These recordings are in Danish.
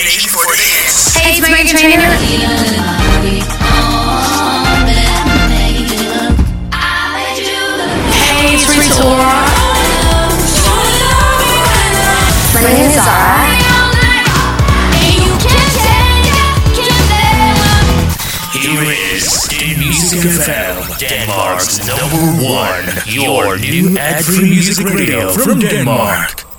Destination 48. Hey, it's Megan trainer. Hey, it's Rita Here is, in Music FM, Denmark's number one, your new ad-free music radio from Denmark.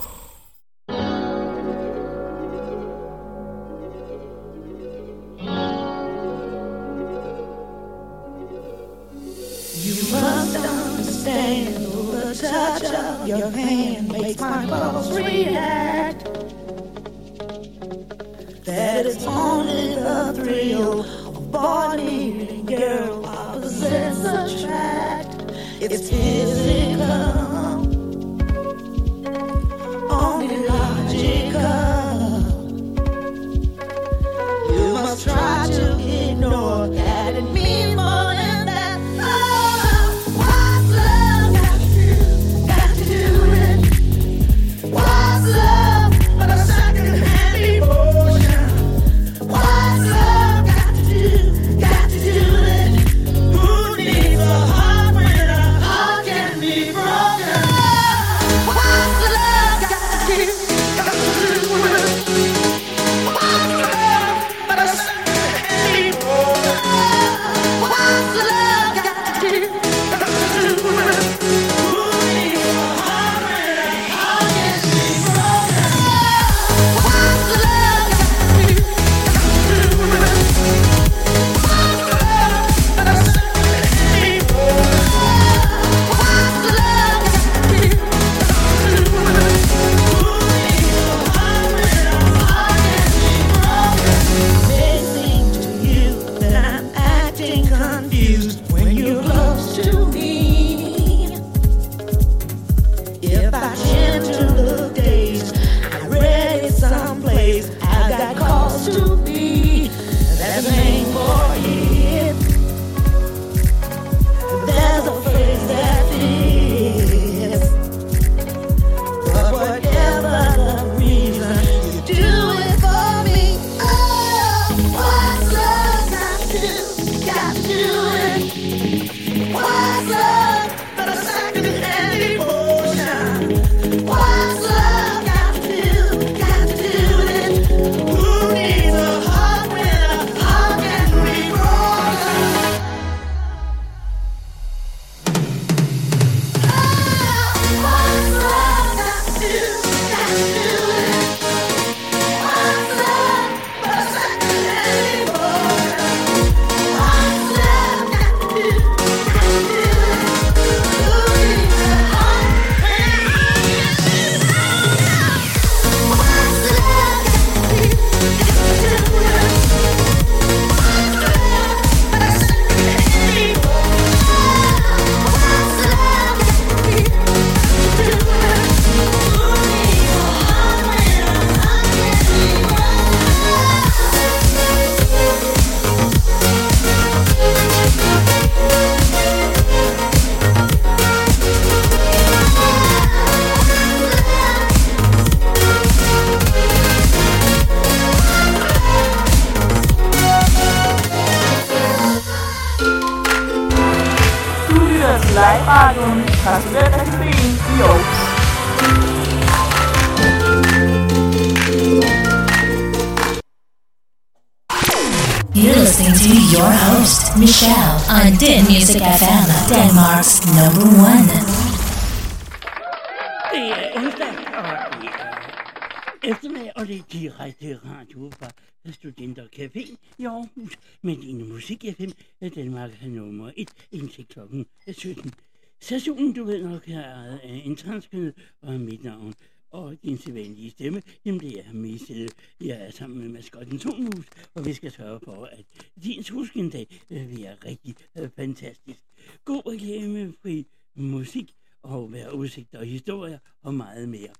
17. Stationen, du ved nok, her er en transkønnet og mit navn. Og din sædvanlige stemme, jamen det er mistet. Øh, jeg er sammen med maskotten Tonmus, og vi skal sørge for, at din solskindag øh, bliver rigtig øh, fantastisk. God reklamefri musik og være udsigt og historier og meget mere.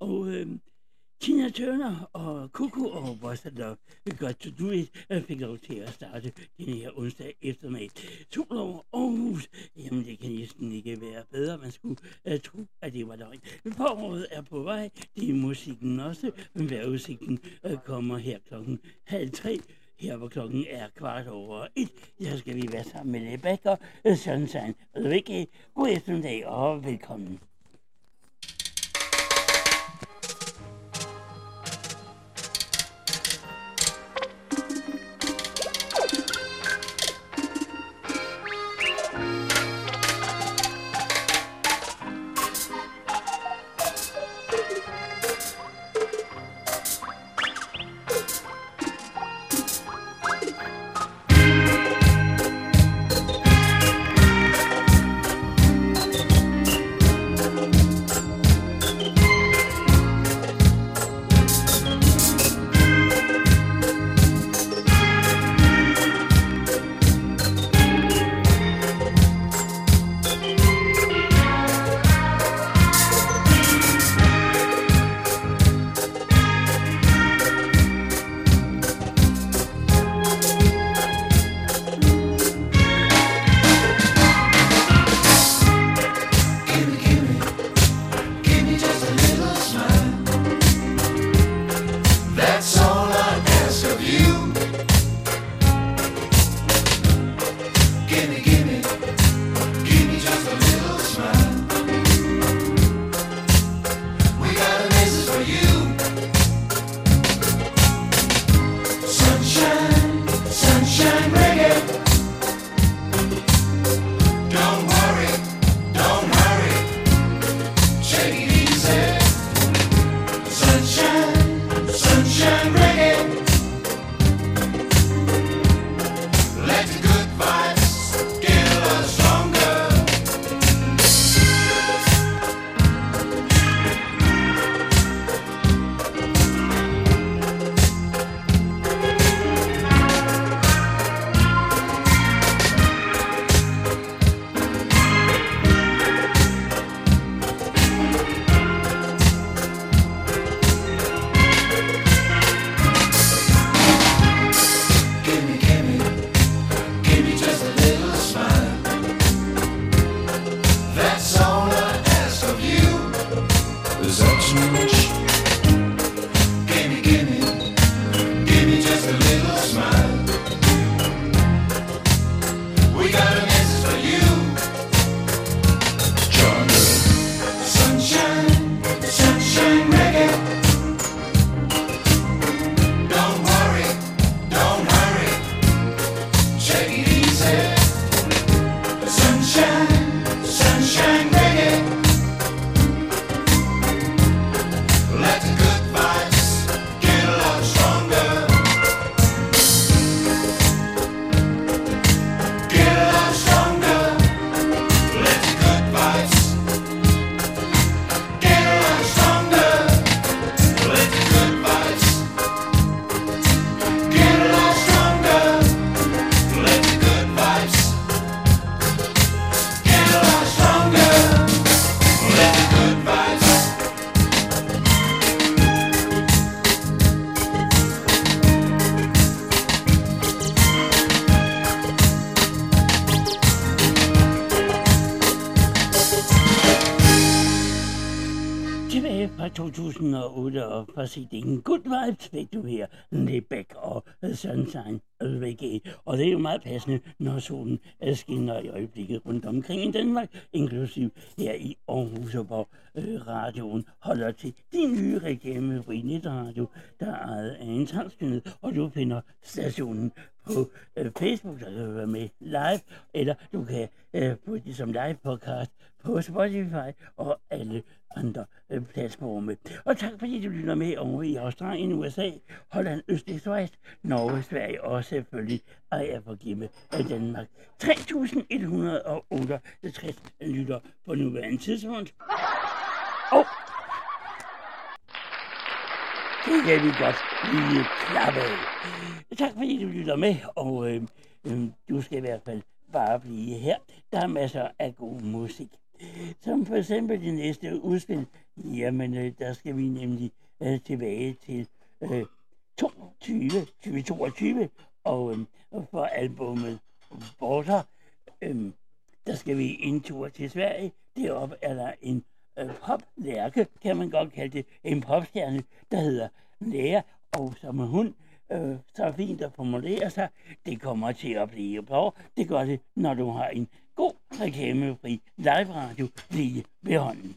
Og øh, Tina Turner og Kuku og Bossa Love, Got To Do It, fik lov til at starte første vejrudsigten kommer her klokken halv tre. Her hvor klokken er kvart over et, så skal vi være sammen med Rebecca Sunshine. Rikke, god eftermiddag og velkommen. 2008 og fra CD'en Good Vibes fik du her Lebæk og øh, Sunshine Reggae. Og det er jo meget passende, når solen øh, skinner i øjeblikket rundt omkring i Danmark, inklusiv her i Aarhus, hvor øh, radioen holder til din nye reklame på Radio, der er ejet af en transkønnet, og du finder stationen på øh, Facebook, der kan du være med live, eller du kan øh, få det som live podcast på Spotify og alle andre øh, platforme. Og tak fordi du lytter med over i Australien, USA, Holland, Østrig, Schweiz, Norge, Sverige og selvfølgelig ejer for forgive af øh, Danmark. 3.168 lytter på nuværende tidspunkt. Og det kan vi godt lige klappe af. Tak fordi du lytter med, og øh, øh, du skal i hvert fald bare blive her. Der er masser af god musik. Som for eksempel det næste udspil. Jamen, øh, der skal vi nemlig øh, tilbage til øh, 22, 2022, og øh, for albumet Border, øh, der skal vi en tur til Sverige. Deroppe er der en øh, poplærke, kan man godt kalde det, en popstjerne, der hedder Lærer, og som hun øh, så fint at formulere sig. Det kommer til at blive bra. Det gør det, når du har en god reklamefri live-radio lige ved hånden.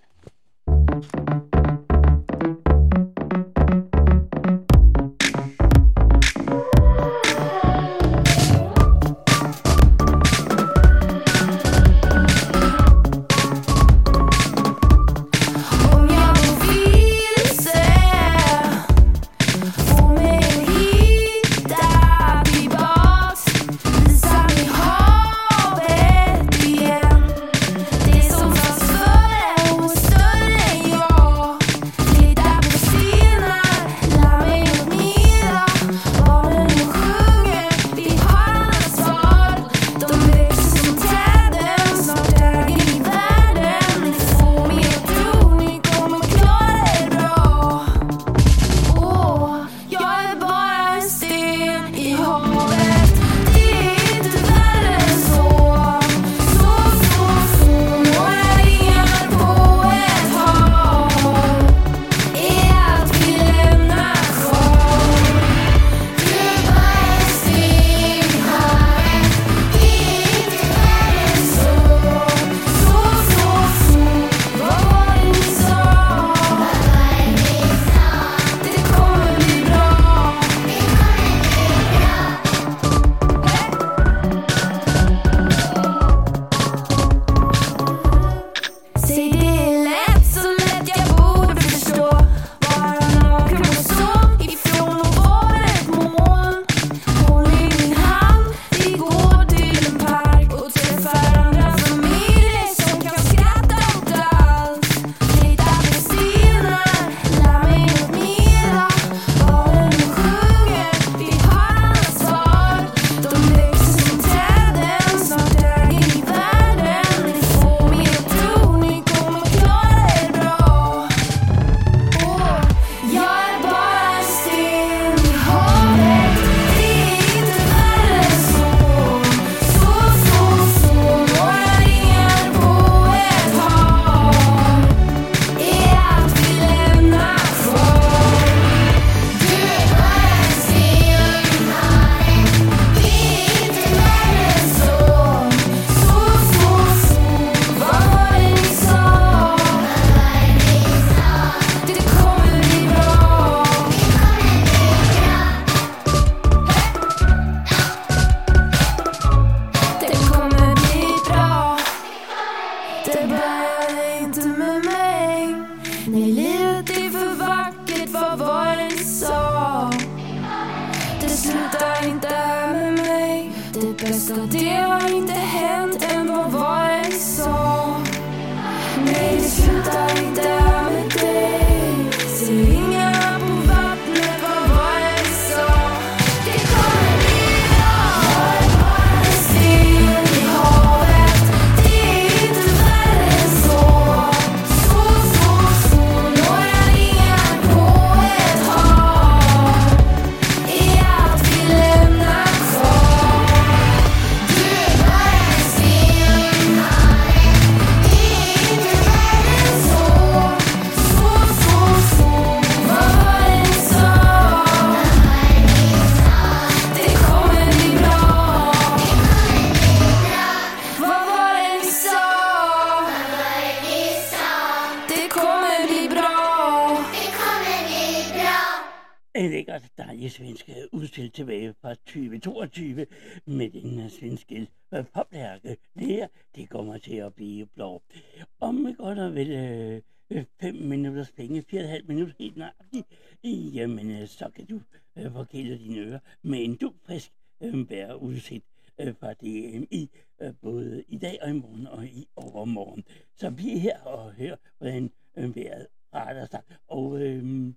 nøjagtigt, jamen øh, så kan du øh, forkæle dine ører med en dufrisk øh, bærerudsigt øh, fra DMI, øh, både i dag og i morgen og i overmorgen. Så vi er her og hører, hvordan øh, vejret retter sig. Og øh,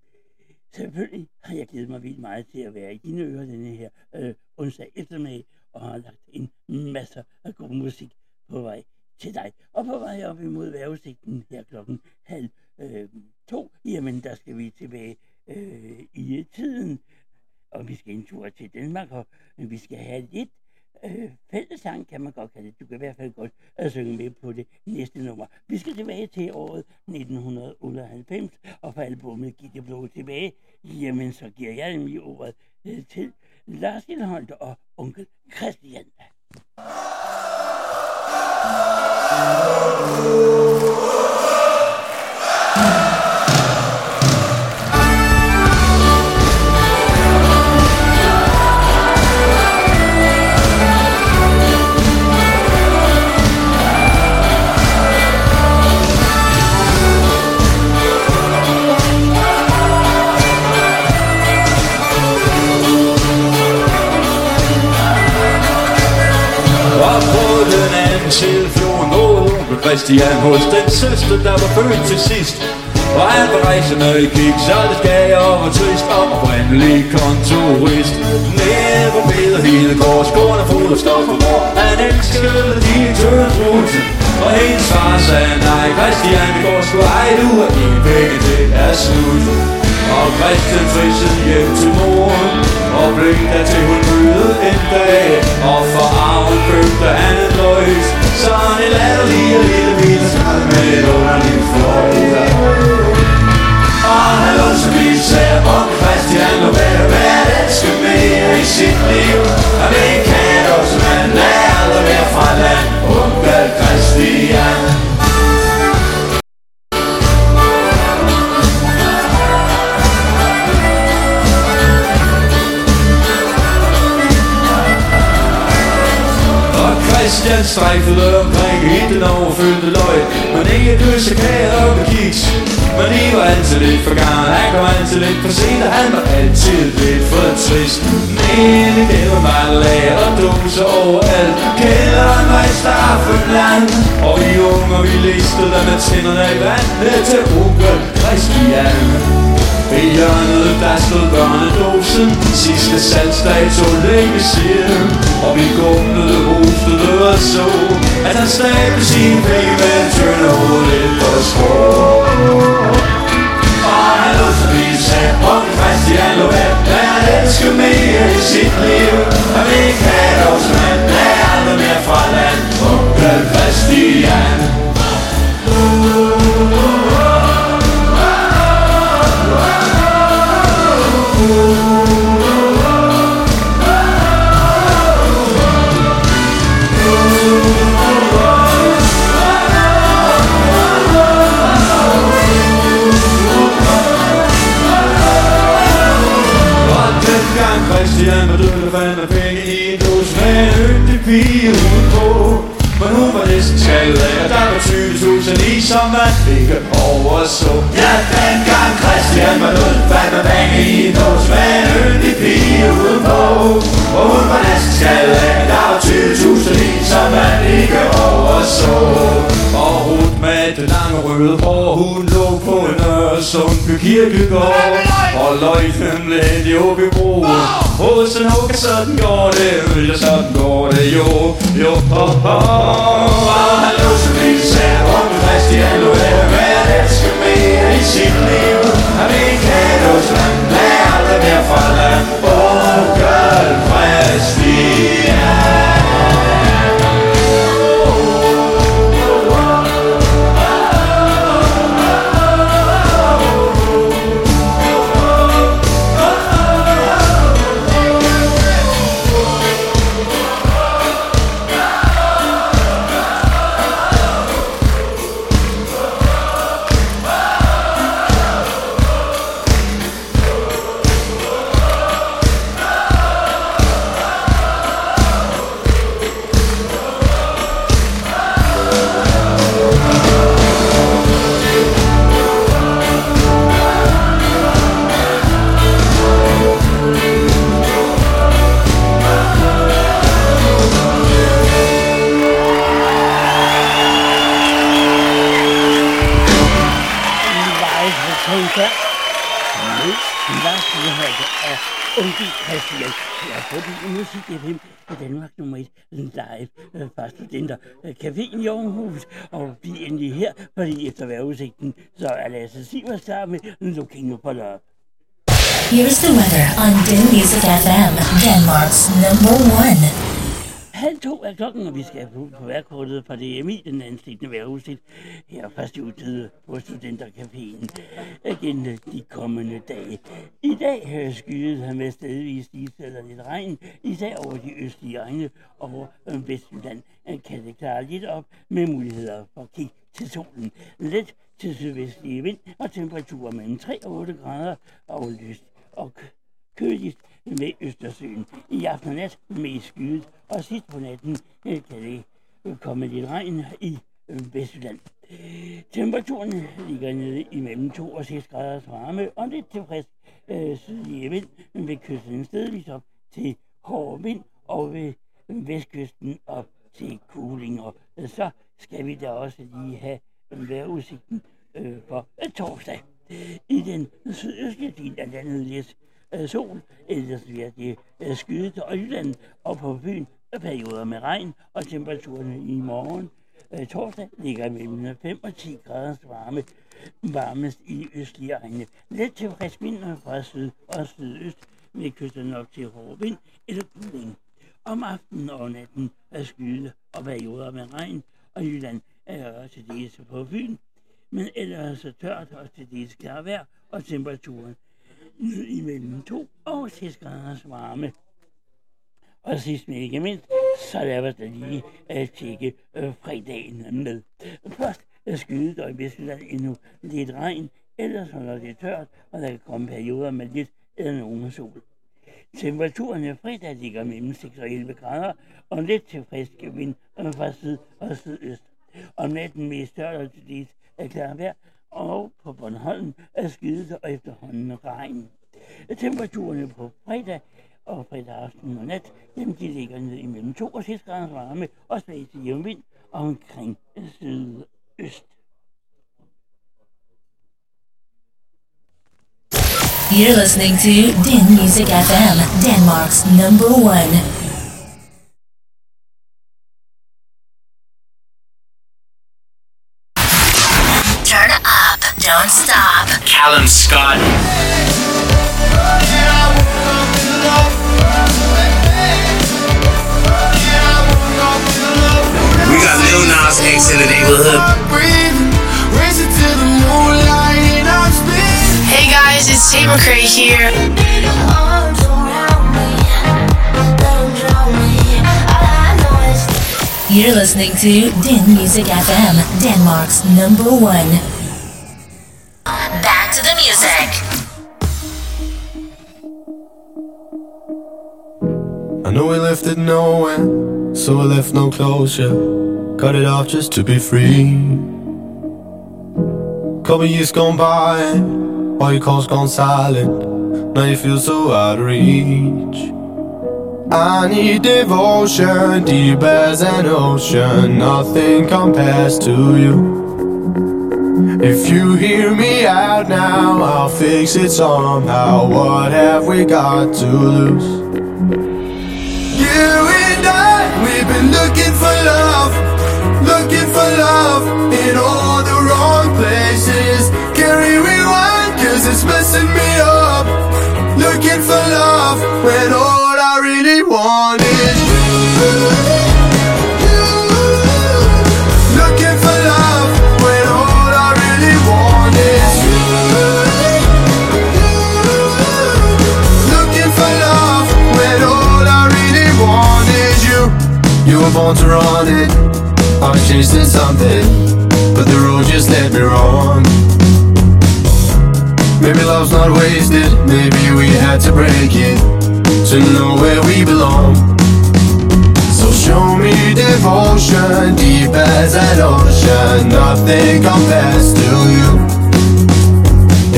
selvfølgelig har jeg glædet mig vildt meget til at være i dine ører denne her øh, onsdag eftermiddag, og har lagt en masse af god musik på vej til dig. Og på vej op imod vejrudsigten her klokken halv øh, to, jamen der skal vi tilbage øh, i øh, tiden, og vi skal en tur til Danmark, og vi skal have lidt øh, fællesang, kan man godt kalde det. Du kan i hvert fald godt at synge med på det næste nummer. Vi skal tilbage til året 1998, og for albumet gik det blå tilbage, jamen så giver jeg nemlig ordet øh, til Lars Hildholt og onkel Christian. Thank. Christian hos den søster, der var født til sidst. Og han var rejsende i kig, så det gav og var trist og oprindelig kontorist. Nede på billedet hele gårdsgården er fuld og stof på mor. Han elskede direktørens rute. Og hendes far sagde nej, Christian, vi går sgu ej, du er en penge, det er slut. Og Christian trissede hjem til mor Og blev der til hun mødte en dag. Og for arven købte han en løs Så han en latterlig og lille bil Skrald med et underligt fløjt Og han lå så vidt sagde om Christian Lå være hvad at elske mere i sit liv. Og det kan også man er aldrig mere fra land Onkel Christian. Christian strejfede omkring hele den overfyldte løg Men ikke kysse kager og kiks Men I var altid lidt for gammel Han kom altid lidt for sent Og han var altid lidt for trist. Men i det var bare lager og dåser overalt. Kælderen var i Staffenland Og vi unge vi listede der med tænderne i vand Ned til onkel Christian i hjørnet, der stod børnedåsen Sidste salgsdato længe siden. Og vi gumlede, hostede og så At han stabte sin penge med en tønde hovedet på skrå Og han lå så lige sagde Om Christian lå af Hvad han elsker mere i sit liv. Han vil ikke have dog som han er aldrig mere fra land. Onkel Christian Og Christian var død, der fandt han penge i en dus med en yndig pige udenpå. Men hun var det skaldet af, og der var 20.000 i, som man ikke overså. Ja, dengang Christian var død, fandt man penge i en dås med en yndig pige udenpå. Og hun var næsten skaldet af, der var 20.000 i, som man ikke overså. Og hun med det lange røde hår, hun lå på en Øresundby kirkegård. Og løgten blev hændt i broen. Hos en hugger, sådan går det, ja, sådan går det jo, jo, ho, ho. Og han lå så vildt sagde, om Christian lå af med at elske mere i sit liv. Han vil ikke have noget, så han aldrig mere fra Christian. Lasse Sivers klar med Looking for Love. Here's the weather on Din Music FM, Denmark's number one. Halv to er klokken, og vi skal på, på værkortet fra DMI, den anstigne vejrudsigt, her fra studiet på Studentercaféen. Igen de kommende dage. I dag øh, skydes han med stedvis is eller lidt regn, især over de østlige egne over øh, Vestjylland. Øh, Kan det klare lidt op med muligheder for at kigge til solen. Let til sydvestlige vind og temperaturer mellem 3 og 8 grader og lyst og køligt ved Østersøen. I aften og nat mest skyet, og sidst på natten øh, kan det øh, komme lidt regn i Vestland. Vestjylland. Temperaturen ligger nede imellem 2 og 6 graders varme, og lidt tilfreds frisk øh, sydlige vind ved kysten stedvis op til hård vind, og ved vestkysten op til kulinger. Så skal vi da også lige have vejrudsigten øh, for øh, torsdag. I den sydøstlige del af landet lidt øh, sol, ellers bliver det øh, skyet til Øjland og på byen øh, perioder med regn, og temperaturerne i morgen øh, torsdag ligger mellem 5 og 10 graders varme, varmest i østlige egne. Let til frisk vind fra syd og sydøst med kysterne op til hård vind eller kuling. Om aftenen og natten er skyde og perioder med regn, og Jylland er til dels på Fyn, men ellers så tørt og til dels klar vejr, og temperaturen ned imellem 2 og 6 graders varme. Og sidst men ikke mindst, så lad os da lige uh, tjekke uh, fredagen med. Først øh, er skydet og i Vestjylland endnu lidt regn, ellers holder det tørt, og der kan komme perioder med lidt eller nogen sol. Temperaturen fredag ligger mellem 6 og 11 grader, og lidt til frisk vind fra syd og sydøst. Om natten med større til dels er klar vejr, og på Bornholm er skydet og efterhånden regn. Temperaturerne på fredag og fredag aften og nat, jamen de ligger ned imellem 2 og 6 grader varme og svag til jævn vind omkring sydøst. You're listening to Den Music FM, Denmark's number one. Up, don't stop. Callum Scott. We got Lil Nas X in the neighborhood. Hey guys, it's Tate McRae here. You're listening to Din Music FM, Denmark's number one. I know we left it nowhere, so I left no closure. Cut it off just to be free. Couple years gone by, all your calls gone silent. Now you feel so out of reach. I need devotion, deep as an ocean. Nothing compares to you. If you hear me out now, I'll fix it somehow. What have we got to lose? Been looking for love, looking for love in all the wrong places. Can't rewind, cause it's messing me up. Looking for love when all Were born to run it. I was chasing something, but the road just led me wrong. Maybe love's not wasted. Maybe we had to break it to know where we belong. So show me devotion, deep as an ocean. Nothing compares to you.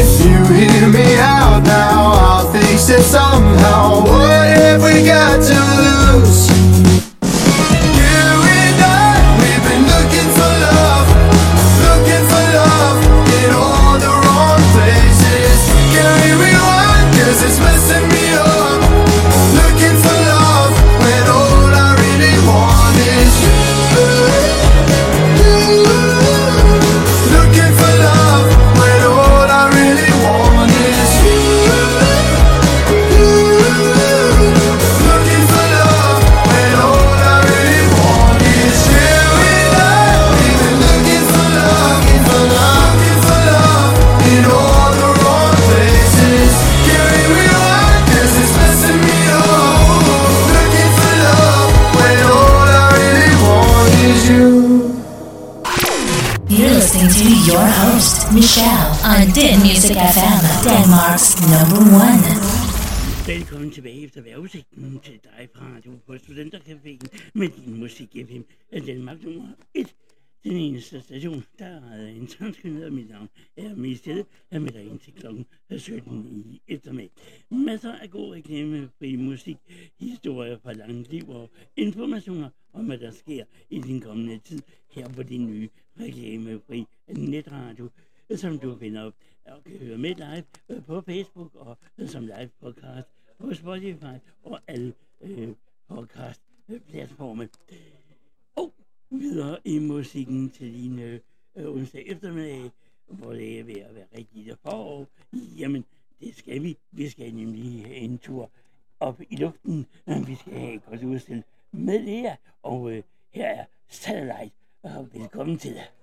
If you hear me out now, I'll fix it somehow. What have we got to lose? Michelle, Music FM, Denmark's number one. Velkommen tilbage efter vejrudsigten til dig fra Radio på Studentercaféen med din musik FM af Danmark nummer 1. Den eneste station, der er en transkønnet, og mit navn er Michelle. Jeg er med dig indtil klokken 17 i eftermiddag. Masser af god reklame, fri musik, historier fra langt liv og informationer om, hvad der sker i den kommende tid her på din nye reklamefri netradio som du finder op og kan høre med live øh, på Facebook og øh, som live podcast på Spotify og alle øh, podcast platforme. Og videre i musikken til din øh, øh, onsdag eftermiddag, hvor det er ved at være rigtig forår. Jamen, det skal vi. Vi skal nemlig have en tur op i luften. Vi skal have et godt udstil med det her. Og øh, her er Satellite. Og velkommen til. dig.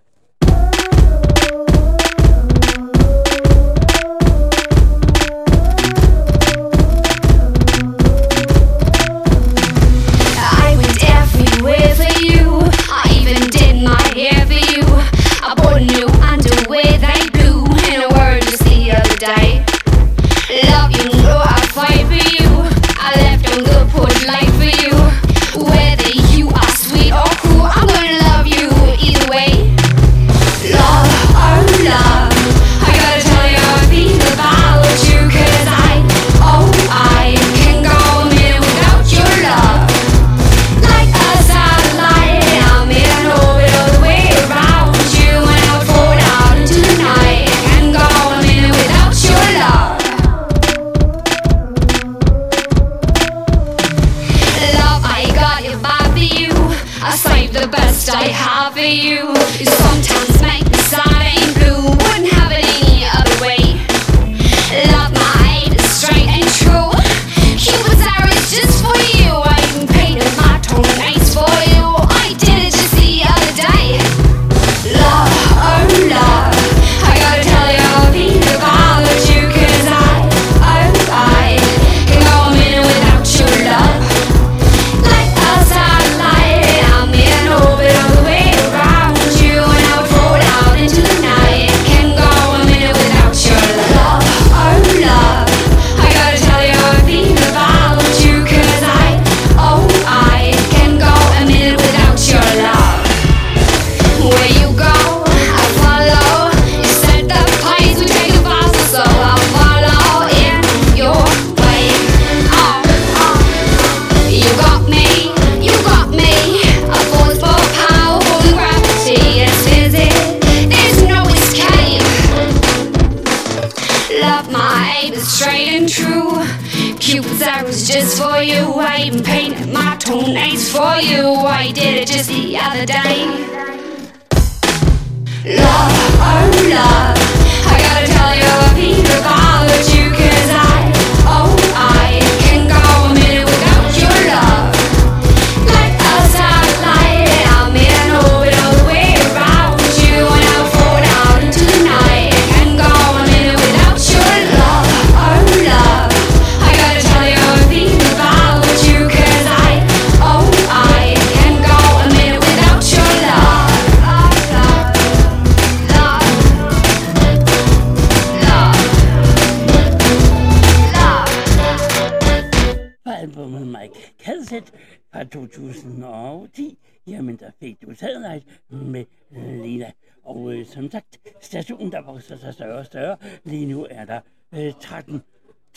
Love you know I put fight for you. I left on the porch you. Just for you. I even painted my toenails for you. I did it just the other day. Love, oh love, I gotta tell you I feel about you vokser sig større og større. Lige nu er der øh, 13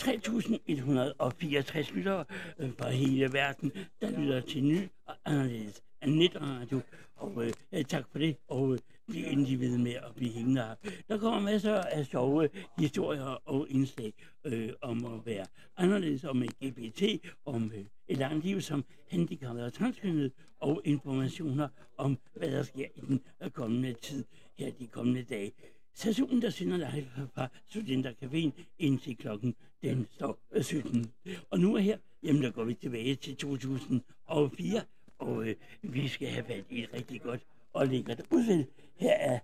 3.164 lyttere øh, fra hele verden, der lytter til ny og anderledes netradio. Og øh, tak for det, og øh, bliv endelig ved med at blive hængende her. Der kommer masser af sjove historier og indslag øh, om at være anderledes, om LGBT, om øh, et langt liv som handicappet og transkønnet, og informationer om, hvad der sker i den øh, kommende tid, her de kommende dage. Sessionuntersynet live fra Studentercaféen indtil klokken den står øh, 17. Og nu er her, jamen der går vi tilbage til 2004, og øh, vi skal have fat i et rigtig godt og lækkert udvalg. Her er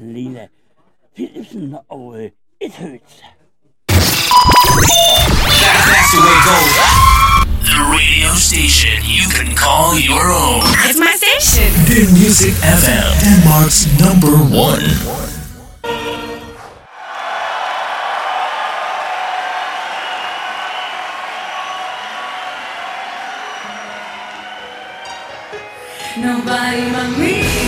Lena Philipsen og øh, et højt. That's the way goes. The radio station you can call your own. It's my station. The Music FM, Denmark's number one. nobody but me.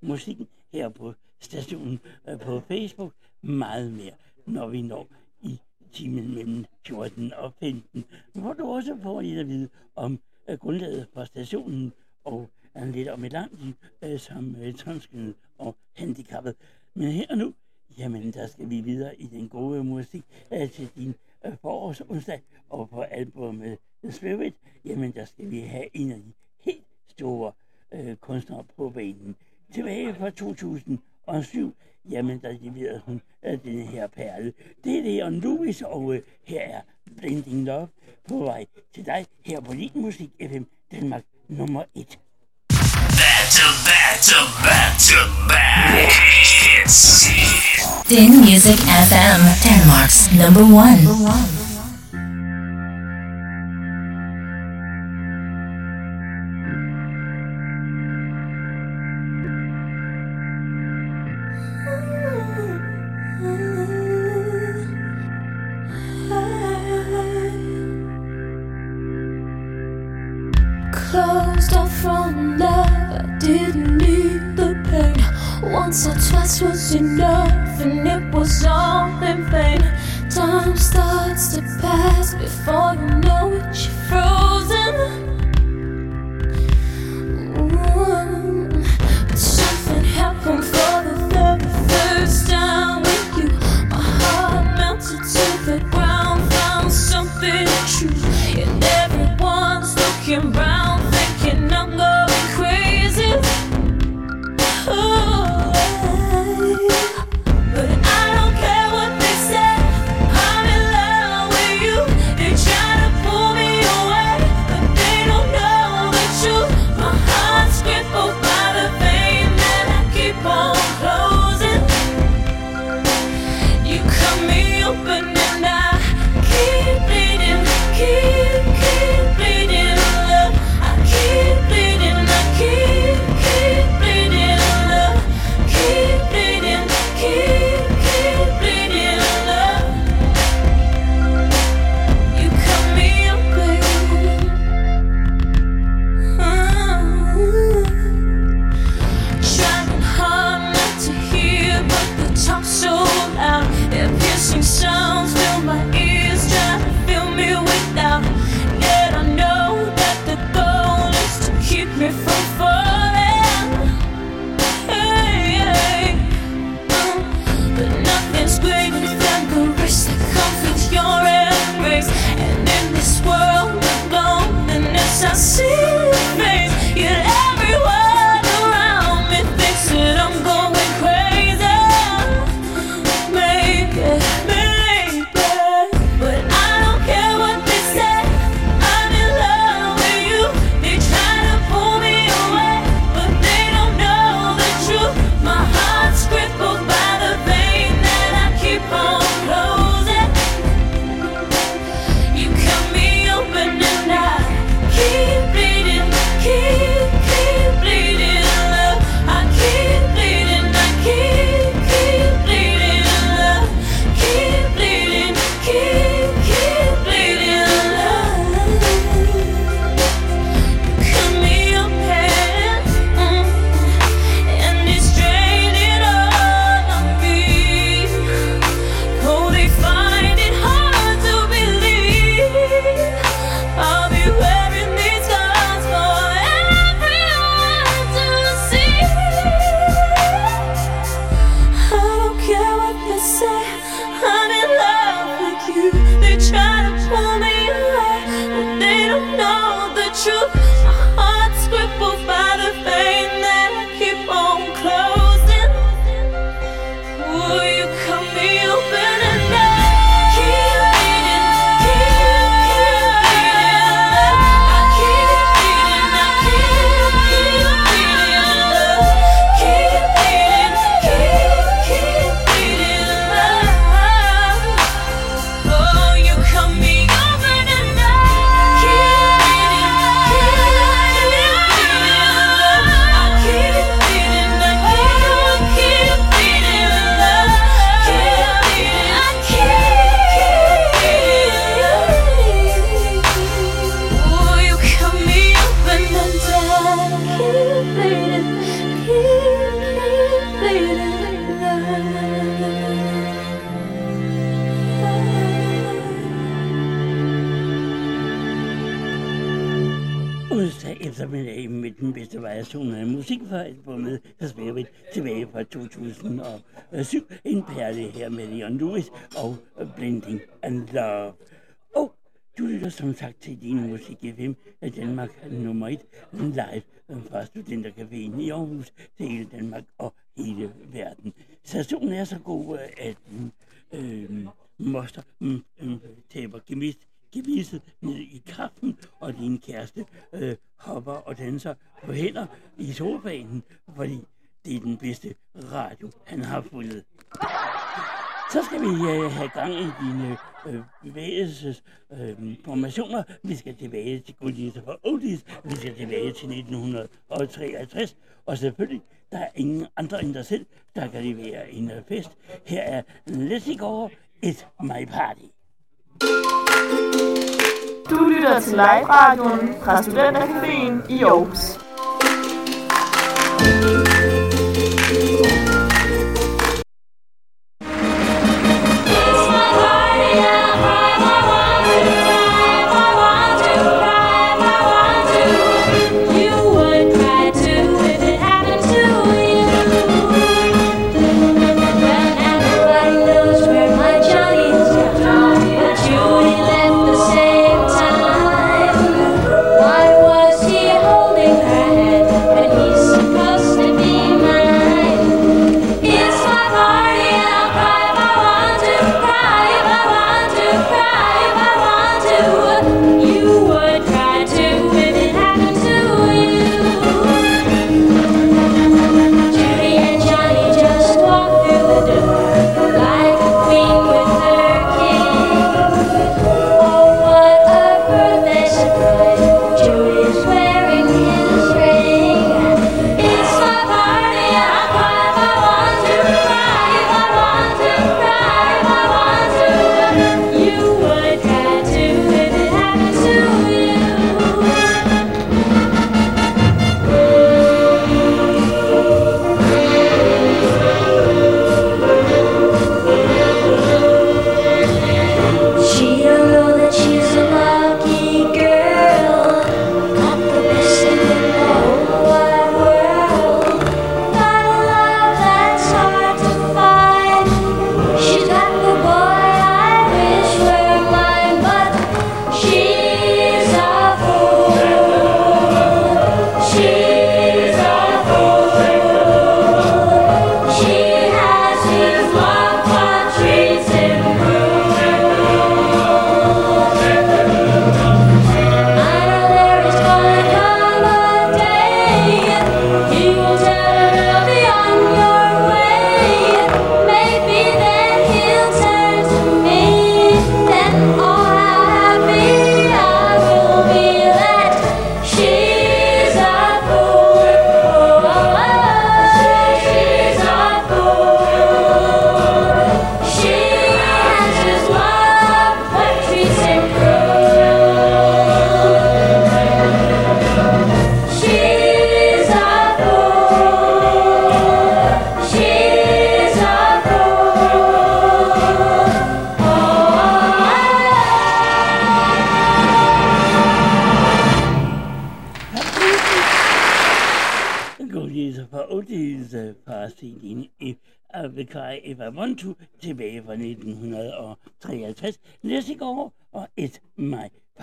musikken her på stationen øh, på Facebook. Meget mere, når vi når i timen mellem 14 og 15, hvor du også får lidt at vide om øh, grundlaget for stationen og øh, lidt om et langt liv som tonskindet og handicappet. Men her og nu, jamen der skal vi videre i den gode musik til din forårsonsdag og på albumet Spirit, jamen der skal vi have en af de helt store øh, kunstnere på banen tilbage fra 2007, jamen der leverede hun øh, den her perle. Det er Leon Lewis, og øh, her er Blending Love på vej til dig her på Lid Musik FM Danmark nummer 1. Din Music FM, Denmark's number one. Number one. situationer. Vi skal tilbage til Gullis for Otis. Vi skal tilbage til 1953. Og selvfølgelig, der er ingen andre end dig selv, der kan levere en fest. Her er Lessigård, It's My Party. Du lytter til live-radioen fra Studentercaféen i Aarhus.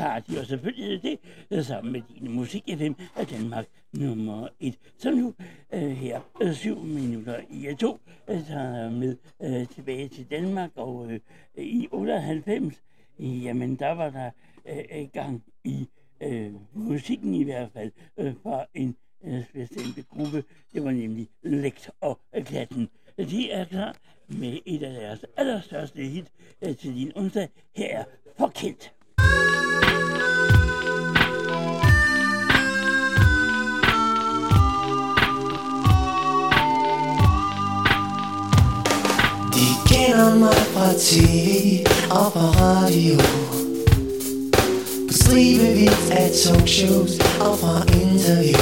My Party. Og selvfølgelig er det det sammen med din musik FM af Danmark nummer 1. Så nu øh, her øh, syv minutter i øh, to øh, tager jeg med øh, tilbage til Danmark. Og øh, i 98, jamen der var der øh, gang i øh, musikken i hvert fald øh, for en øh, bestemte gruppe. Det var nemlig Lekt og øh, Klatten. De er klar med et af deres allerstørste hit øh, til din onsdag. Her er Forkendt. Tv og fra radio. På stribevis af talkshows og fra interview.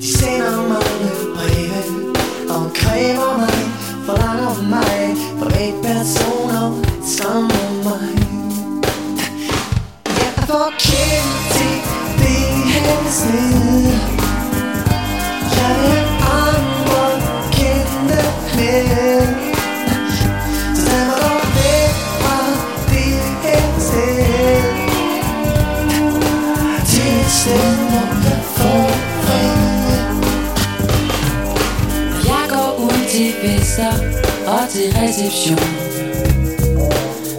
De sender mange breve og kræver mig Forlanger mig for et personer som mig Jeg er forkendt til det her sted til reception.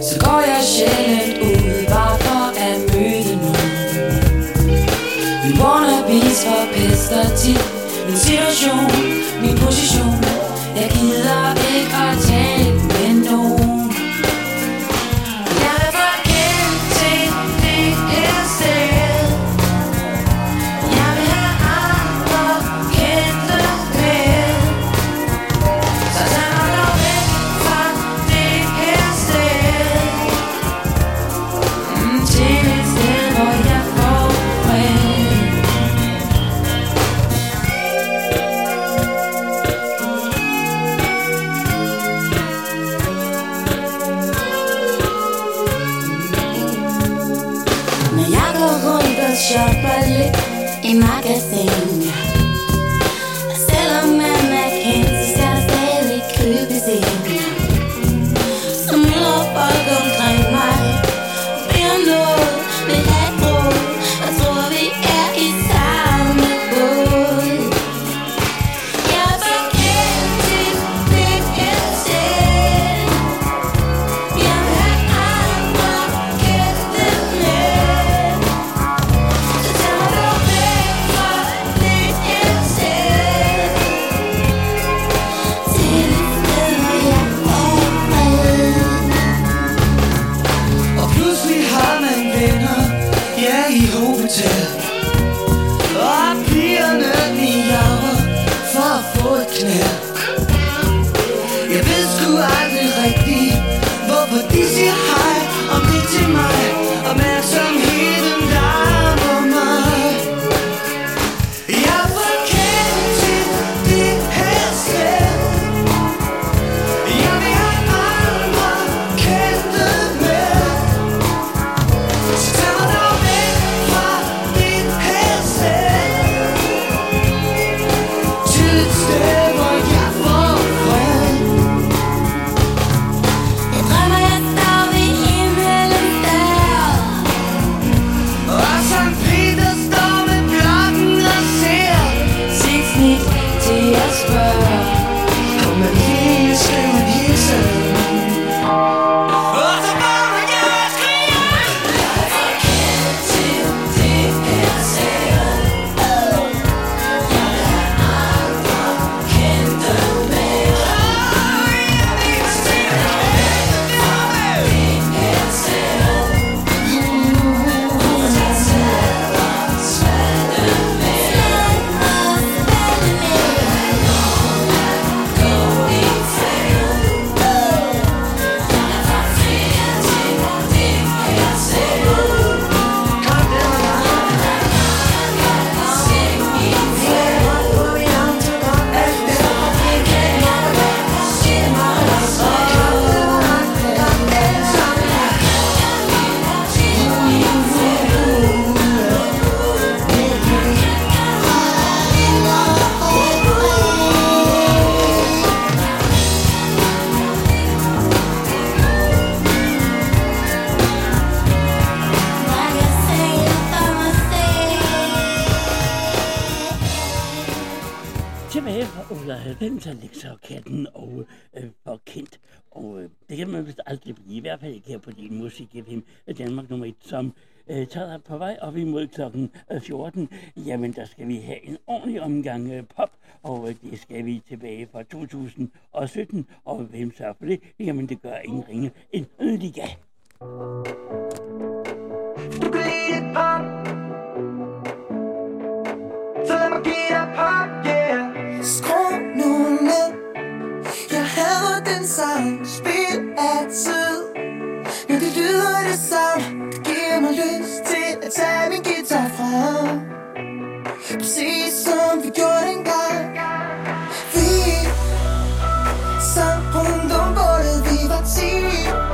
Så går jeg sjældent ud bare for at møde nogen. Min wannabes forpester tit min situation, min position. Jeg gider ikke at tale kl. 14, øh, jamen der skal vi have en ordentlig omgang øh, pop, og øh, det skal vi tilbage fra 2017. Og hvem sørger for det? Jamen det gør ingen ringe en Liga. Du kan lide det pop, så lad mig give dig pop, yeah. Skru nu ned, jeg hader den sang, spil af tid. Nu det lyder det som. Det giver mig lyst til at tage min guitar frem. Præcis som vi gjorde dengang. Vi sang rundt om bålet, vi var 10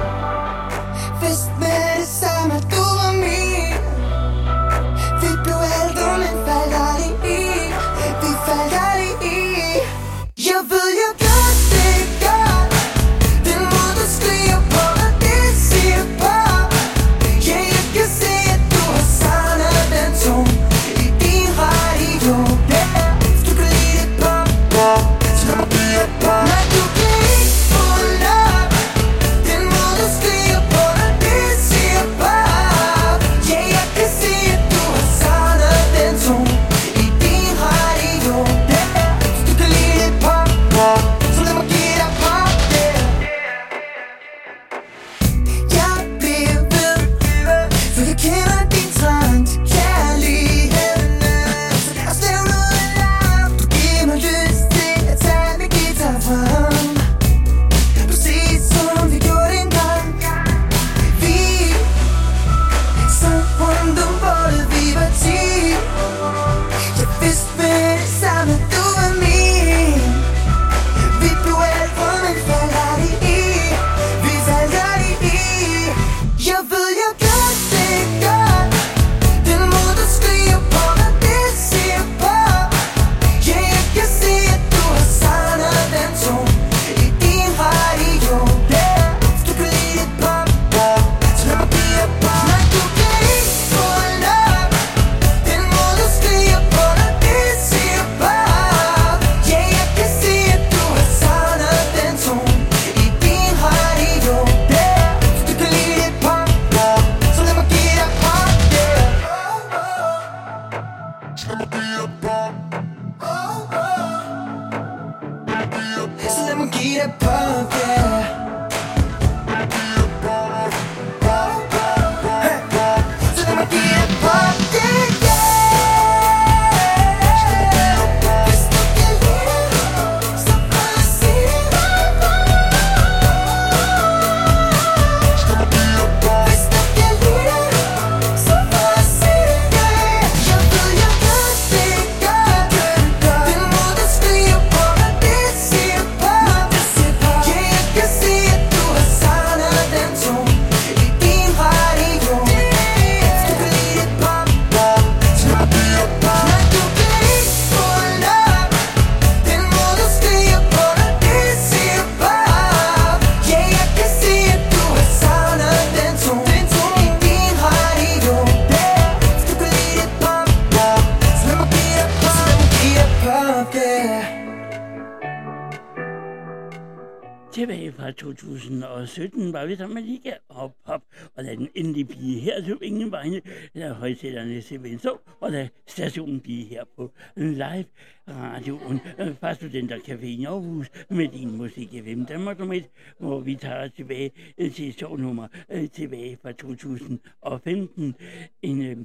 til Venså, og lad stationen blive her på live radioen fra Studentercaféen i Aarhus med din musik FM Danmark om et, hvor vi tager os tilbage øh, til nummer øh, tilbage fra 2015. En, øh,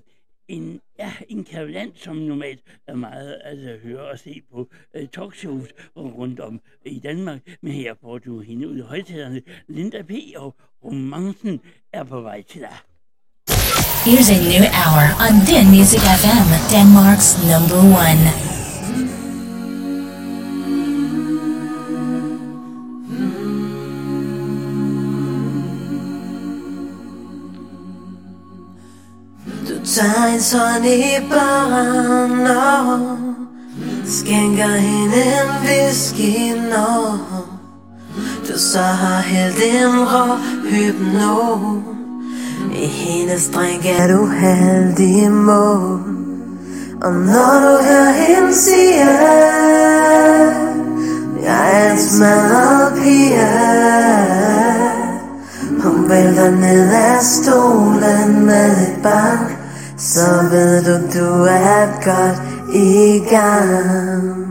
en, ja, en kavalant, som normalt er meget altså, at høre og se på uh, talkshows rundt om i Danmark. Men her får du hende ud i højtalerne. Linda P. og romancen er på vej til dig. Here's a new hour on Din Music FM, Denmark's number one. tager en sådan i baren og skænker hende en whisky når du så har hældt en rå hypnose I hendes drink er du halvt i mål. Og når du hører hende sige Jeg er en smadret pige. Hun vælter ned af stolen med et bank Så ved du, du er godt i gang.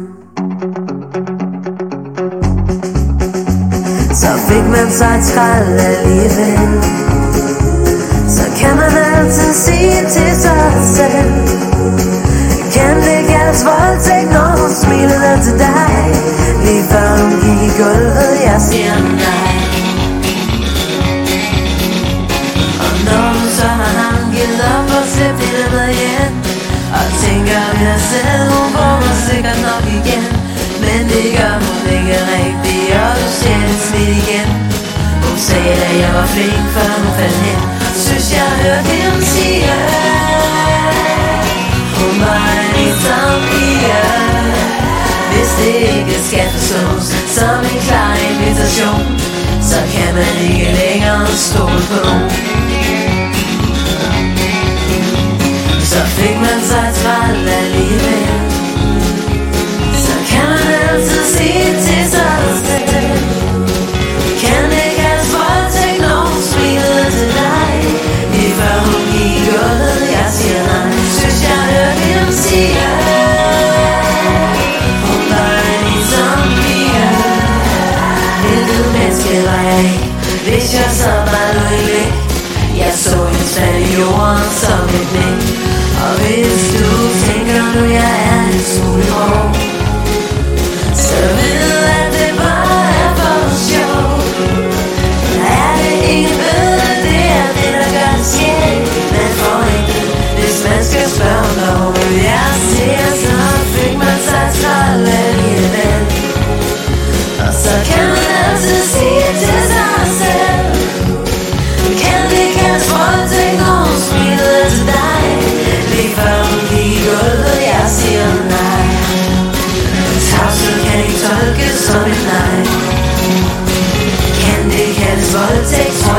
Så fik man sig træl alligevel kan man altid sige til sig selv Kan det kaldes voldtægt, når hun smilede til dig Lige før hun gik i gulvet, jeg siger nej Og når du så har ham op og ser billedet igen Og tænker ved selv, hun får mig sikkert nok igen Men det gør hun ikke og du smidt igen hun sagde, at jeg var flink, før hun faldt hen. Synes jeg hørte hende sige Hun var en ensom pige. Hvis det ikke skal forstås som en klar invitation Så kan man ikke længere stole på nogen. Så fik man sig træl alligevel. Så kan man altid sige jorden som et blik Og hvis du tænker nu jeg er en smule grov Så ved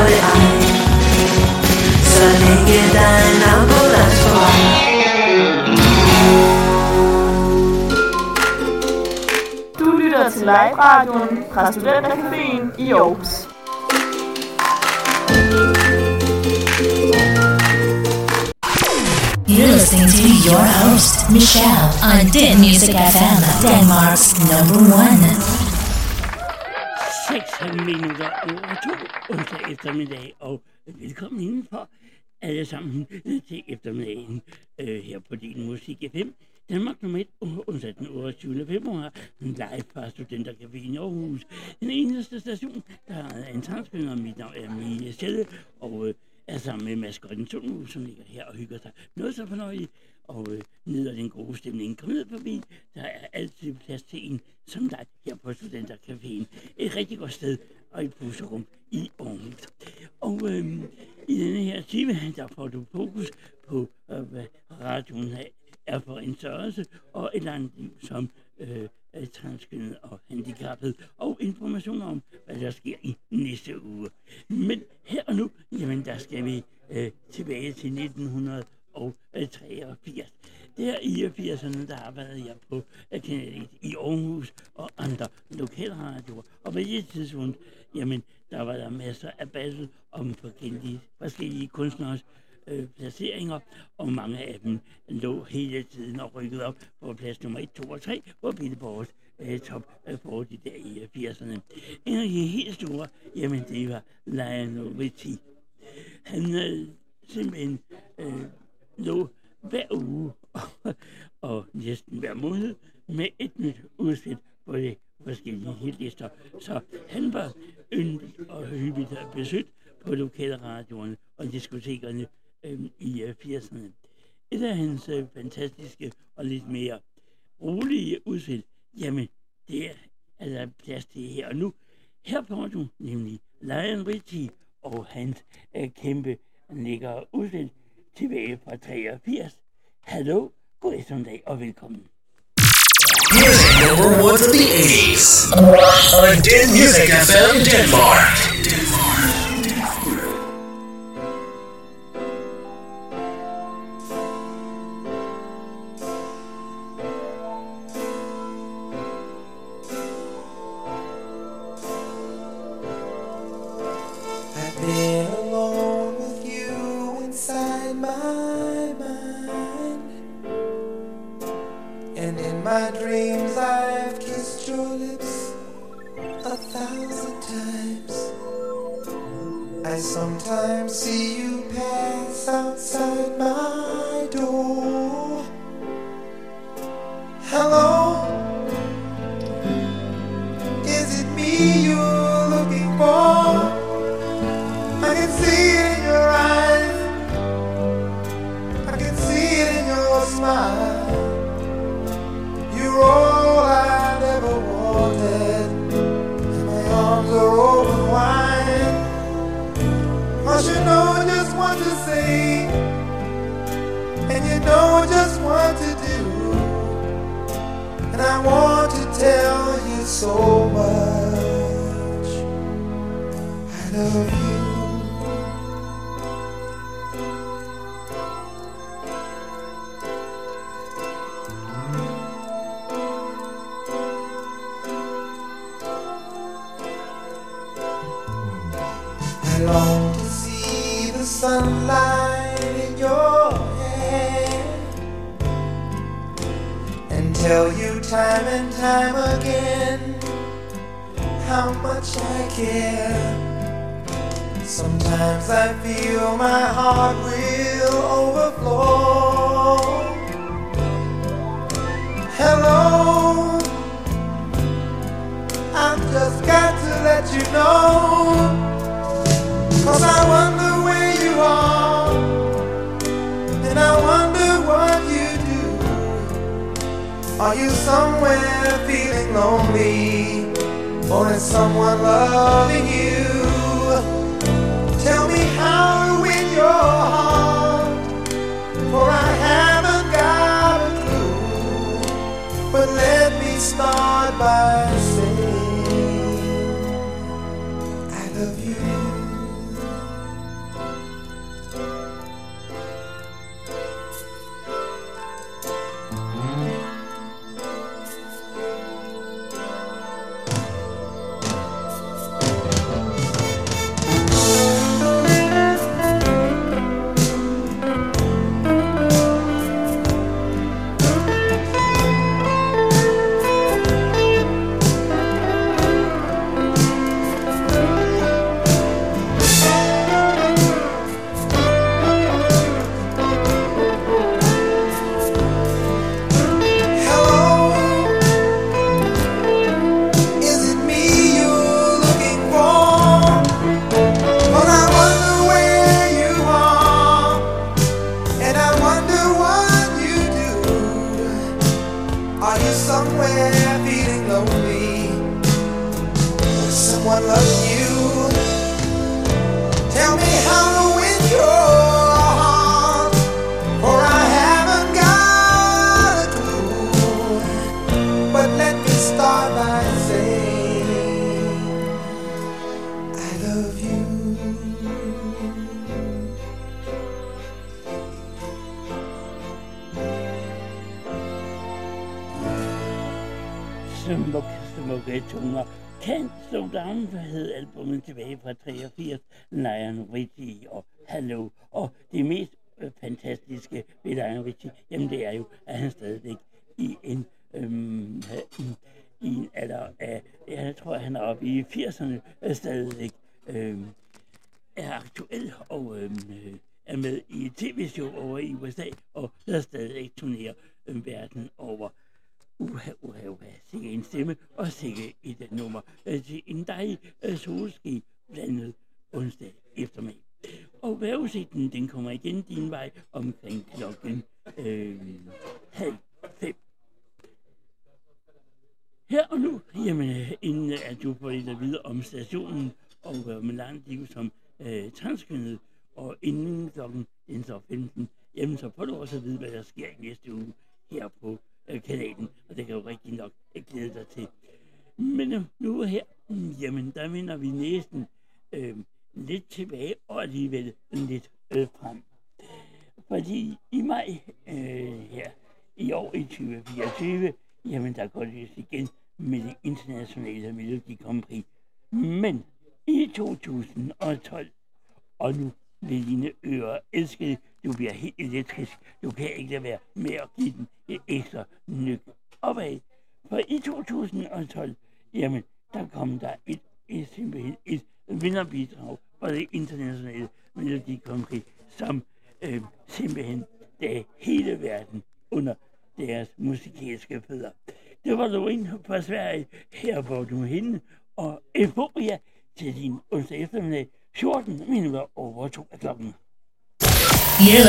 voldtægt, tror det ej Så længe der er en ambulance på vej Du lytter til live-radioen fra Studentercaféen i Aarhus. You're listening to your host, Michelle, on Den Music FM, Denmark's number one. 6 minutter over to onsdag eftermiddag, og velkommen indenfor alle sammen til eftermiddagen øh, her på din Musik FM. Danmark nummer 1, onsdag den 28. februar, live fra Studentercaféen i Aarhus. Den eneste station, der er en transkønner, mit navn er Mie Sjælle, og øh, er sammen med maskotten Tunmus, som ligger her og hygger sig noget så fornøjeligt, og øh, nyder den gode stemning. Kom ned forbi, der er altid plads til en som dig her på Studentercaféen. Et rigtig godt sted og et busserum i Aarhus. Og øh, i denne her time, der får du fokus på, øh, hvad radioen er for en størrelse, og et andet liv som øh, transkønnet og handicappet, og information om, hvad der sker i næste uge. Men her og nu, jamen der skal vi øh, tilbage til 1983. Der i 80'erne, der arbejdede jeg på øh, Kanalit i Aarhus og andre lokalradioer. Og på det tidspunkt, jamen, der var der masser af basel om forskellige, forskellige kunstneres øh, placeringer, og mange af dem lå hele tiden og rykkede op på plads nummer 1, 2 og 3 på Billboard øh, top øh, for 40 der i 80'erne. En af de helt store, jamen det var Lionel Richie. Han øh, simpelthen øh, lå hver uge og næsten hver måned med et nyt udsnit på de forskellige hitlister. Så han var yndigt og hyppigt besøgt på lokalradioerne og diskotekerne øh, i øh, 80'erne. Et af hans øh, fantastiske og lidt mere rolige udsæt, jamen det er, der plads til her og nu. Her får du nemlig Lion Richie og hans øh, kæmpe lækre udsæt tilbage fra 83. Hallo, god eftermiddag og velkommen. Music number one from the 80s. On Den Music FM Denmark.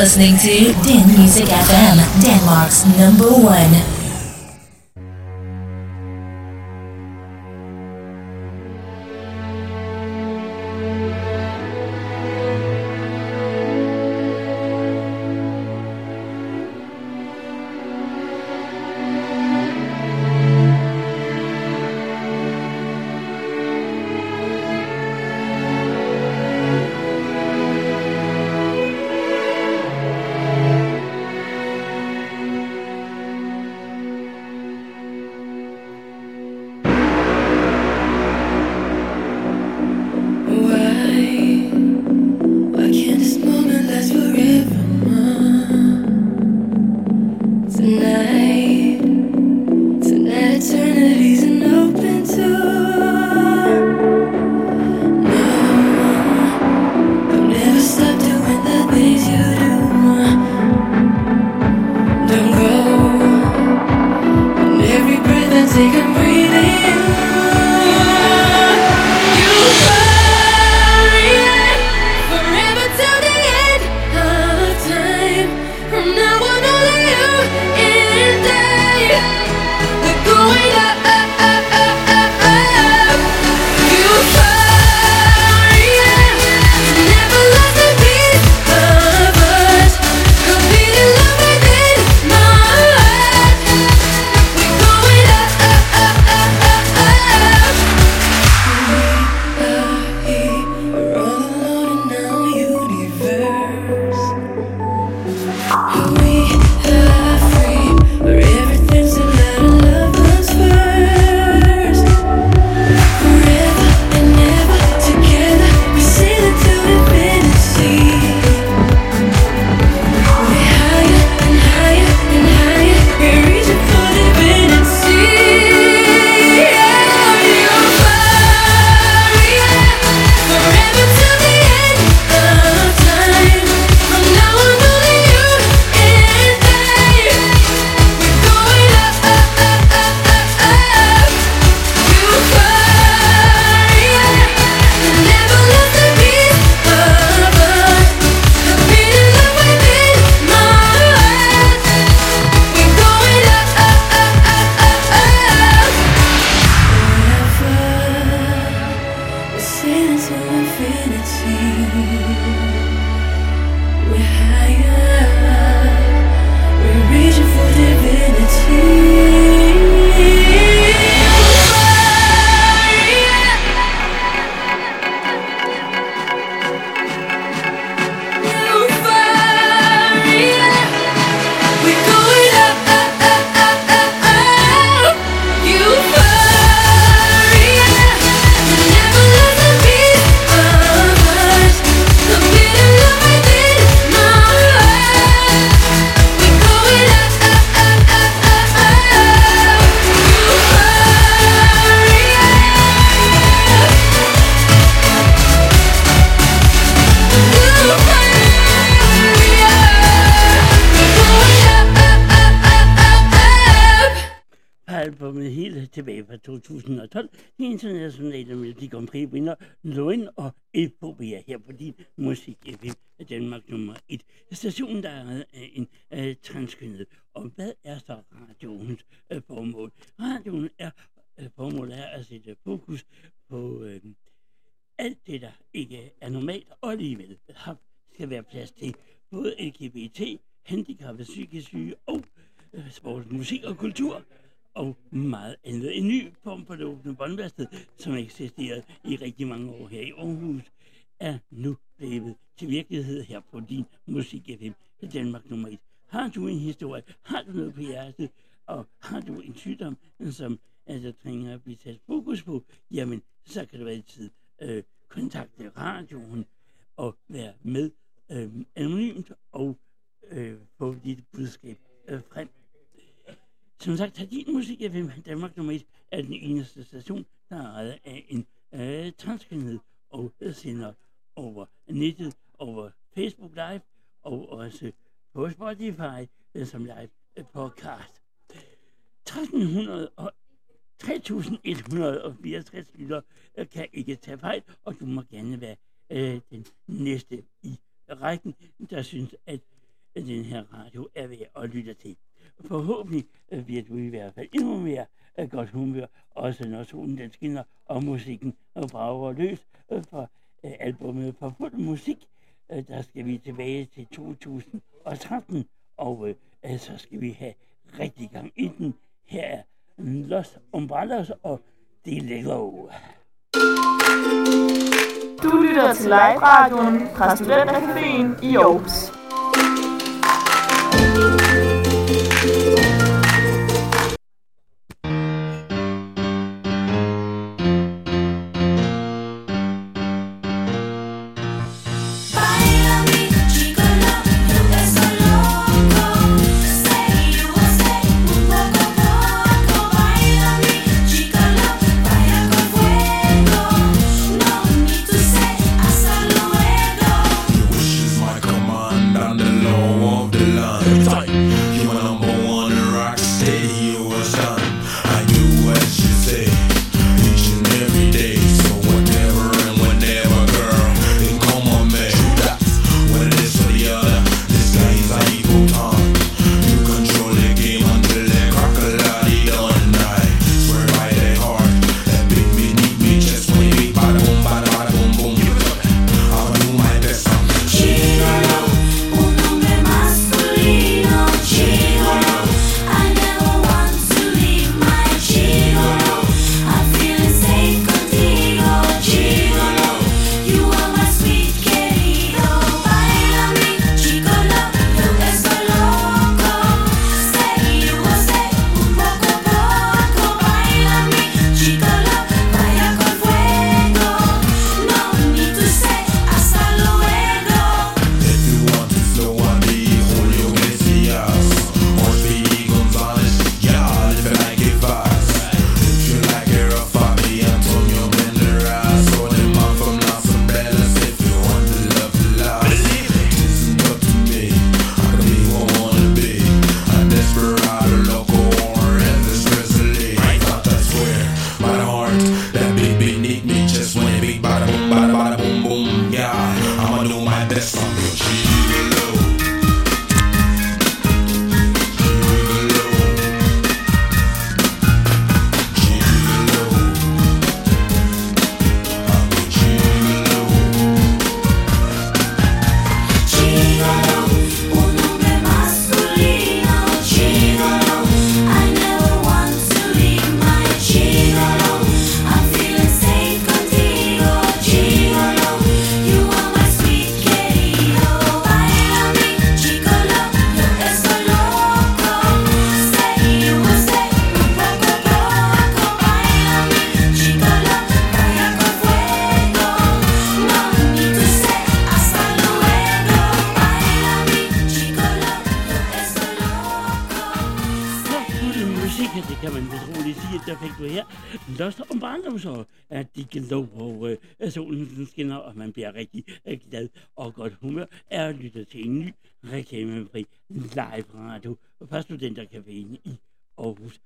listening to Den Music FM, Denmark's number one. night. eksisteret i rigtig mange år her i Aarhus, er nu blevet til virkelighed her på din Musik FM til Danmark nummer 1. Har du en historie, har du noget på hjertet, og har du en sygdom, som altså trænger at blive sat fokus på, jamen, så kan du altid øh, kontakte radioen og være med øh, anonymt og øh, få dit budskab øh, frem. Som sagt, har din musik FM Danmark nummer 1 er den eneste station, der er ejet af en transkønnet og sender over nettet, over Facebook Live og også på Spotify som live podcast. 1300 og 3164 lytter øh, kan ikke tage fejl, og du må gerne være øh, den næste i rækken, der synes, at den her radio er værd at lytte til. Forhåbentlig øh, bliver du i hvert fald endnu mere af godt humør, også når solen den skinner, og musikken og brager løs øh, for øh, albumet for fuld musik. Øh, der skal vi tilbage til 2013, og øh, øh, så skal vi have rigtig gang i den. Her er Los Umbrellas og Delego. Du lytter til live-radioen fra Studentercaféen i Aarhus. Jo så, at er de kan lov på øh, solen den skinner, og man bliver rigtig øh, glad og godt humør er at lytte til en ny reklamefri live radio fra Studentercaféen i Aarhus.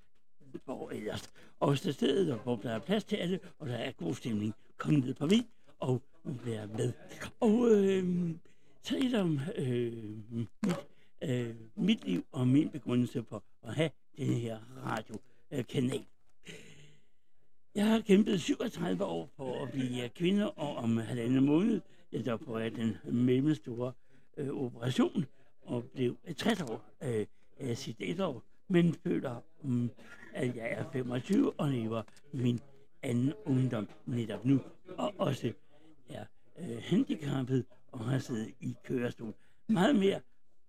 Hvor ellers. Og så stedet, hvor der er plads til alle, og der er god stemning. Kom ned på vi og vær med. Og øh, så lidt om øh, mit, øh, mit liv og min begrundelse for at have den her radiokanal. Jeg har kæmpet 37 år på at blive kvinde, og om halvandet måned, jeg der på jeg den mellemstore øh, operation, og blev 60 år øh, af sit et år, men føler, um, at jeg er 25 og lever min anden ungdom netop nu, og også er øh, handicappet og har siddet i kørestol. Meget mere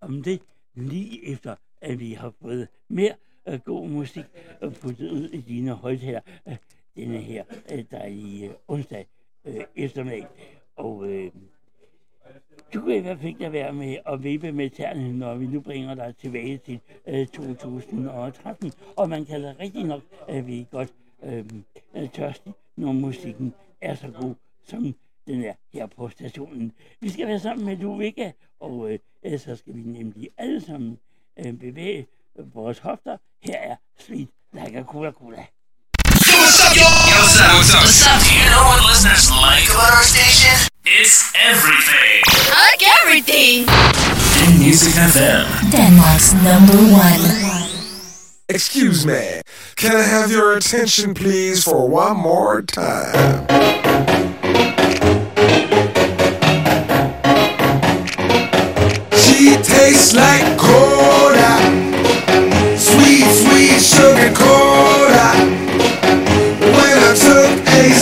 om det lige efter, at vi har fået mere øh, god musik og puttet ud i dine højtaler øh, denne her øh, dejlige øh, onsdag øh, eftermiddag. Og øh, du kan i hvert fald ikke lade være med at vippe med tærne, når vi nu bringer dig tilbage til øh, 2013. Og man kan da rigtig nok øh, blive godt øh, øh tørstig, når musikken er så god, som den er her på stationen. Vi skal være sammen med Luvika, og øh, så skal vi nemlig alle sammen øh, bevæge vores hofter. Her er Sweet Like a Cola Cola. What's up, y'all? Yo, what's up? What's up? What's up? Do you know what listeners like about our station? It's everything. Like everything. In Music FM. Denmark's number one. Excuse me, can I have your attention, please, for one more time? She tastes like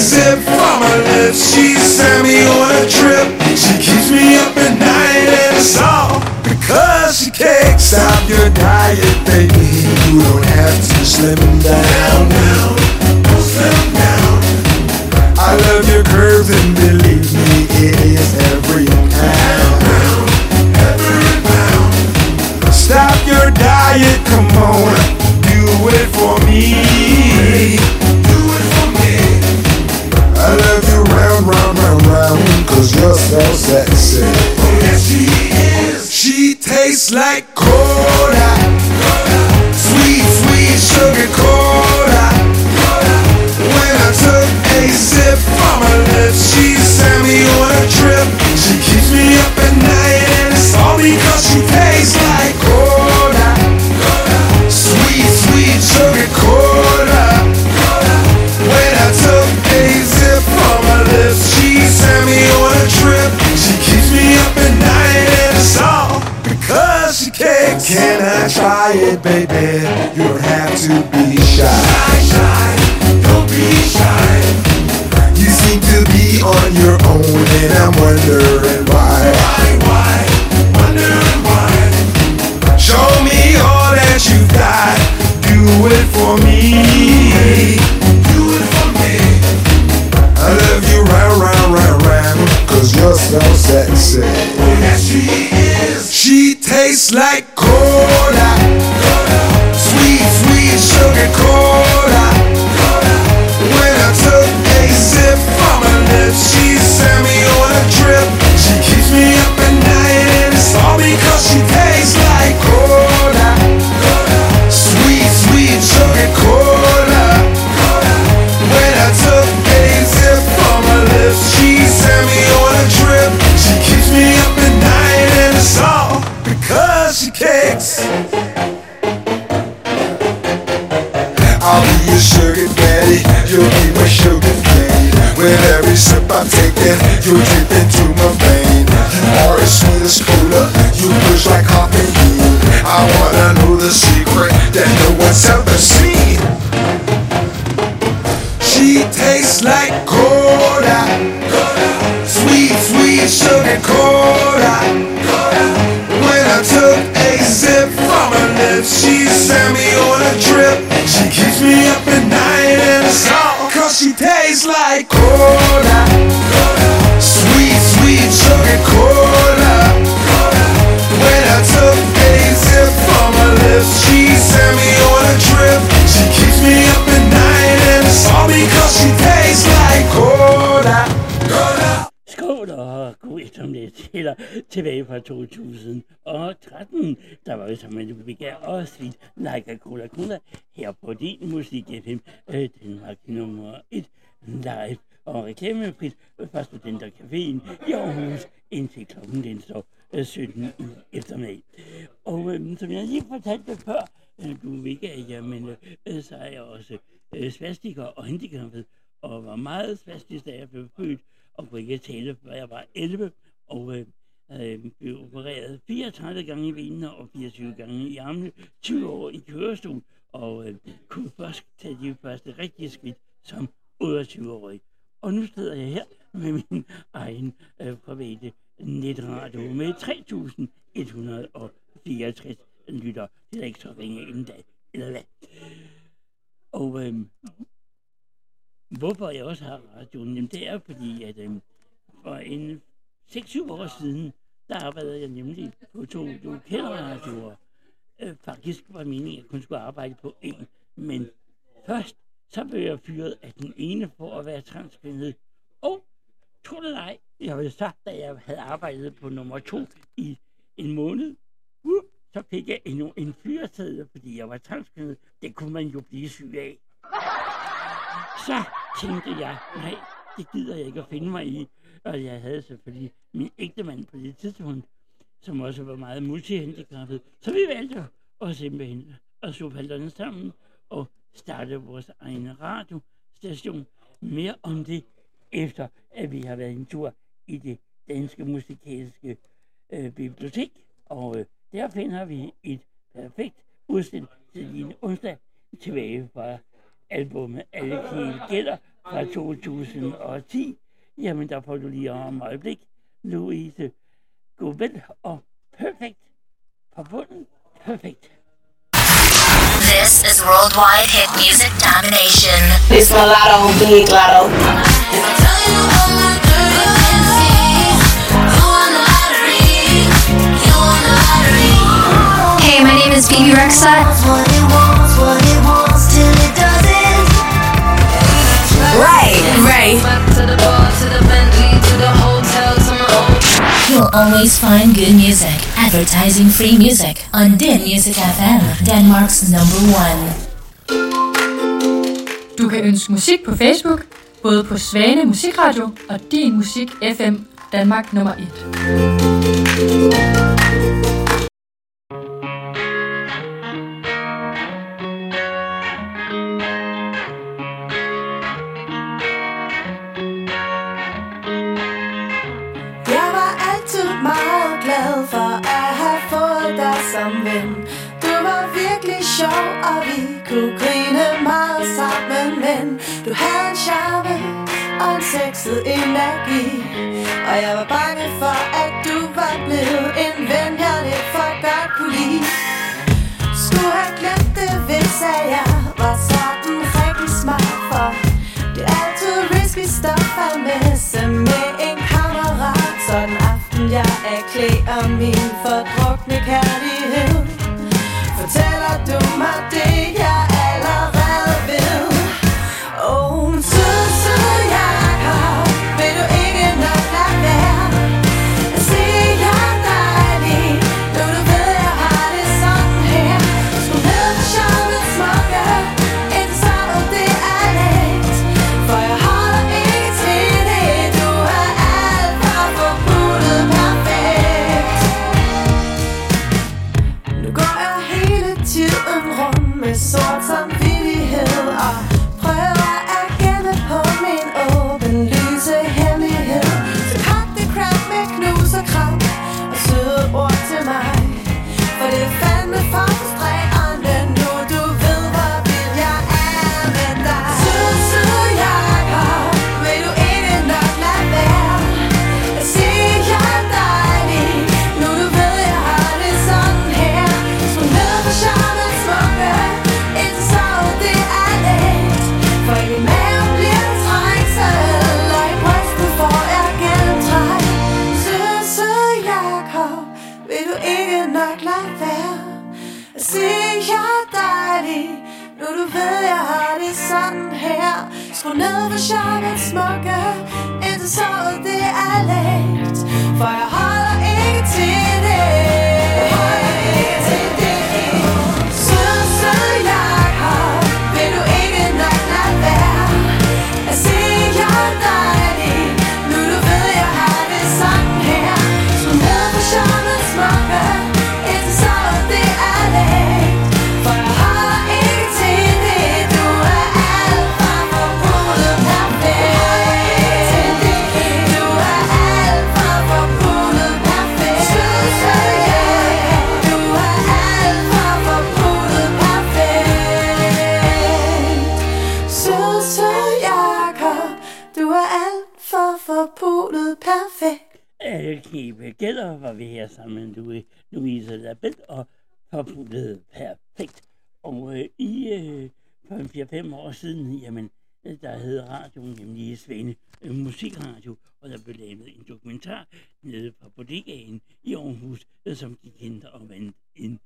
sip from her lips, she sent me on a trip. She keeps me up at night and it's all because she can't stop your diet, baby. You don't have to slim down now. Slim down. I love your curves and believe me, it is every pound. Every pound. Stop your diet, come on, do it for me. Cause you're so sexy. Oh, yes, she is. She tastes like cola. Sweet, sweet sugar cola. When I took a sip from her lips, she sent me on a trip. She keeps me up at night, and it's all because she tastes like cola. Can I try it, baby? You don't have to be shy. shy. Don't be shy. You seem to be on your own, and I'm wondering why. Why, why? Wondering why? Show me all that you've got. Do it for me. Do it for me. I love you round, round, round, round. Cause you're so sexy. Tastes like cola. Sweet, sweet sugar cola. When I took a sip from her lips, she sent me on a trip. She keeps me up at night, and it's all because she tastes like cola. My sugar cane. With every sip I'm taking, you drip into my vein. You are as sweet as cola, you push like caffeine. I wanna know the secret that no one's ever seen. She tastes like cola, sweet, sweet sugar cola. When I took a sip from her lips, she sent me on a trip. She keeps me up at night and it's she tastes like cola. Sweet, sweet sugar cola. When I took a sip from her lips, she sent me on a trip. She keeps me up at night and it's all because she eftermiddag tilbage fra 2013. Der var jo som en Lubika og Sweet Like a Cola Cola her på din musik FM. Øh, Danmark nummer 1 live og reklamefrit fra Studentercaféen i Aarhus indtil klokken den står øh, 17 i eftermiddag. Og øh, som jeg lige fortalte før, øh, du ved ikke, at men øh, så er jeg også øh, svastiker og handicappet, og var meget svastisk, da jeg blev født, og kunne ikke tale, før jeg var 11, og øh, øh, blev opereret 34 gange i benene og 24 gange i armene, 20 år i kørestol, og øh, kunne først tage de første rigtige skridt som 28-årig. Og nu sidder jeg her med min egen øh, private netradio med 3.164 lytter. Det er ikke så ringe inden dag, eller hvad? Og øh, hvorfor jeg også har radioen, jamen det er fordi, at øh, for en 6-7 år siden, der arbejdede jeg nemlig på to lokalradioer. Øh, faktisk var meningen, at jeg kun skulle arbejde på en, men først så blev jeg fyret af den ene for at være transkvindet. Og tro det ej, jeg havde sagt, da jeg havde arbejdet på nummer to i en måned, uh, så fik jeg endnu en fyreseddel, fordi jeg var transkvindet. Det kunne man jo blive syg af. Så tænkte jeg, nej, det gider jeg ikke at finde mig i. Og jeg havde selvfølgelig min ægtemand på det tidspunkt, som også var meget multihandicappet. Så vi valgte at simpelthen at slå palterne sammen og starte vores egen radiostation. Mere om det, efter at vi har været en tur i det danske musikalske øh, bibliotek. Og øh, der finder vi et perfekt udstilling til din onsdag tilbage fra albumet Alle Kiel Gælder fra 2010. Jamen, der får du lige om et øjeblik Louise Gobel og Perfect forbundet. Perfekt. This is worldwide hit music domination. It's mulatto, big lotto. Hey, my name is Phoebe Rexa. Right. You'll always find good music, advertising free music on Din Music FM, Denmark's number one. Du kan ønske musik på Facebook, både på Svane Musikradio og Din Musik FM Danmark nummer 1. kunne grine meget sammen Men du havde en charme og en sexet energi. Og jeg var bange for, at du var blevet en ven, jeg lidt for godt kunne lide. Skulle have glemt det, hvis jeg var sådan rigtig smart For det er altid risky stuff at messe med en kammerat. Sådan aften jeg erklærer min fordrukne kærlighed Fortæller du mig det, jeg gælder, var vi her sammen med Louise Label og forpullet perfekt. Og øh, i øh, for en 4-5 år siden, jamen, øh, der hed radioen, nemlig Svende øh, Musikradio, og der blev lavet en dokumentar nede fra bodegaen i Aarhus, øh, som gik hen og vandt en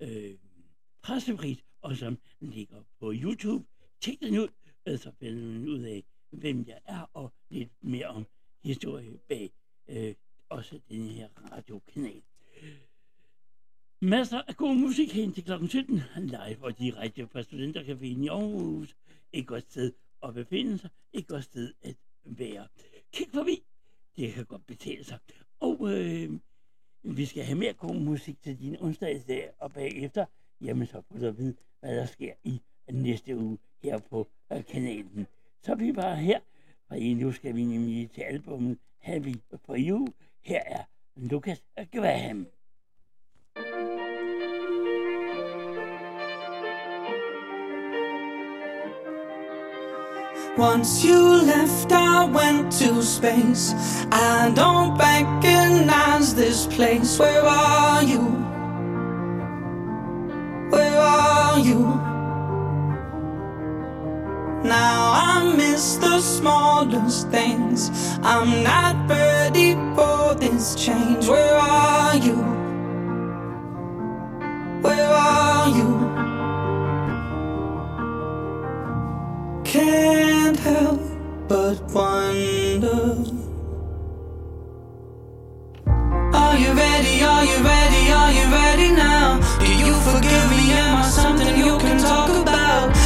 øh, pressepris, og som ligger på YouTube. Tjek den ud, øh, så finder man ud af, hvem jeg er, og lidt mere om historie bag øh, også den her radiokanal. Masser af god musik hen til kl. 17, live og direkte fra Studentercaféen i Aarhus. Et godt sted at befinde sig, et godt sted at være. Kig forbi, det kan godt betale sig. Og øh, vi skal have mere god musik til din onsdagsdag, og bagefter, jamen så får du at vide, hvad der sker i næste uge her på øh, kanalen. Så er vi bare her, og nu skal vi nemlig til albumet Happy for You. Her er Lucas Graham. Once you left, I went to space. I don't recognize this place. Where are you? Where are you? Now I miss the smallest things. I'm not ready for this change. Where are you? Where are you? Can't help but wonder. Are you ready? Are you ready? Are you ready now? Do you forgive me? Am I something you can talk about?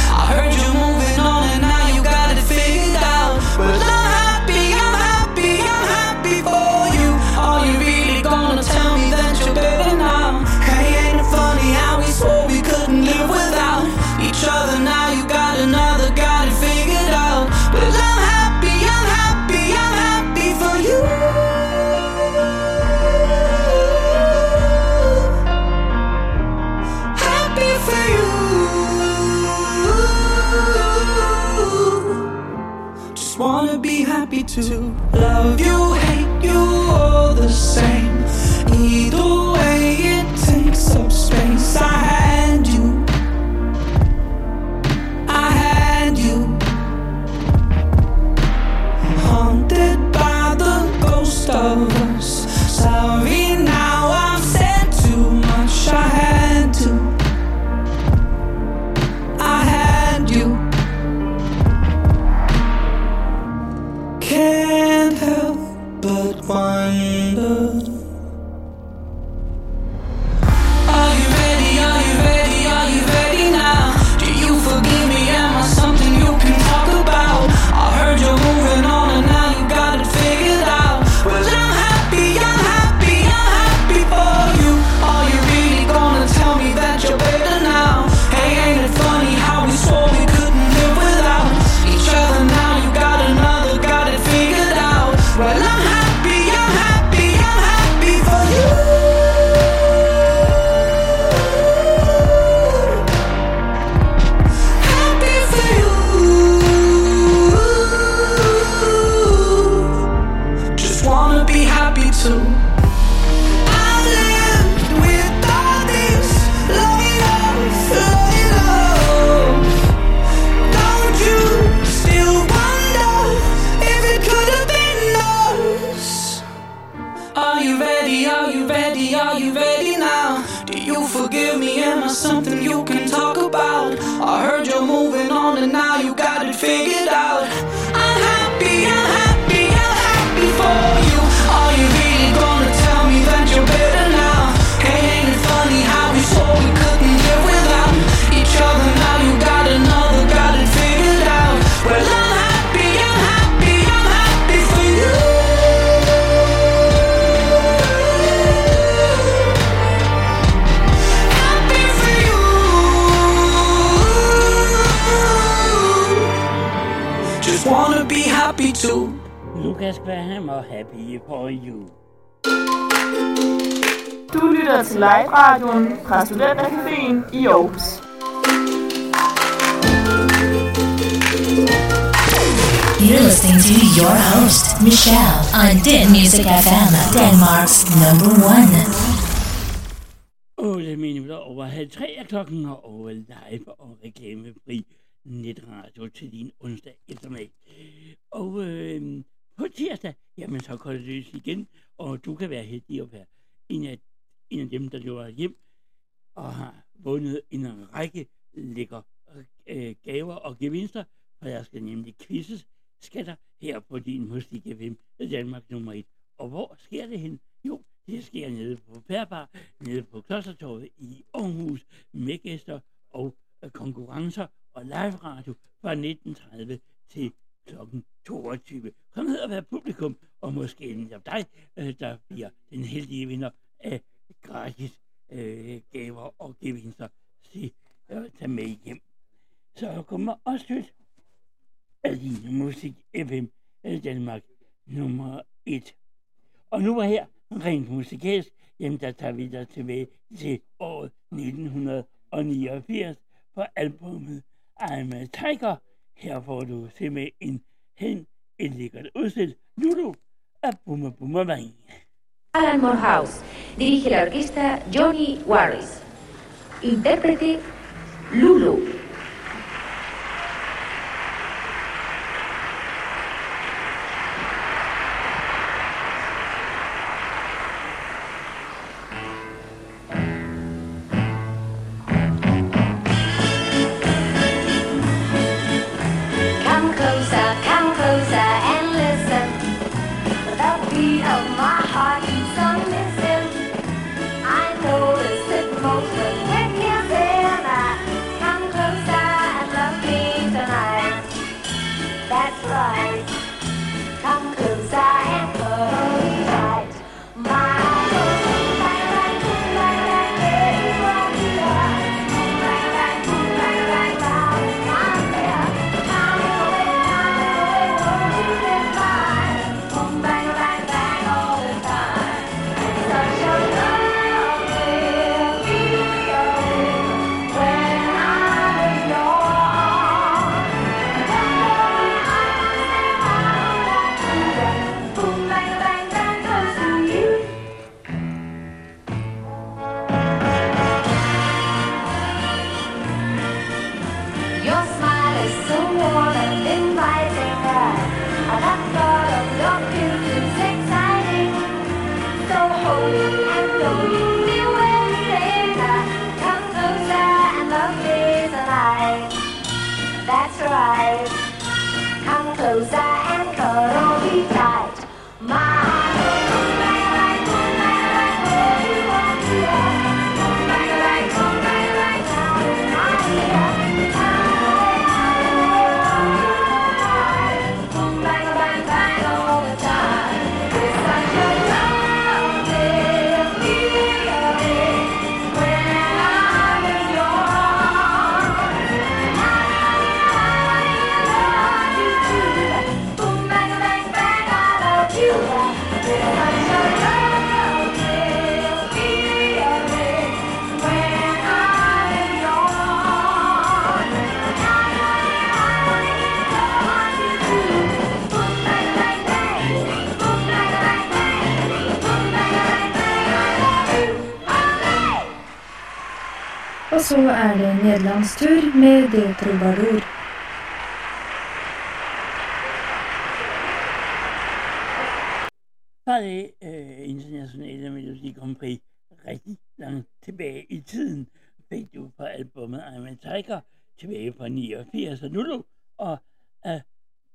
Studentercaféen i Aarhus. You're listening to your host, Michelle, on Den Music FM, Denmark's number one. 8 minutter over halv tre er klokken og over live og reklamefri netradio til din onsdag eftermiddag. Og øh, på tirsdag, jamen så går det løs igen, og du kan være heldig at være en af, en af dem, der løber hjem og har vundet en række lækker øh, gaver og gevinster, for jeg skal nemlig quizzes skatter her på din musik FM Danmark nummer 1. Og hvor sker det hen? Jo, det sker nede på Pærbar, nede på Klostertorvet i Aarhus, med gæster og øh, konkurrencer og live radio fra 19.30 til kl. 22. Kom ned og vær publikum, og måske endda dig, øh, der bliver den heldige vinder af gratis øh, gaver og gevinster til at tage med hjem. Så kommer også lidt af din musik FM øh, Danmark nummer 1. Og nu var her rent musikalsk, jamen der tager vi dig tilbage til året 1989 på albummet I'm a Tiger. Her får du simpelthen hen et lækkert udsæt. Lulu af Bumma Bumma Vang. Alan Morehouse dirige la orquesta Johnny Warris. Intérprete Lulu. Nederlandstur med Det Troubadour. Fra det øh, internationale Melodi Grand Prix rigtig langt tilbage i tiden, fik du på albumet I'm a Tiger tilbage fra 89 og Nulu og af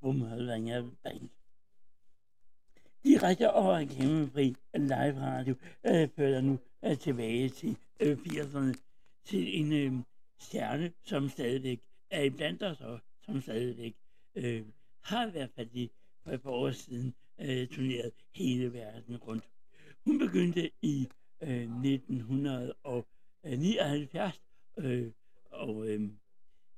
Bumhølvanger Band. Direkte over igennem fri live radio øh, fører nu øh, tilbage til øh, 80'erne til en øh, stjerne, som stadigvæk er iblandt os og som stadigvæk øh, har i hvert fald for et par år siden øh, turneret hele verden rundt. Hun begyndte i øh, 1979, øh, og øh,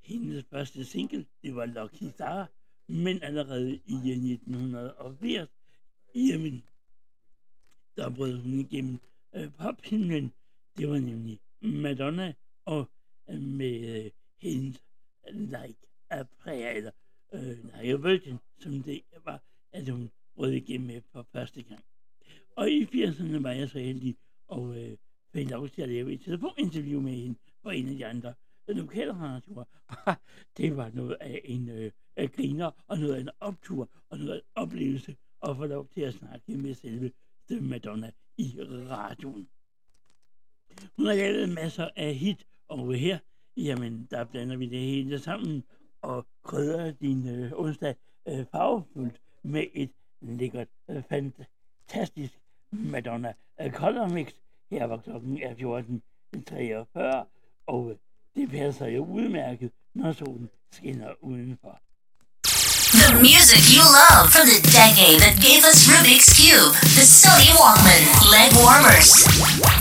hendes første single, det var Lucky Star, men allerede i øh, 1980, jamen, der brød hun igennem øh, pophimlen. Det var nemlig Madonna, og med øh, hendes Like a Prayer, eller øh, Like a Virgin, som det var, at hun brød igennem med for første gang. Og i 80'erne var jeg så heldig og øh, fandt lov til at lave et telefoninterview med hende for en af de andre lokalradioer. det var noget af en øh, griner, og noget af en optur, og noget af en oplevelse at få lov til at snakke med selve øh, Madonna i radioen. Hun har lavet masser af hit, og her, jamen, der blander vi det hele sammen og krydrer din øh, onsdag øh, farvefuldt med et lækkert, øh, fantastisk Madonna øh, Color Mix. Her var klokken er 14.43, og øh, det passer jo udmærket, når solen skinner udenfor. The music you love from the decade that gave us Rubik's Cube, the Sony Walkman, leg warmers,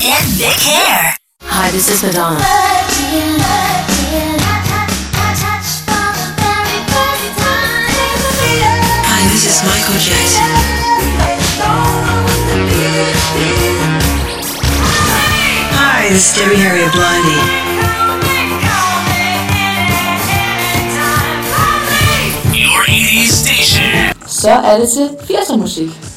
and big hair. Hi, this is Madonna. Hi, this is Michael Jackson. Hi, this is Debbie Harry of Blondie. Your 80s station. Så det til 80'er musik.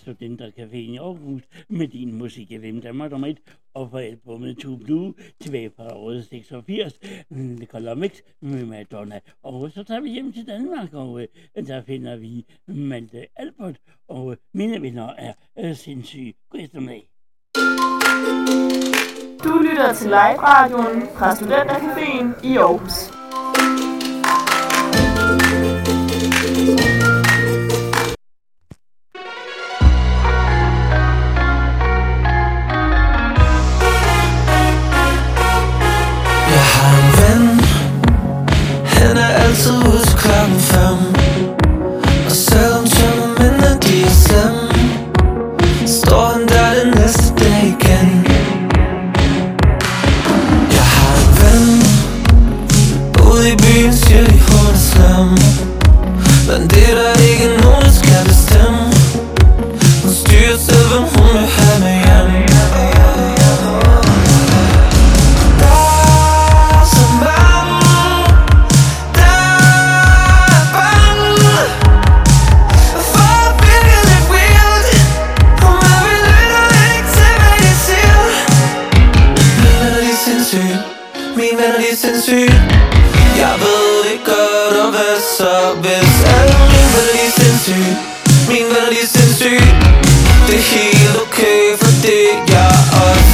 Studentercaféen i Aarhus med din musik af Vim Danmark nummer 1 og på albumet To Blue tilbage fra året 86. The Color Mix med Madonna. Og så tager vi hjem til Danmark, og øh, der finder vi Malte Albert, og øh, mine venner er øh, sindssyge. God eftermiddag. Du lytter til live-radioen fra Studentercaféen i Aarhus. Ude til klokken fem Og selvom tømmermændene de slemme Står han der den næste dag igen Jeg har en ven Ude i byen siger de hun slem Men det så Hvis alle mine var lige sindssyg Min var lige sindssyg Det er helt okay for det jeg også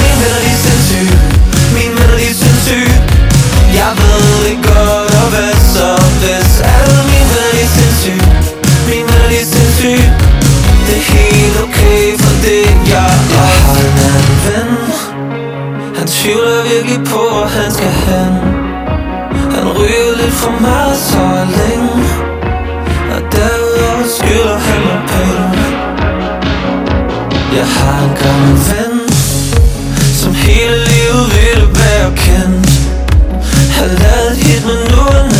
Min var lige sindssyg Min var lige sindssyg. Jeg ved det godt og hvad så Hvis alle mine var lige sindssyg? Min var lige sindssyg Det er helt okay for det jeg også Jeg har en anden ven. Han tvivler virkelig på, hvor han skal hen. Han ryger lidt for meget, så længe. Og derudover skylder han mig penge. Jeg har en gammel ven Som hele livet ville være kendt. Har lavet hit, men nu er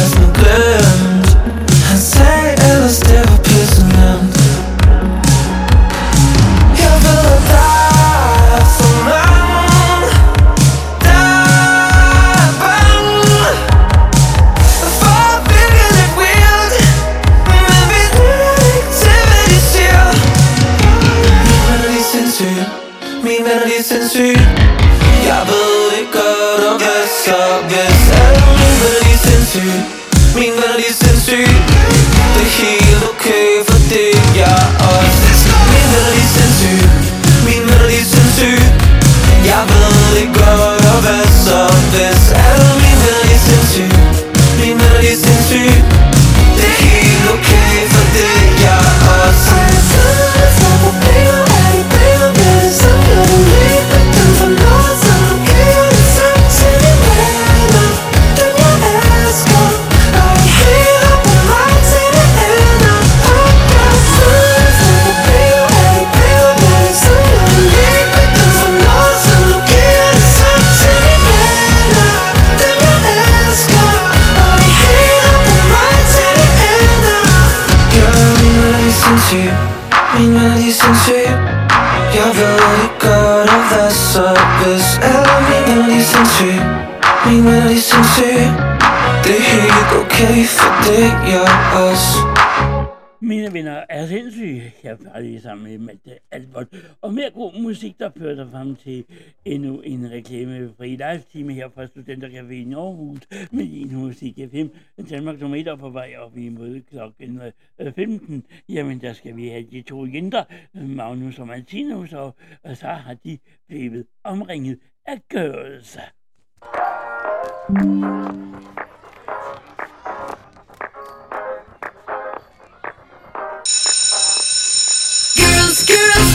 okay for det er os. Mine venner er sindssyge. Jeg er lige sammen med Malte Albert. Og mere god musik, der fører dig frem til endnu en reklamefri live-time her fra Studentercafé i Aarhus med din musik FM. Danmark som er på vej op imod klokken øh, 15. Jamen, der skal vi have de to jenter, Magnus og Martinus, og, og så har de blevet omringet af girls. Girls,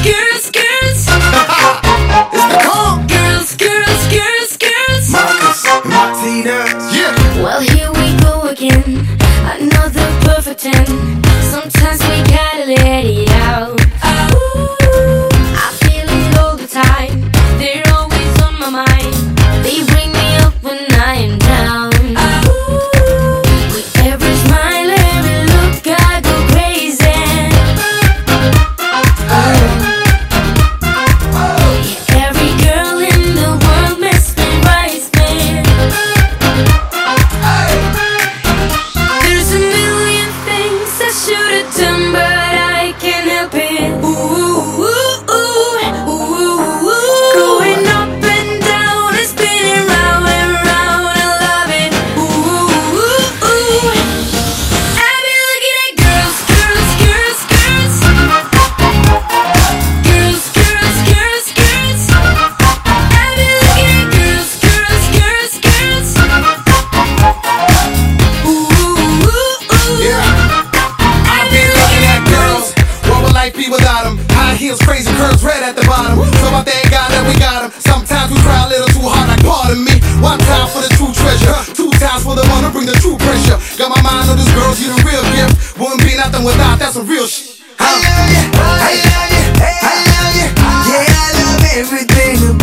girls, girls, girls. it's the call. Girls, girls, girls, girls. Marcus, Martinez, yeah. Well, here we go again. Another perfect 10. Sometimes we gotta let it out. Oh, I feel it all the time. They're always on my mind. They bring me up when I am down. at the bottom. So I thank God that we got him. Sometimes we try a little too hard, like pardon me. One time for the true treasure, two times for the one to bring the true pressure. Got my mind on this girl, she the real gift. Wouldn't be nothing without that, some real shit. Huh? I love you, I love you, I love you. Yeah, I love everything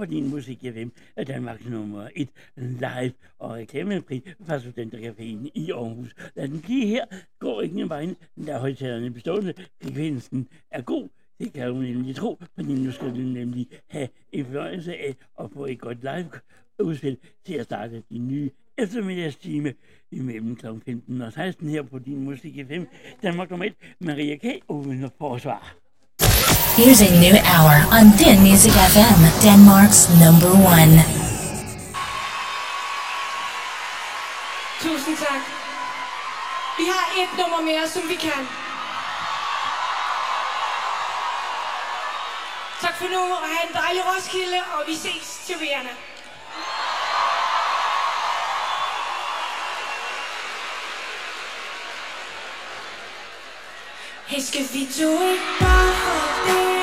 på din musik FM er Danmarks nummer et live og reklamefri fra Studentercaféen i Aarhus. Lad den blive her, går ikke en vejen, der højtalerne bestående. Frekvensen er god, det kan du nemlig tro, men nu skal du nemlig have en fornøjelse af at få et godt live udspil til at starte din nye eftermiddagstime imellem kl. 15 og 16 her på din Musik FM. Danmark nummer 1, Maria K. uden at. Here's a new hour on Thin Music FM, Denmark's number one. Tusind tak. Vi har et nummer mere, som vi kan. Tak for nu, og have en dejlig Roskilde, og vi ses til Vienna. Est-ce que vis-tu et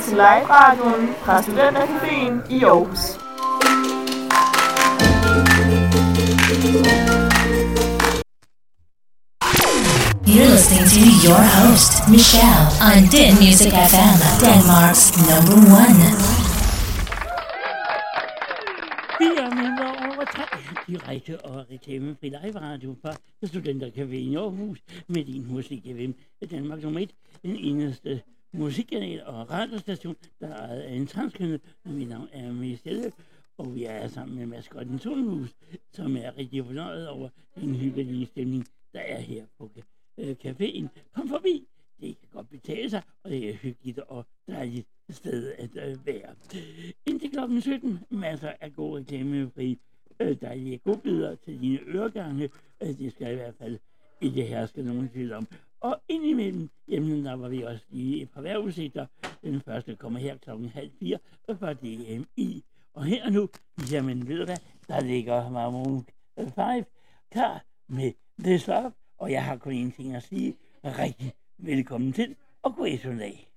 Du til live-radioen fra Studentercaféen i Aarhus. You're listening to your host, Michelle, on Din Music FM, Denmark's number one. Fire minutter over tre. Direkte og reklamefri live-radio fra Studentercafé i Aarhus med din musik FM. Danmark nummer 1. Den eneste musikkanal og radiostation, der er ejet af en transkønnet. Mit navn er Michelle, og vi er sammen med maskotten Solmus, som er rigtig fornøjet over den hyggelige stemning, der er her på øh, caféen. Kom forbi, det kan godt betale sig, og det er hyggeligt og dejligt sted at øh, være. Indtil klokken 17, masser af gode reklamefri øh, dejlige godbidder til dine øregange. Øh, det skal i hvert fald ikke herske nogen tvivl om. Og indimellem, jamen der var vi også lige et par vejrudsigter. Den første kommer her klokken halv fire fra DMI. Og her og nu, jamen ved du hvad, der ligger Maroon 5 klar med det Love. Og jeg har kun én ting at sige. Rigtig velkommen til, og god eftermiddag.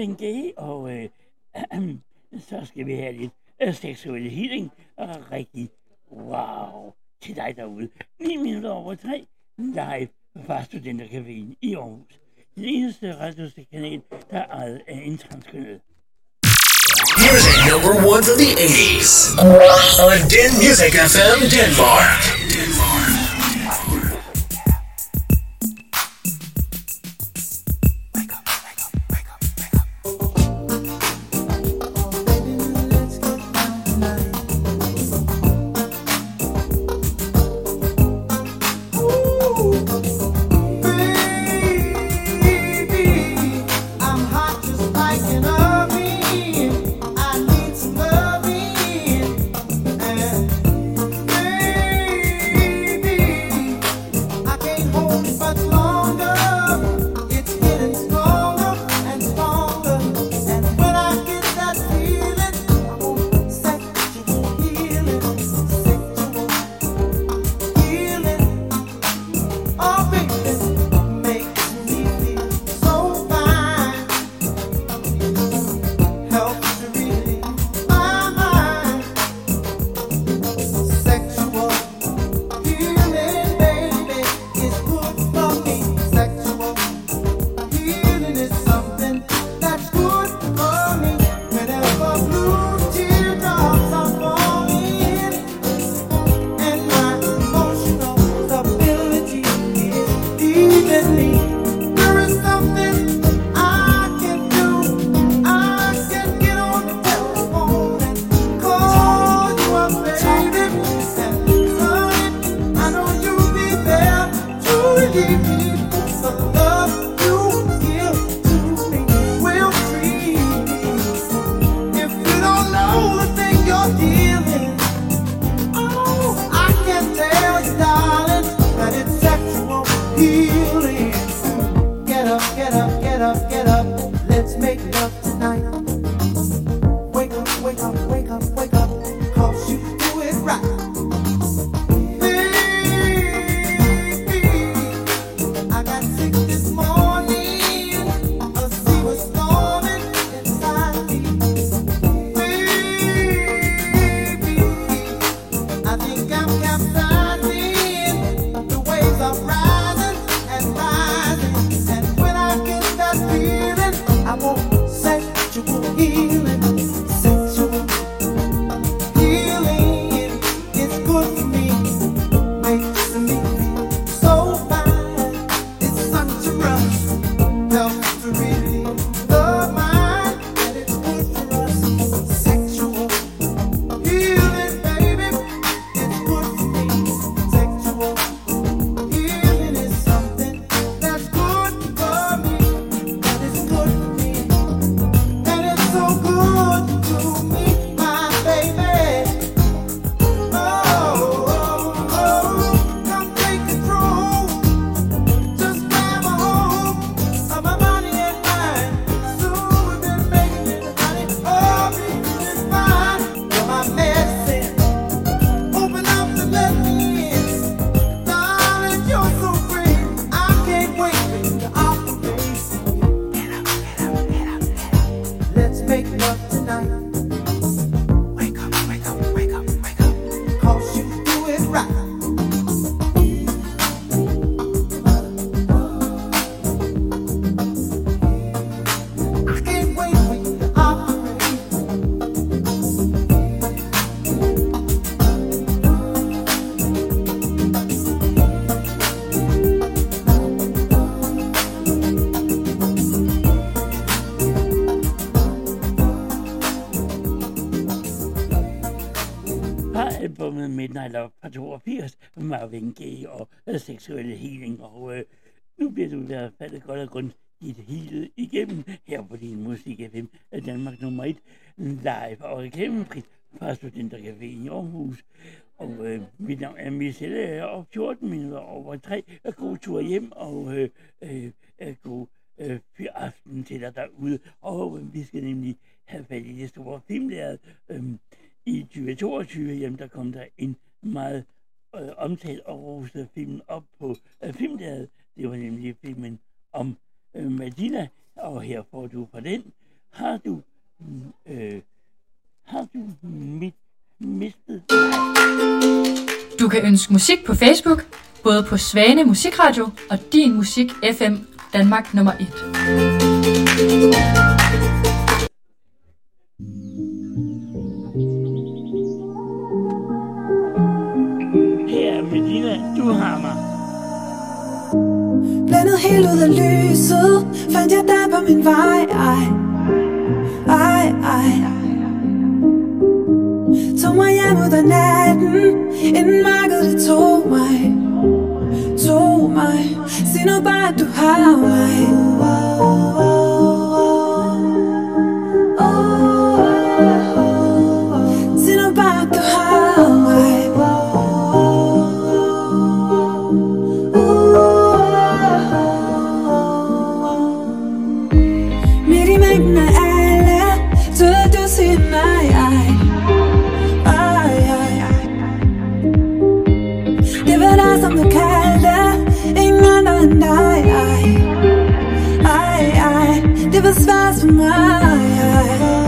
Robin G. Og øh, øh, så skal vi have lidt øh, seksuel healing. Og rigtig wow til dig derude. 9 minutter over 3 live fra Studentercaféen i Aarhus. Den eneste radiokanal, der er ejet af en transkønnet. Music number one from the 80s on Den Music FM Denmark. Midnight Love fra 82, Marvin Gaye og øh, seksuelle healing. Og øh, nu bliver du i hvert fald godt og grund dit hele igennem her på din Musik FM øh, Danmark nummer 1 live og reklamefrit fra Studentercaféen i Aarhus. Og øh, mit navn er Michelle, og 14 minutter over 3. Øh, god tur hjem, og øh, øh, øh god øh, aften til dig derude. Og øh, vi skal nemlig have fat i det store filmlæret. Øh, i 2022, jamen, der kom der en meget øh, omtalt og roset film op på øh, filmdaget. Det var nemlig filmen om øh, Medina, og her får du fra den. Har du, mm, øh, har du mit, mistet Du kan ønske musik på Facebook, både på Svane Musikradio og Din Musik FM Danmark nummer 1. er Medina, du har mig. Blandet helt ud af lyset Fandt jeg dig på min vej. Ej, ej, ej. Tog mig hjem ud af natten Inden mørket det tog mig. Tog mig. Sig nu bare at du har mig. Sig ej. Det var svært for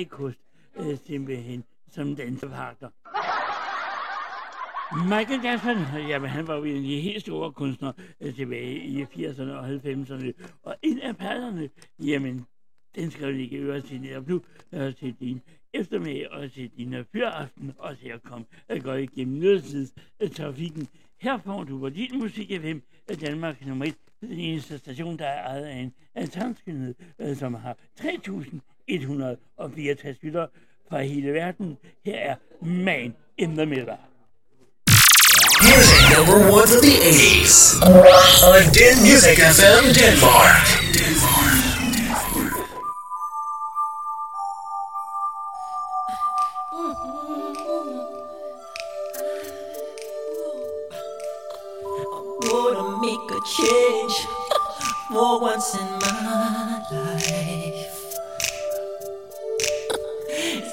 øh, øh, simpelthen som dansepartner. Michael Jackson, jamen han var jo en af de helt store kunstnere øh, tilbage i 80'erne og 90'erne, og en af perlerne, jamen den skal jo ikke øvrigt til netop nu, øh, til din eftermiddag og til din fyraften, og til at komme og gå igennem nødtidstrafikken. Her får du på din musik FM at øh, Danmark nummer 1, den eneste station, der er ejet af en, en transkyndet, øh, som har 3000 3.164 lyttere fra hele verden. Her er Man in the Middle. Music number one from the 80s on Den Music FM Denmark. gonna make a change for once in my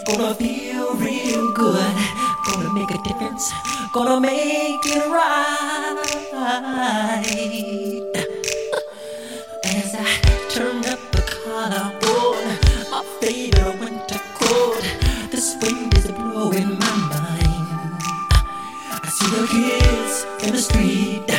gonna feel real good. Gonna make a difference. Gonna make it right. As I turn up the collar on my favorite winter coat, this wind is blowing my mind. I see the kids in the street,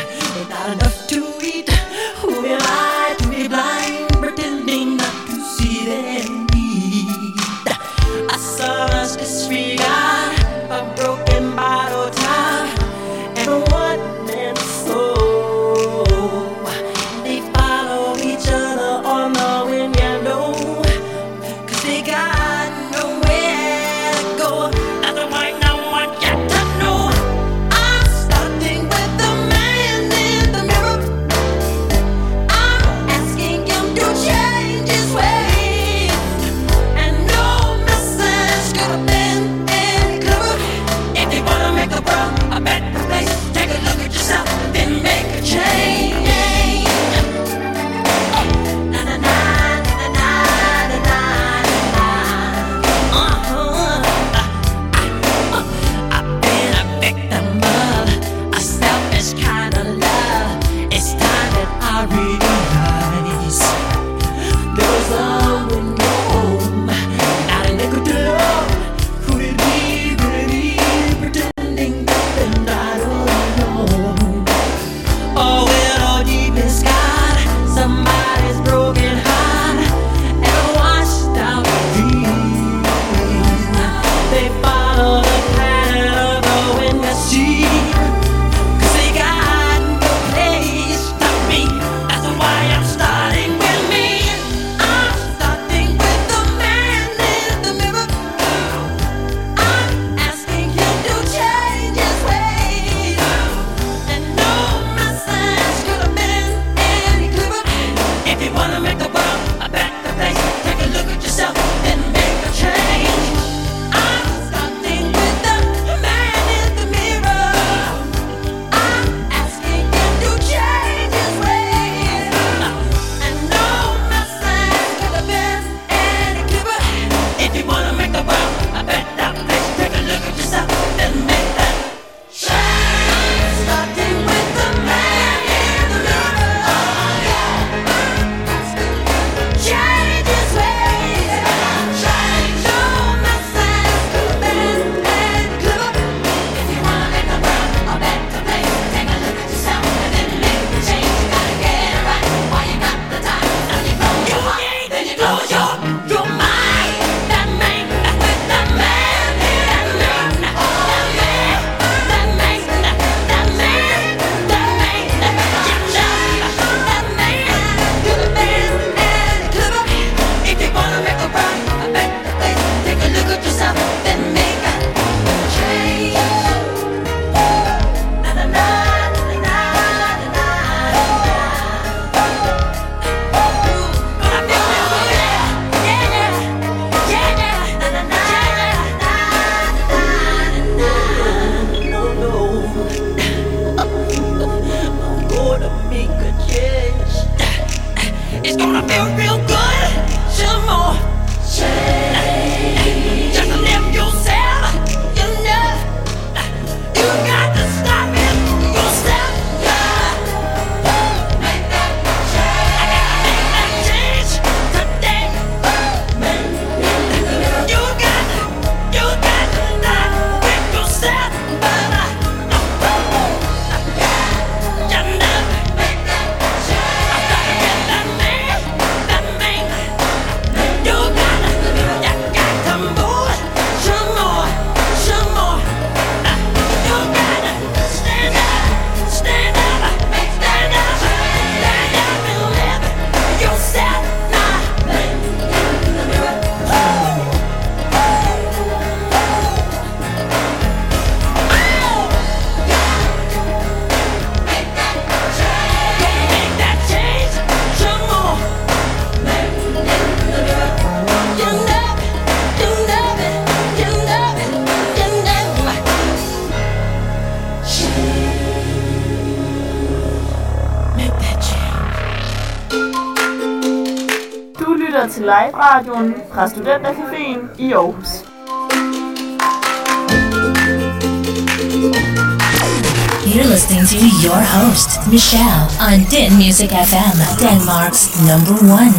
Music FM, Denmark's number one.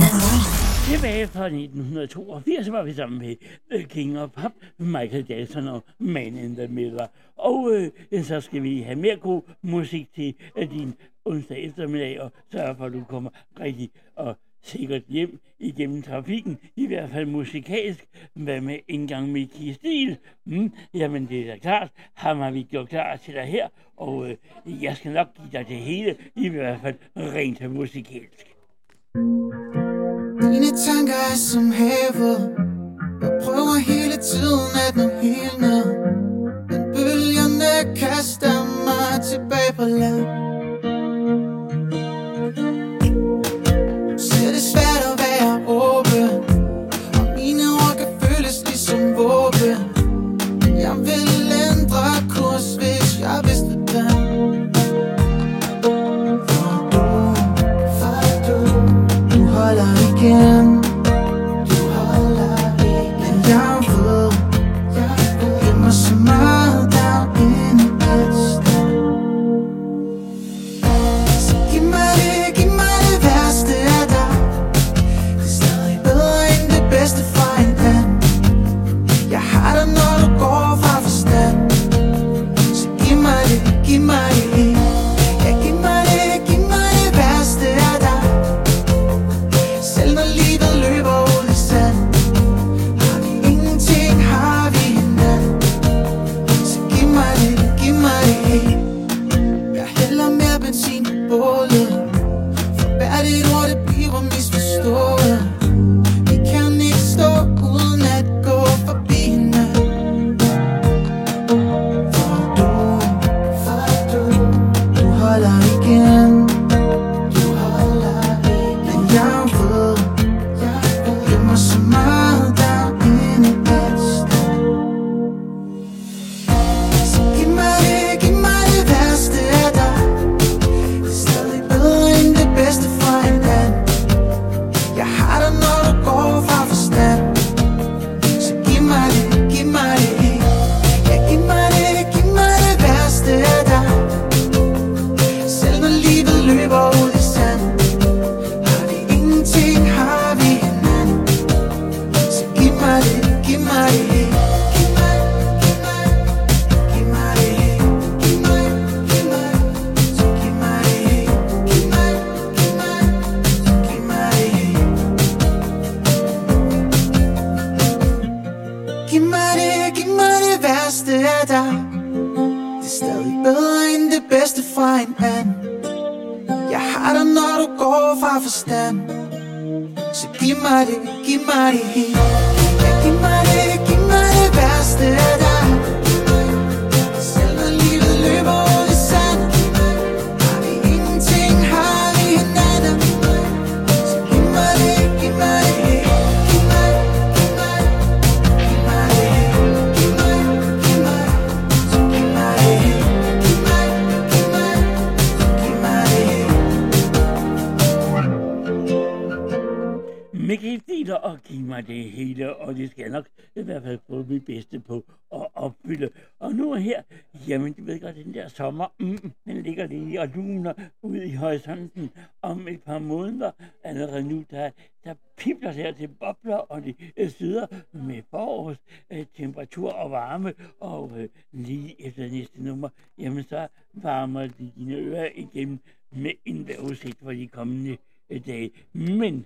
Tilbage fra 1982 var vi sammen med øh, King of Pop, Michael Jackson og Man in the Mirror. Og øh, så skal vi have mere god musik til øh, din onsdag eftermiddag, og sørge for, at du kommer rigtig og sikkert hjem igennem trafikken, i hvert fald musikalsk. Hvad med en gang Mickey Stil? Mm, hm, jamen det er da klart, ham har vi gjort klar til dig her, og øh, jeg skal nok give dig det hele, i hvert fald rent musikalsk. Dine tanker er som havet. Jeg prøver hele tiden at nå helt ned. Men bølgerne kaster mig tilbage på land. Så er det svært at være åben. Ligesom Så giv mig det, giv og det skal jeg nok i hvert fald få mit bedste på at opfylde. Og nu her, jamen du ved godt, den der sommer, mm, den ligger lige og luner ud i horisonten om et par måneder. Allerede nu, der, der pipler her til bobler, og det øh, syder med forårs øh, temperatur og varme, og øh, lige efter næste nummer, jamen så varmer det dine ører igen med en vejrudsigt for de kommende øh, dage. Men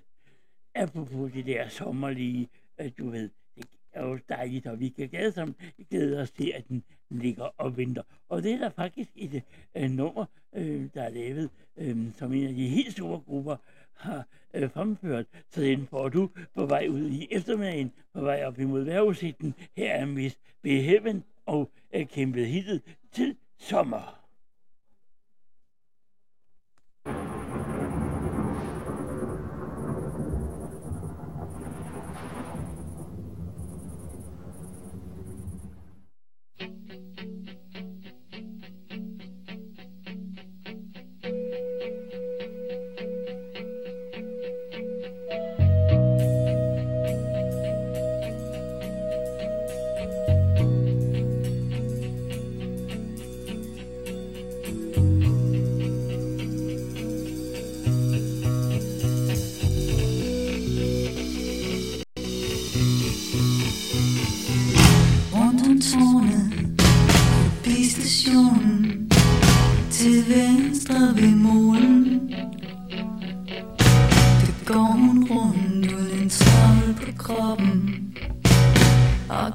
apropos det der sommerlige, øh, du ved, det er jo dejligt, og vi kan glæde, som, glæde os til, at den ligger og venter. Og det er der faktisk et øh, nummer, øh, der er lavet, øh, som en af de helt store grupper har øh, fremført. Så den får du på vej ud i eftermiddagen, på vej op imod vejrudsigten. Her er Miss Beheaven og øh, kæmpet hittet til sommer.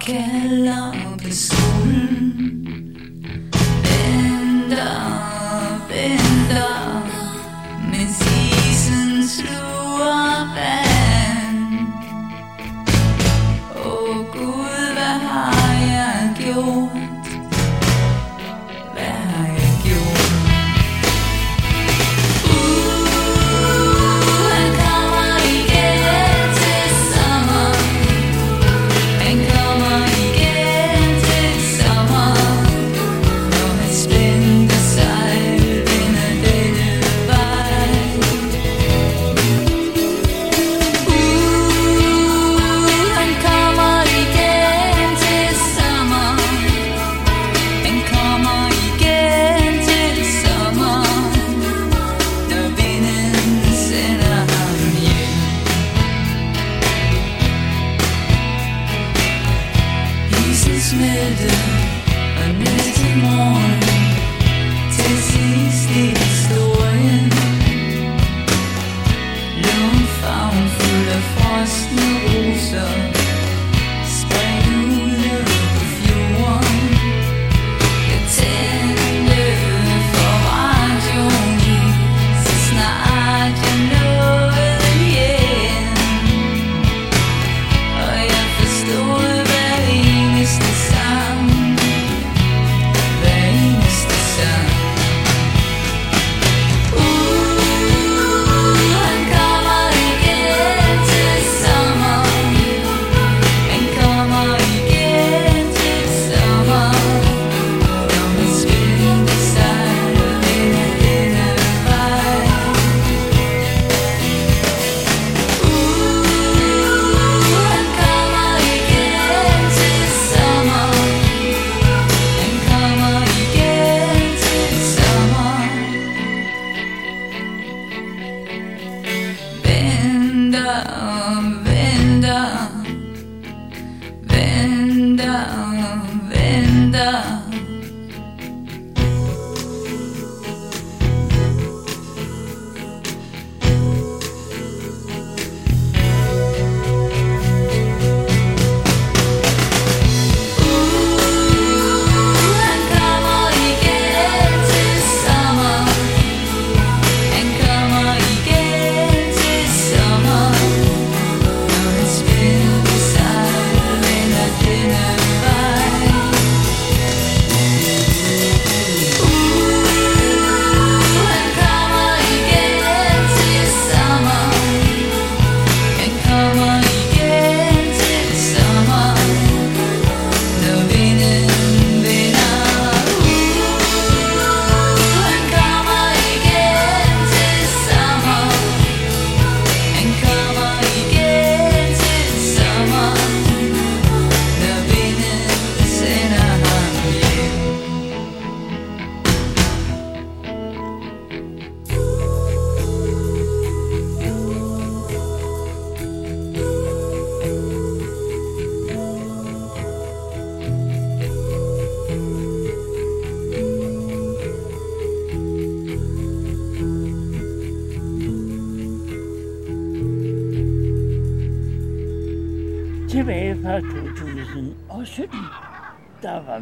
Kalder på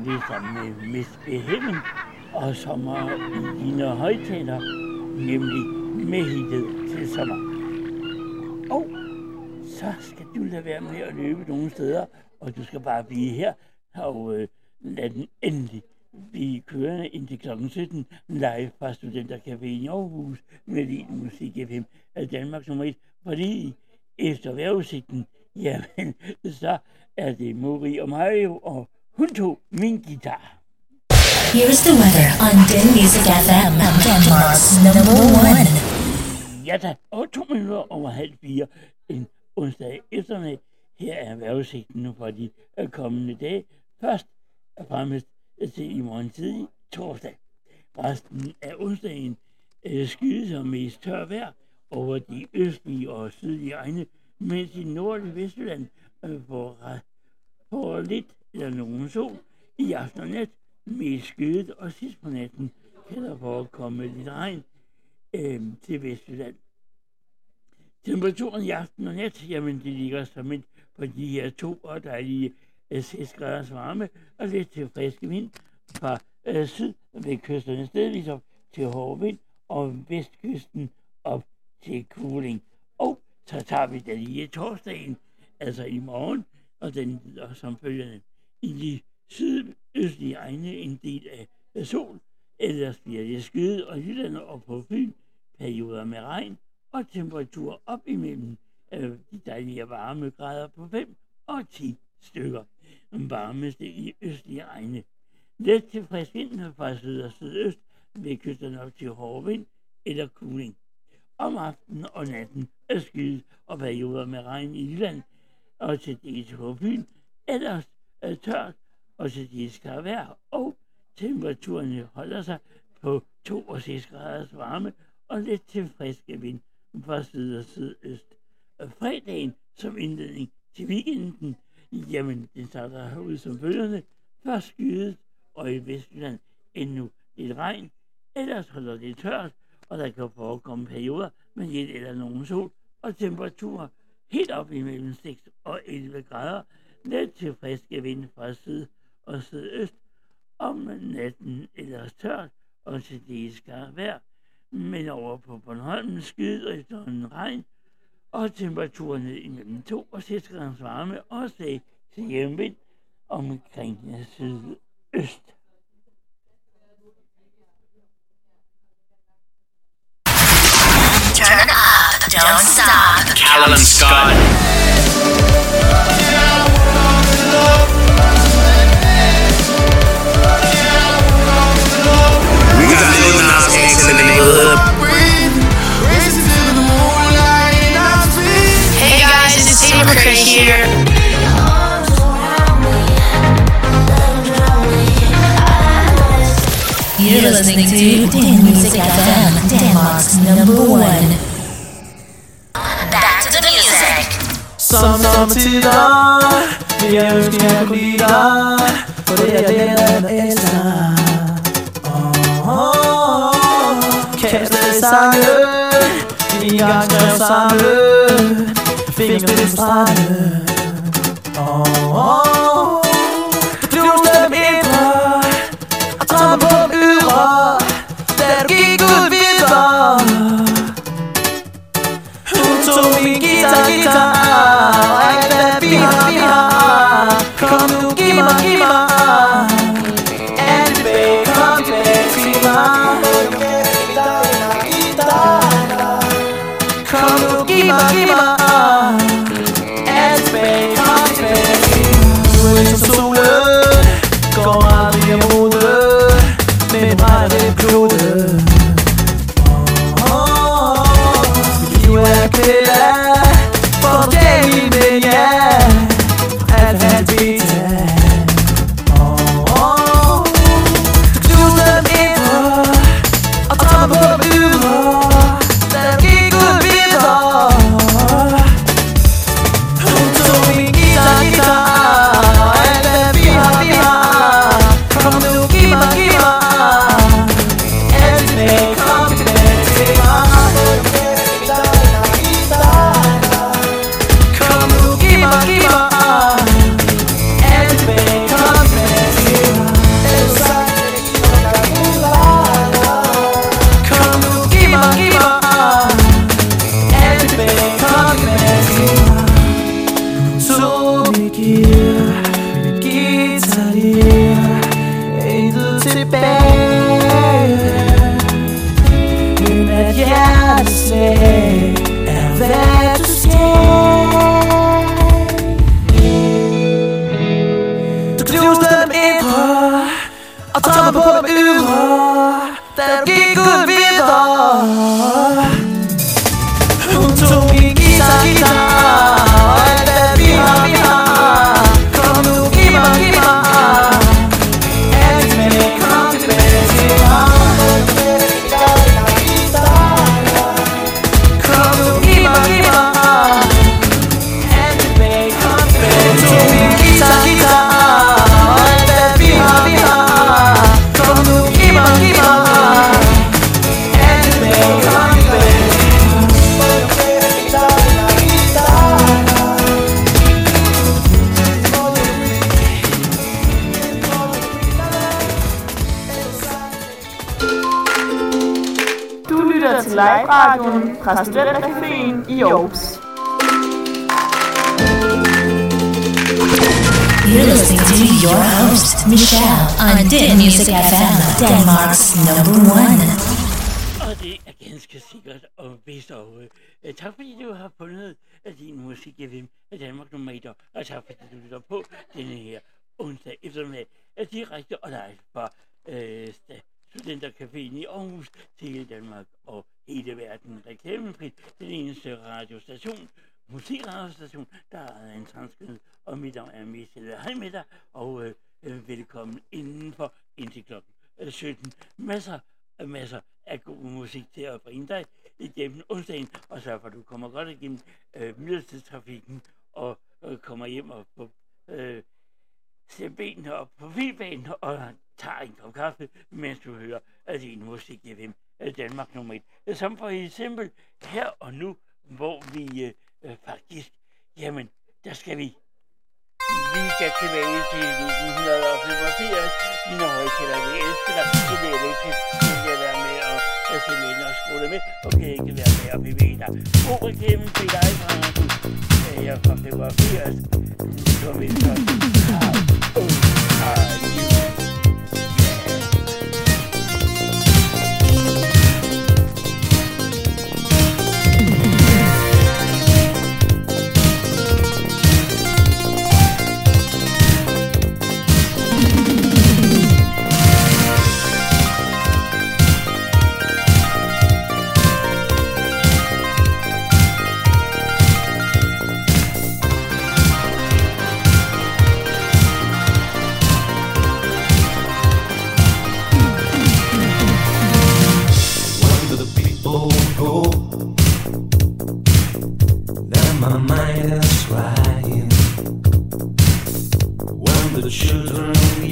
der var vi sammen øh, med Miss Beheaven og sommer i dine højtaler, nemlig med til sommer. Og så skal du lade være med at løbe nogle steder, og du skal bare blive her og øh, lad den endelig blive kørende indtil kl. 17 live fra Studentercaféen i Aarhus med din musik FM af Danmarks nummer 1, fordi efter vejrudsigten, jamen, så er det Mori og mig og hun tog min guitar. Here's the weather on Den Music FM, Denmark's number one. Ja da, og to minutter over halv fire en onsdag eftermiddag. Her er vejrudsigten nu for de øh, kommende dage. Først og fremmest til i morgen tidlig torsdag. Resten af onsdagen øh, skydes og mest tør vejr over de østlige og sydlige egne, mens i nordlige Vestjylland øh, får, får lidt eller nogen sol i aften og nat, mest skyet og sidst på natten kan der forekomme lidt regn øh, til Vestjylland. Temperaturen i aften og nat, jamen det ligger som på de her to og dejlige øh, 6 graders varme og lidt til frisk vind fra øh, syd ved kysterne stedvis op til hård vind og vestkysten op til kuling. Og så tager vi den lige torsdagen, altså i morgen, og den og som følgende. I de sydøstlige egne en del af sol, ellers bliver det skyet og Jylland og på Fyn perioder med regn og temperatur op imellem øh, de dejlige varmegrader på 5 og 10 stykker. Varmeste i østlige egne. Let til frisk vind fra syd og sydøst ved kysterne op til hård vind eller kuling. Om aftenen og natten er skyet og perioder med regn i Jylland og til dels på Fyn. Ellers er tørt og så de skal være. og temperaturen holder sig på 62 graders varme og lidt til friske vind fra syd og sydøst. Og fredagen som indledning til weekenden, jamen den starter herude som følgende. Først skyet og i Vestjylland endnu lidt regn. Ellers holder det tørt, og der kan forekomme perioder med lidt eller nogen sol og temperaturer helt op imellem 6 og 11 grader. Let til friske vind fra syd og sydøst. Om natten ellers tørt og til det skal vejr. Men over på Bornholm skyder efter en regn, og temperaturerne imellem 2 og 6 graders varme og sag til hjemvind omkring sydøst. Turn up, don't stop. Callan Scott. Lil Nas X in the neighborhood. Hey guys, it's Tate McCrae here. You're listening to Dan Music FM, Denmark's number one. Back to the music. Som sommertider vil jeg ønske, jeg kunne lide dig For det er det, jeg elsker sange. Vi gang skrev sammen Fingerspil strande oh, oh. Knuste dem indre. Og træmme på dem ydre. Da du gik ud videre hun tog min guitar, guitar fra Studentercaféen i Aarhus. You're listening to your host, Michelle, on Din Music FM, Denmark's number one. Og det er ganske sikkert og vist og øh, tak fordi du har fundet øh, din musik FM af Danmark nummer 1, og tak fordi du lytter på denne her onsdag eftermiddag er direkte og live fra øh, sta- Studentercaféen i Aarhus til Danmark og hele verden. Reklamefrit, den eneste radiostation, musikradiostation, der er en transkød, og mit navn er Michelle. Hej med dig, og øh, øh, velkommen indenfor indtil klokken øh, 17. Masser øh, masser af god musik til at bringe dig igennem onsdagen, og så for at du kommer godt igennem øh, middeltidstrafikken, og øh, kommer hjem og på, øh, ser benene op på vildbanen, og tager en kop kaffe, mens du hører af din musik i FM Danmark nummer 1. Som for eksempel her og nu, hvor vi øh, faktisk, jamen, der skal vi vi skal tilbage til 1985. Når højtaler vi elsker dig, så det er elektrisk. Du kan være med og at se med og skrue det med, og kan ikke være med og bevæge dig. God reklame til dig, fra Jeg er her fra 85. Så vil så how old my mind is crying. When the children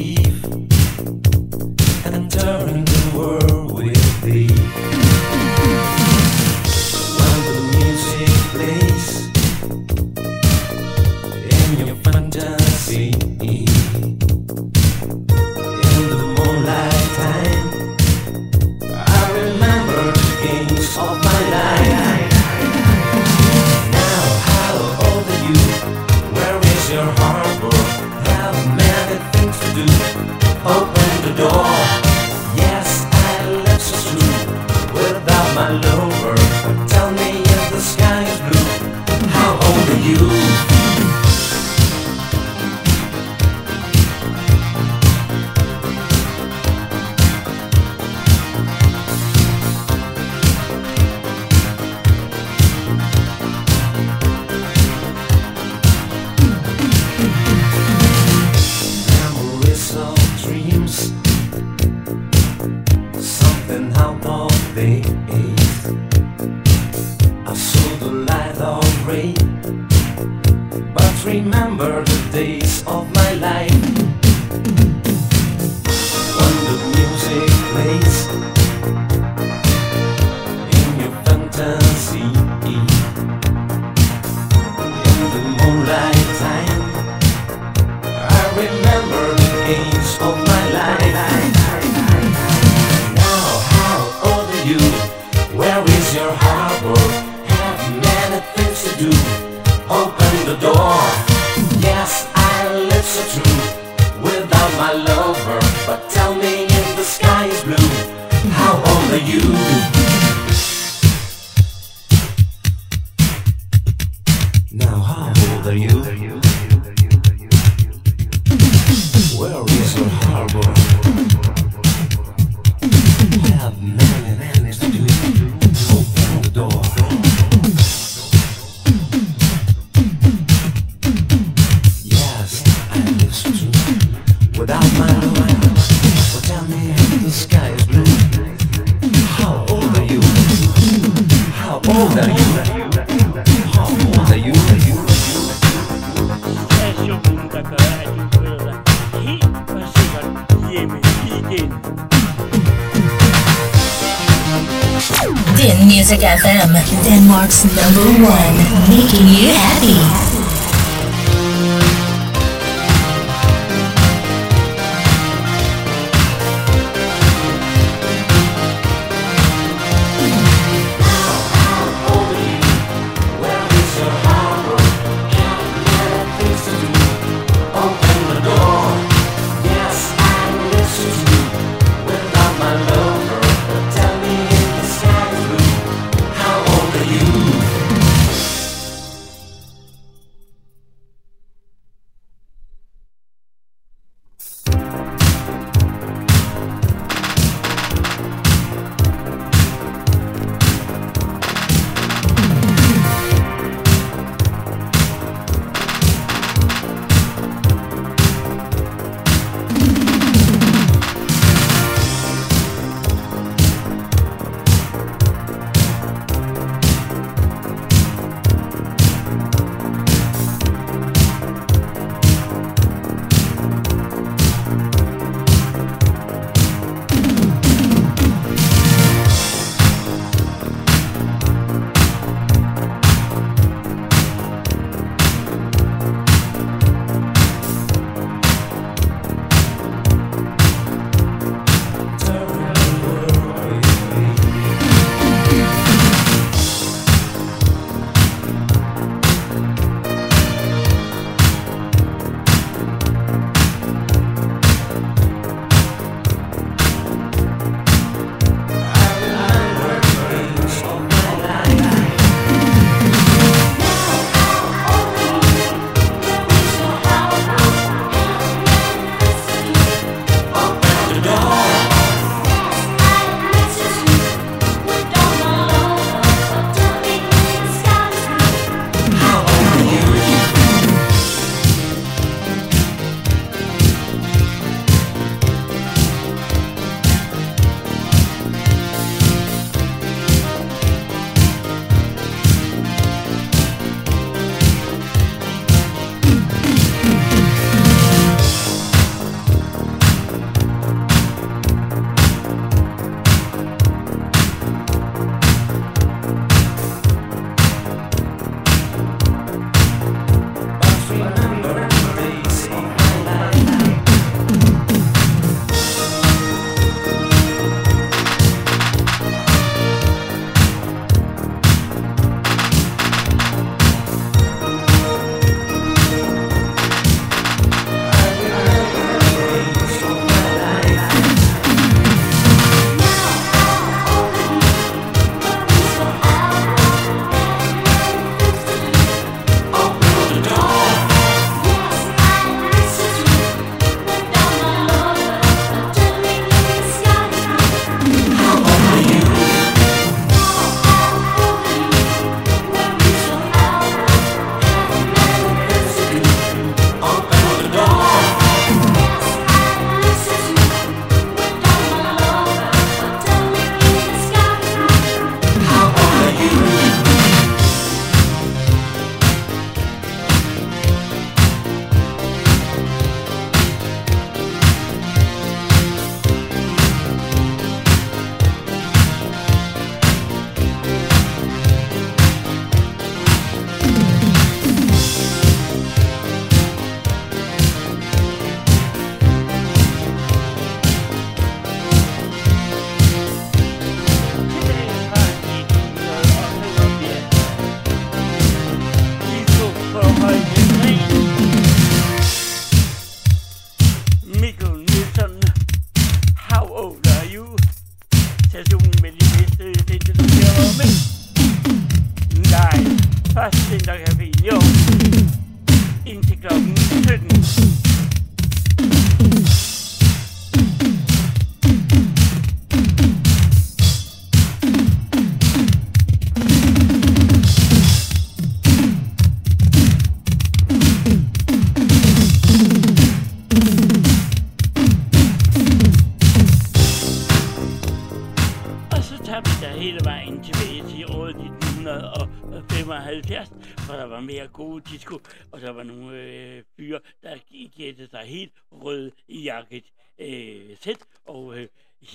tilbage til året 1975, for der var mere gode disco, og der var nogle øh, fyre, der gættede sig helt rød i jakket øh, sæt, og øh,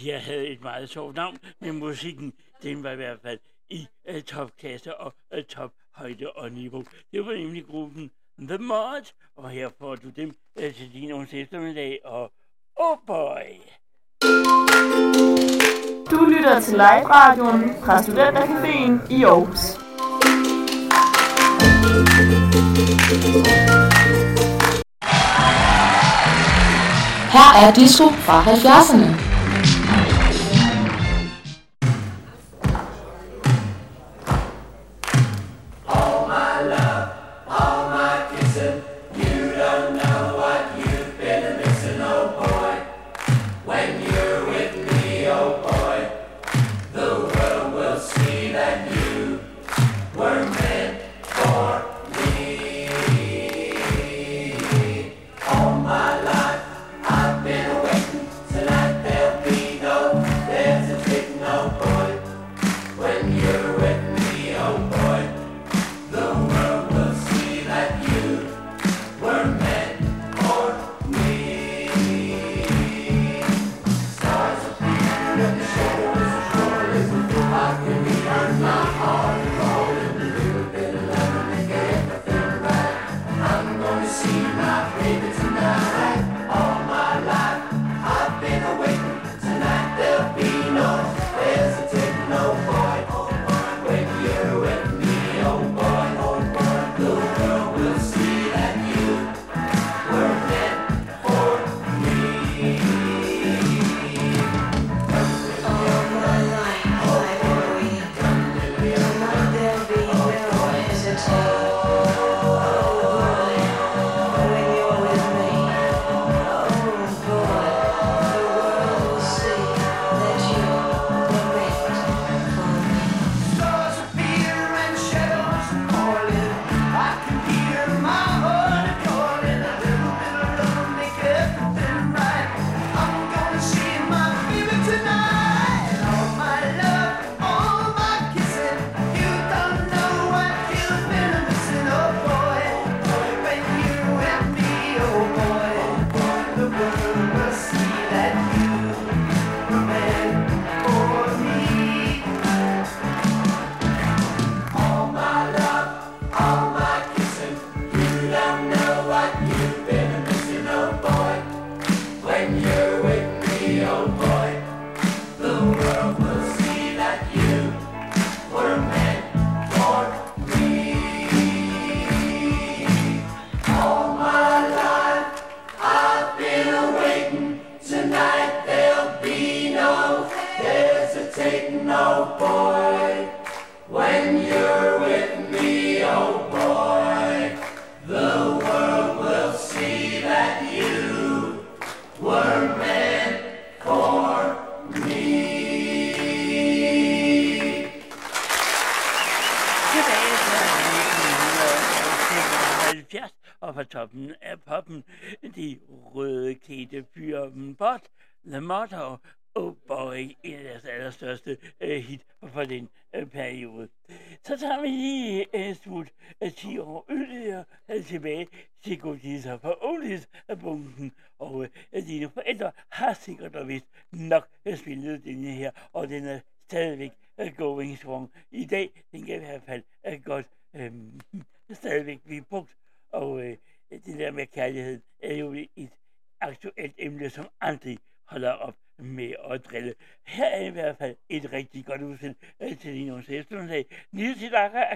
jeg havde et meget sjovt navn, men musikken, den var i hvert fald i øh, topklasse og øh, tophøjde og niveau. Det var nemlig gruppen The Mod, og her får du dem øh, til din onsdag eftermiddag, og oh boy! Du lytter til live-radioen fra Studentercaféen i Aarhus. Her er Disco fra 70'erne.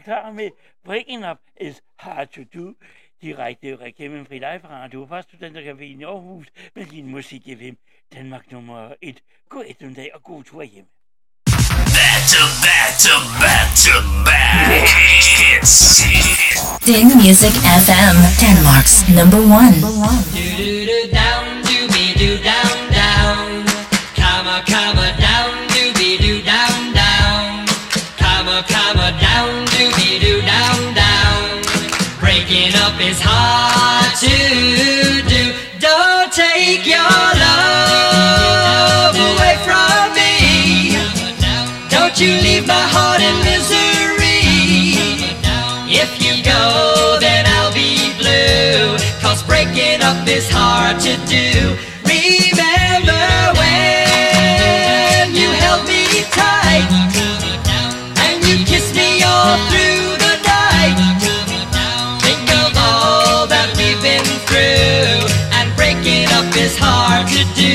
klar med, breaking up is hard to do. Direkte fri radio i Aarhus med din musik Danmark nummer 1. God eftermiddag og god tur hjem. Ding Music FM, Denmark's number one. Down, do, be, do, down, down. Do, to do. Don't take your love away from me. Don't you leave my heart in misery. If you go, then I'll be blue. Cause breaking up is hard to do. Remember when you held me tight and you kissed me all through. Is hard to do.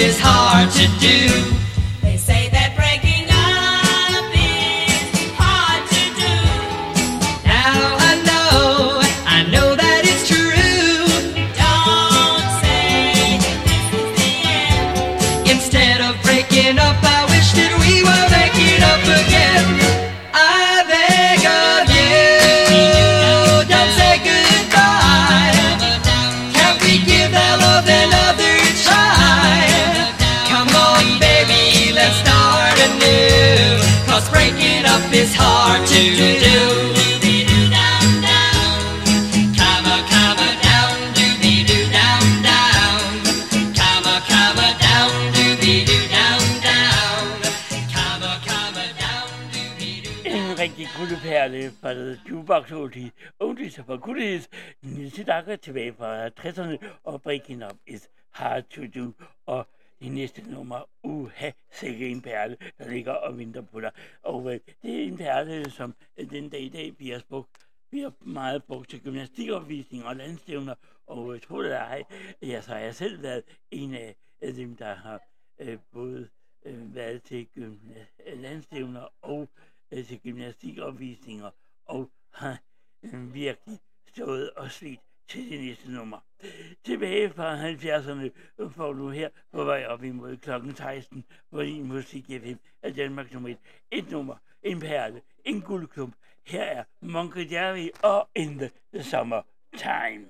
Is hard to do. Is hard to do. Come on, come on down, doobie-doo, down, down. Come on, come down, down, doobie-doo, down, down. Come on, come down, En rigtig guldperle fra Jukebox Oldies, Oldies for Goodies. Nisse Dakker tilbage fra 60'erne, og Breaking Up is Hard to Do. Og de næste nummer, uha, sikke en perle, der ligger og venter på dig. Og øh, det er en perle, som øh, den dag i dag bliver brugt bliver meget brugt til gymnastikopvisning og landstævner, og øh, tror det eller ej, ja, så har jeg selv været en af dem, der har øh, både øh, været til gymna- øh, landstævner og øh, til gymnastikopvisninger, og har øh, virkelig stået og slidt til det næste nummer. Tilbage fra 70'erne får du her på vej op imod klokken 16, på din musik FM af Danmark nummer 1. Et nummer, en perle, en guldklump. Her er Monkey Jerry og In the, the Summer Time.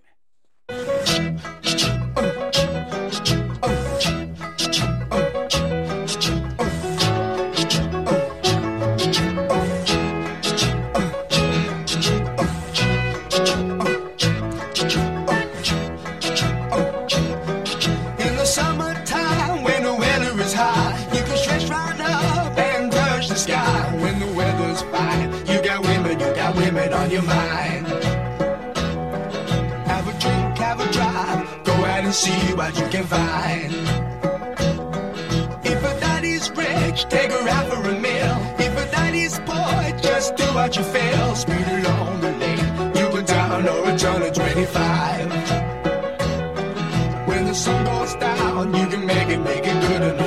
Your mind. Have a drink, have a drive, go out and see what you can find. If a daddy's rich, take her out for a meal. If a daddy's poor, just do what you feel. Speed along the lane, you go down or a turn of 25. When the sun goes down, you can make it, make it good and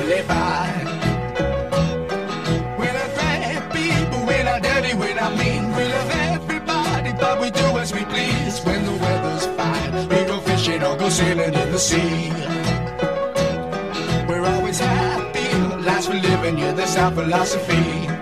fishing or go sailing in the sea. We're always happy, life's for living, yeah, that's our philosophy.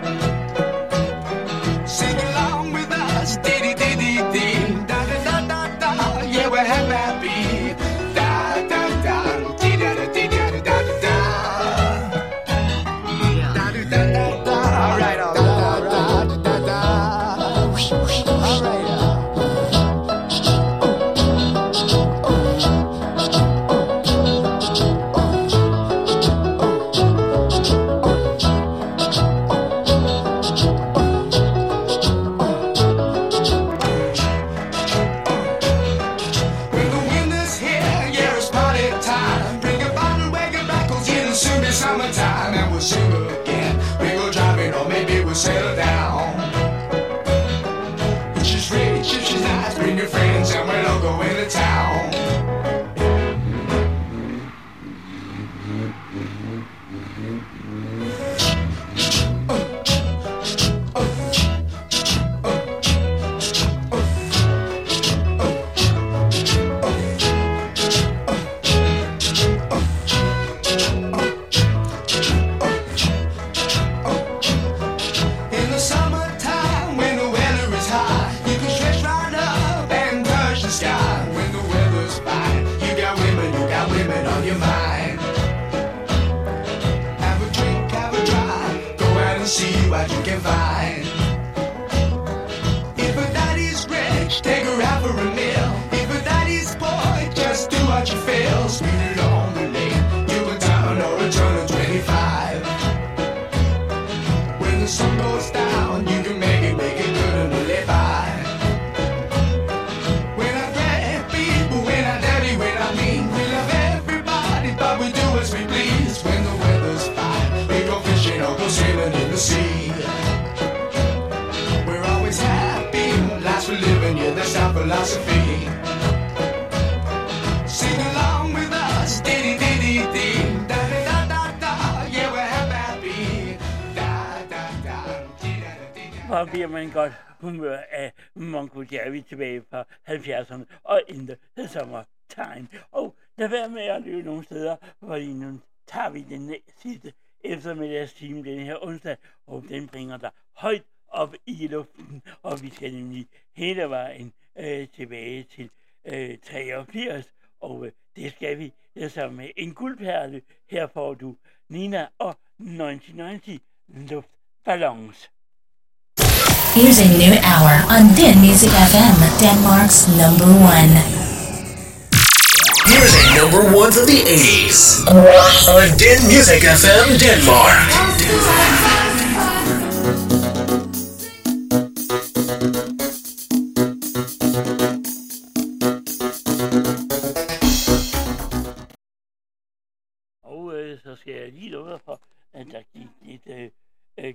Tilbage fra 70'erne og in the summertime. Og lad være med at løbe nogle steder, fordi nu tager vi den sidste eftermiddagstime den her onsdag, og den bringer dig højt op i luften, og vi skal nemlig hele vejen øh, tilbage til øh, 83, og øh, det skal vi det sammen så med en guldperle. Her får du Nina og 1990 luftballons. Here's a new hour on Din Music FM, Denmark's number one. Here's a number one from the 80s on Din Music FM Denmark. Og øh, så skal jeg lige love dig for, at der gik lidt øh, øh,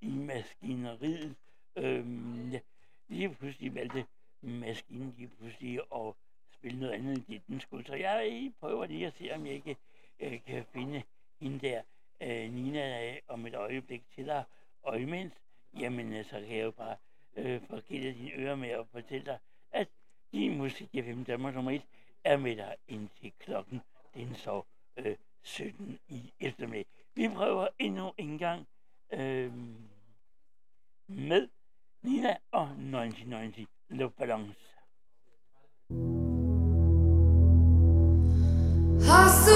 i maskineriet. Øhm, ja, lige pludselig valgte maskinen lige pludselig at spille noget andet, end det den skulle. Så jeg prøver lige at se, om jeg ikke øh, kan finde hende der, øh, Nina, øh, om et øjeblik til dig. Og imens, jamen øh, så kan jeg jo bare øh, forgælde dine ører med at fortælle dig, at din musik i 5 Danmark nummer 1 er med dig indtil klokken den så øh, 17 i eftermiddag. Vi prøver endnu en gang øh, med Nina og 1990 Luftballons. Hast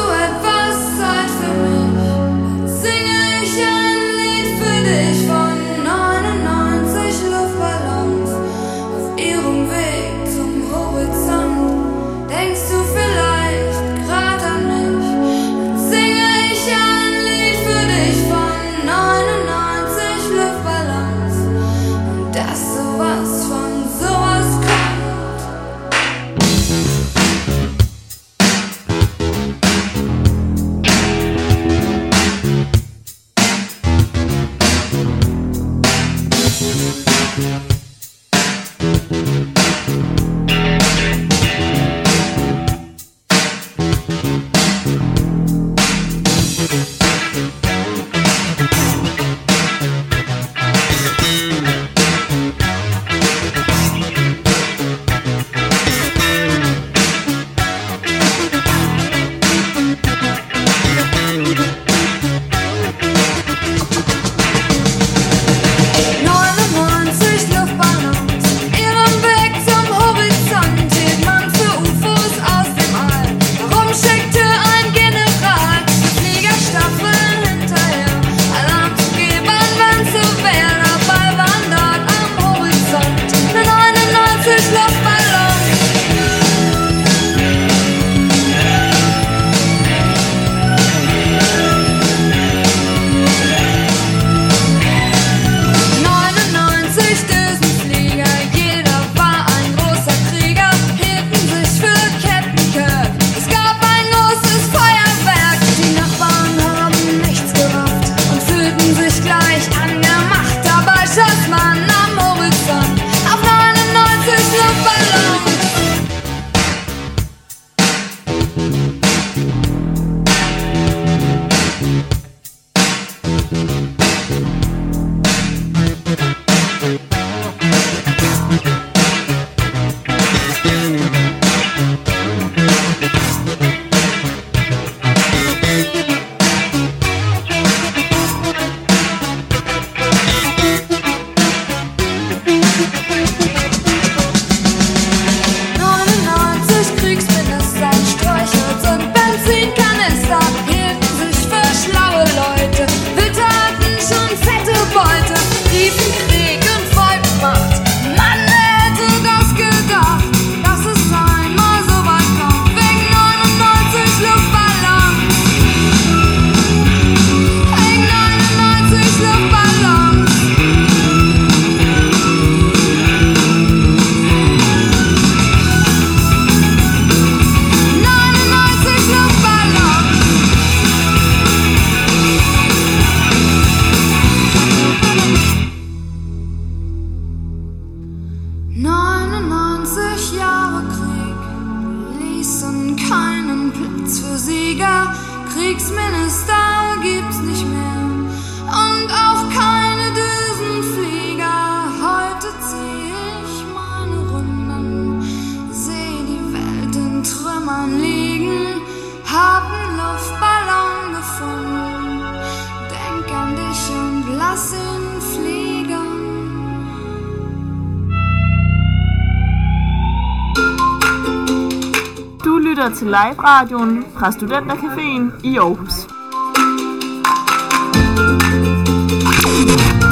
live-radioen fra Studentercaféen i Aarhus.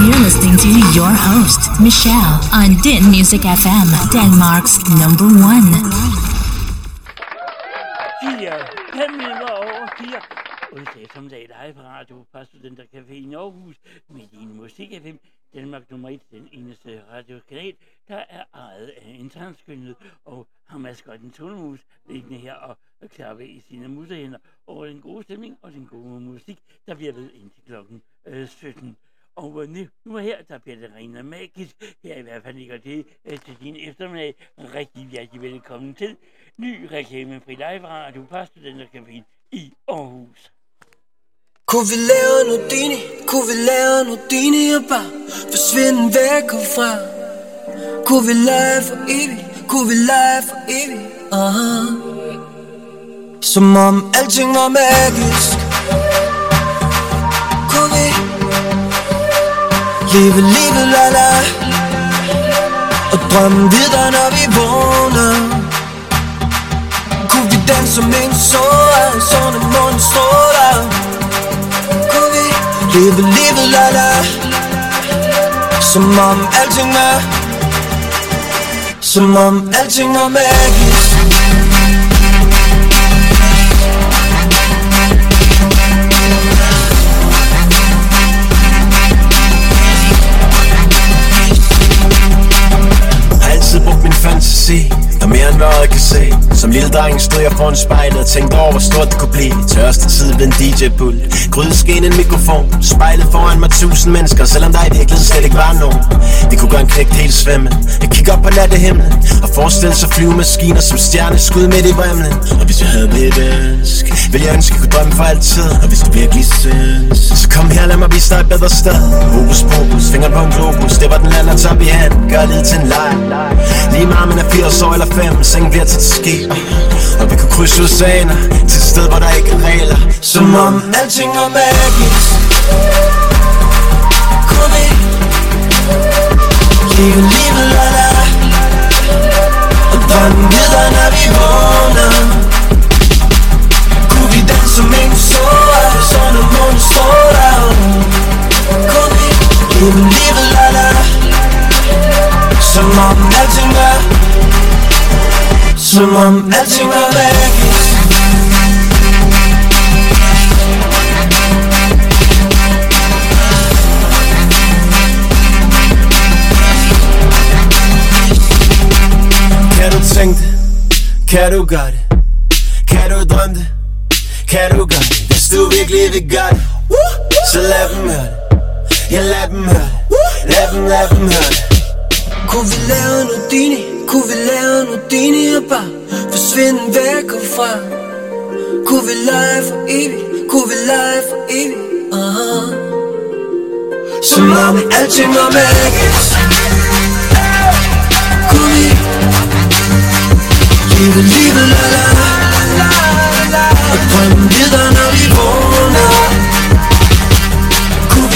You're listening to your host, Michelle, on Din Music FM, Denmark's number one. Fire, fem minutter over fire. Onsdag eftermiddag live på radio fra Studentercaféen i Aarhus med din musik FM. Danmark nummer 1, den eneste radiokanal, der er ejet af en transkønnet og har maskotten Tunemus liggende her og klappe i sine musehænder over den gode stemning og den gode musik, der bliver ved indtil klokken øh, 17. Og øh, nu, nu her, der bliver det rent magisk. Her i hvert fald ligger det øh, til din eftermiddag. Rigtig hjertelig velkommen til ny reklamefri live radio. På Studentercaféen i Aarhus. Kunne vi lave noget dine, kunne vi lave noget dine og bare forsvinde væk herfra? Kunne vi lege for evigt, kunne vi lege for evigt? Uh-huh. Som om alting var magisk. Kunne vi leve livet la la? Og drømme videre når vi vågner? Kunne vi som en sår, sådan en mund stråler Kunne vi leve livet la la Som om alting er Som om alting er magisk. Altid brugt min fantasi. Der er mere end øjet kan se. Som lille dreng stod jeg foran spejlet Og tænkte over hvor stort det kunne blive. Tørste tid ved en DJ-pult Grydesken en mikrofon. Spejlet foran mig tusind mennesker. Selvom der i virkeligheden slet ikke var nogen. Det kunne gøre en knægt helt svømme. Jeg kigger op på nattehimlen Og forestille sig flyvemaskiner Som stjerneskud midt i vrimlen. Og hvis jeg havde mit ønsk Ville jeg ønske jeg kunne drømme for altid. Og hvis du virkelig synes Så kom her lad mig vise dig et bedre sted. Hokus pokus, fingeren på en globus Det var den lander top i hand. Gør det til en leg. Lige meget man er 80 år eller 5 Sengen bliver til et skib Og vi kunne krydse oceaner Til et sted hvor der ikke er regler. Som om alting er magisk. Kunne vi leve livet la la Og drømme videre når vi vågner Som om alting var magisk Kan du tænke det? Kan du gøre det? Kan du drømme det? Kan du gøre det? Hvis du virkelig vil gøre det Så lad dem høre det Ja, lad dem høre det Lad dem, lad dem høre det kunne vi lave Nudini, kunne vi lave Nudini og bare forsvinde væk herfra Kunne vi lege for evigt, kunne vi lege for evigt? Uh-huh. Som om alting var magisk. Kunne vi? Leve livet la la. Og drømme videre når vi vågner.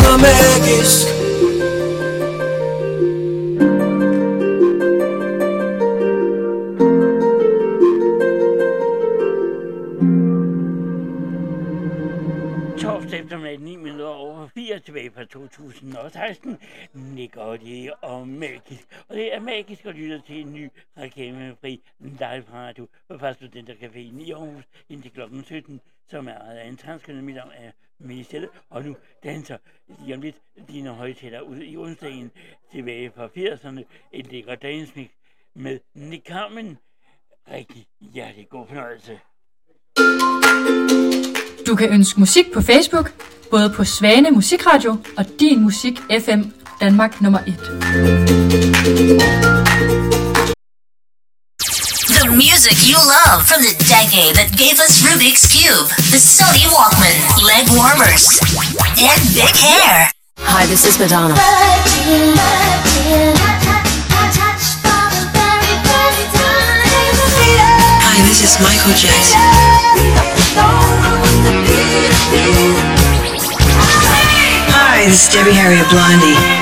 alting magisk Torsdag eftermiddag 9 minutter over 4 tilbage på 2016 ligger det og magisk. Og det er magisk at lytte til en ny reklamefri live radio fra Studentercaféen i Aarhus indtil kl. 17, som er ejet af en transkønnet mit navn er Michelle, og nu danser lige om lidt dine højtaler ud i onsdagen tilbage fra 80'erne. En lækker dansmix med Nick Carmen. Rigtig hjertelig god fornøjelse. Du kan ønske musik på Facebook, både på Svane Musikradio og Din Musik FM Danmark nummer 1. The music you love from the decade that gave us Rubik's Cube, the Sony Walkman, leg warmers, and big hair. Hi, this is Madonna. Hi, this is Michael Jackson. Hi, this is Debbie Harriet Blondie.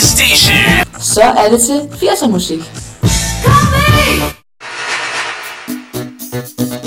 Station. Så er det til 80'er musik. Så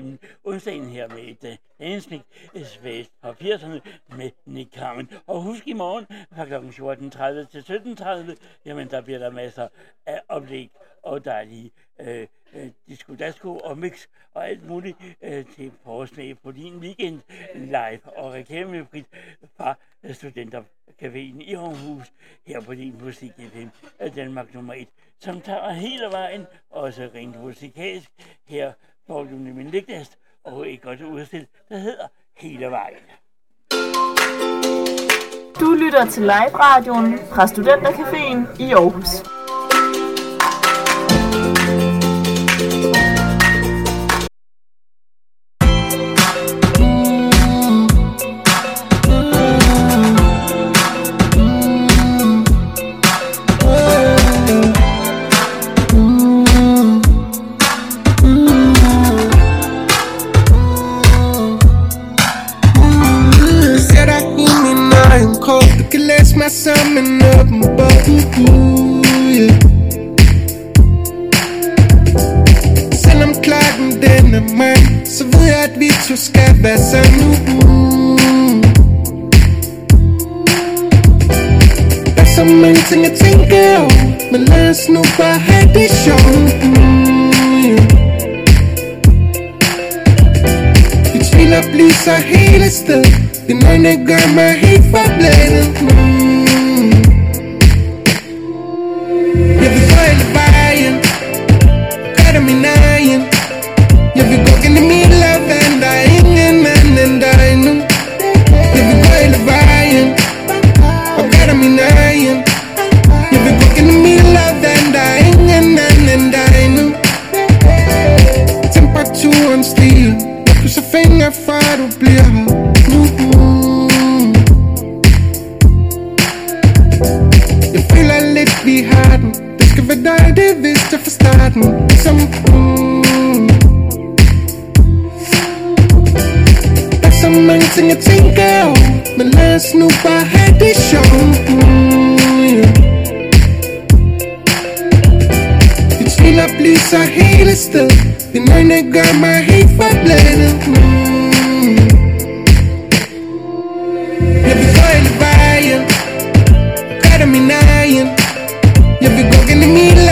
Øhm, danset igennem onsdagen her med et uh, dansmik svagt fra 80'erne med Nick Carmen. Og husk i morgen fra kl. 14.30 til 17.30, jamen der bliver der masser af oplæg og dejlige øh, øh, disco dasko og mix og alt muligt øh, til forårsmag på din weekend live og reklamefrit fra øh, Studentercaféen i Aarhus her på din musik FM øh, Danmark nummer 1, som tager hele vejen, også rent musikalsk. Her hvor du nemlig en og et godt udstil, der hedder Hele vejen. Du lytter til live-radioen fra Studentercaféen i Aarhus. Nu. Uh. Der er så mange ting at tænke over, men lad os nu bare have det sjovt. Uh, yeah. Vi tvivler bliver så hele sted Din øjne Jeg vil love and Der er ingen anden end dig nu Jeg vil gå hele vejen Og gør min egen Jeg vil love and Der er ingen anden end dig nu Temperaturen stiger Jeg krydser fingre for du bliver her nu Jeg føler lidt vi har den Det skal være dig, det vidste jeg fra starten over Men lad os nu bare have det sjovt mm. yeah. Vi tvivler op lyser hele sted Dine øjne gør mig helt forblændet mm. Jeg vil gå hele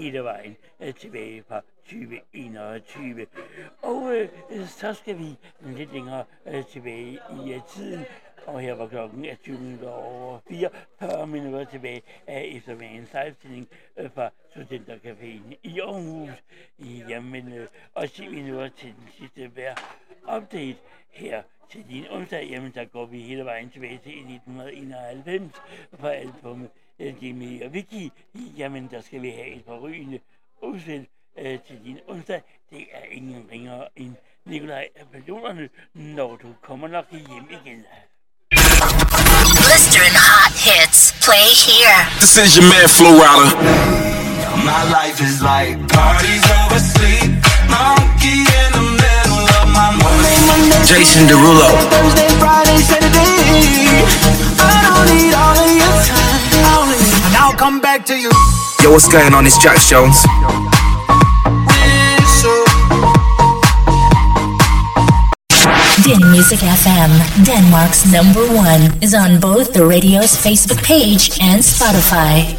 hele vejen øh, tilbage fra 2021. Og øh, så skal vi lidt længere øh, tilbage i øh, tiden. Og her var klokken 20 minutter over 44 minutter tilbage af eftermiddagens livestilling øh, fra Studentercaféen i Aarhus. Jamen, øh, og 10 minutter til den sidste hver update her til din onsdag, jamen der går vi hele vejen tilbage til 1991 på albumet øh, Jimmy og Vicky. Jamen der skal vi have et par rygende udsæt øh, til din onsdag. Det er ingen ringer end Nikolaj Ballonerne, når du kommer nok hjem igen. Blistering hot hits. Play here. This is your man Flo Rida. My life is like parties over sleep. Monkey in the middle of my Monday, Monday, Jason Derulo. Thursday, Friday, Saturday. I don't need all of your time. I only, and I'll come back to you. Yo, what's going on? It's Jax Jones. Din Music FM, Denmark's number one, is on both the radio's Facebook page and Spotify.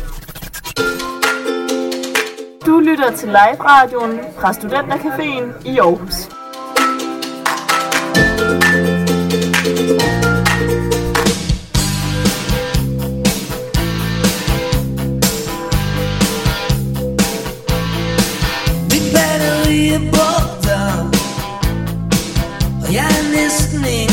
Du lytter til live-radioen fra Studentercaféen i Aarhus. Listening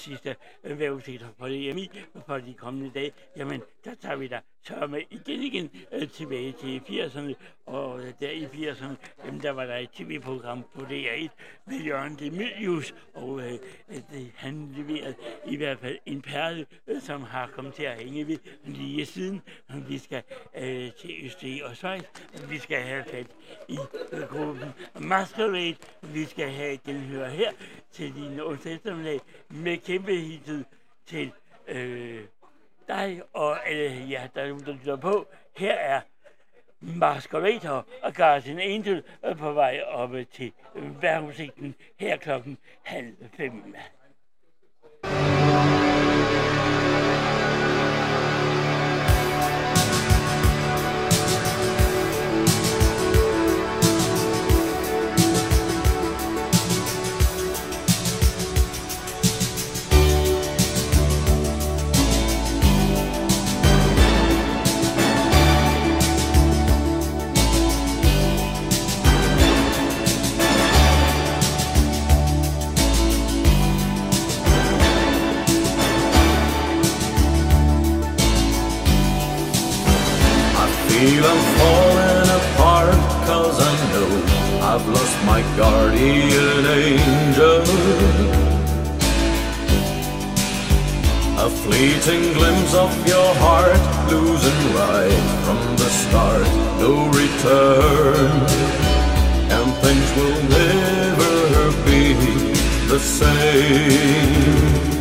sidste øh, for på det EMI på de kommende dage. Jamen, tager vi da så igen igen øh, tilbage til 80'erne, og øh, der i 80'erne, jamen, der var der et tv-program på DR1 med Jørgen Demilius, og øh, øh, det, han leverede i hvert fald en perle, øh, som har kommet til at hænge ved lige siden. Vi skal øh, til Østrig og Schweiz, vi skal have fat i øh, gruppen Masquerade, vi skal have den høre her til din onsdag eftermiddag med kæmpe hitet til øh, dig og øh, alle jer, der er der lytter på. Her er Masquerader og Guardian Angel øh, på vej op øh, til vejrudsigten her klokken halv fem. I'm falling apart cause I know I've lost my guardian angel. A fleeting glimpse of your heart, losing right from the start, no return. And things will never be the same.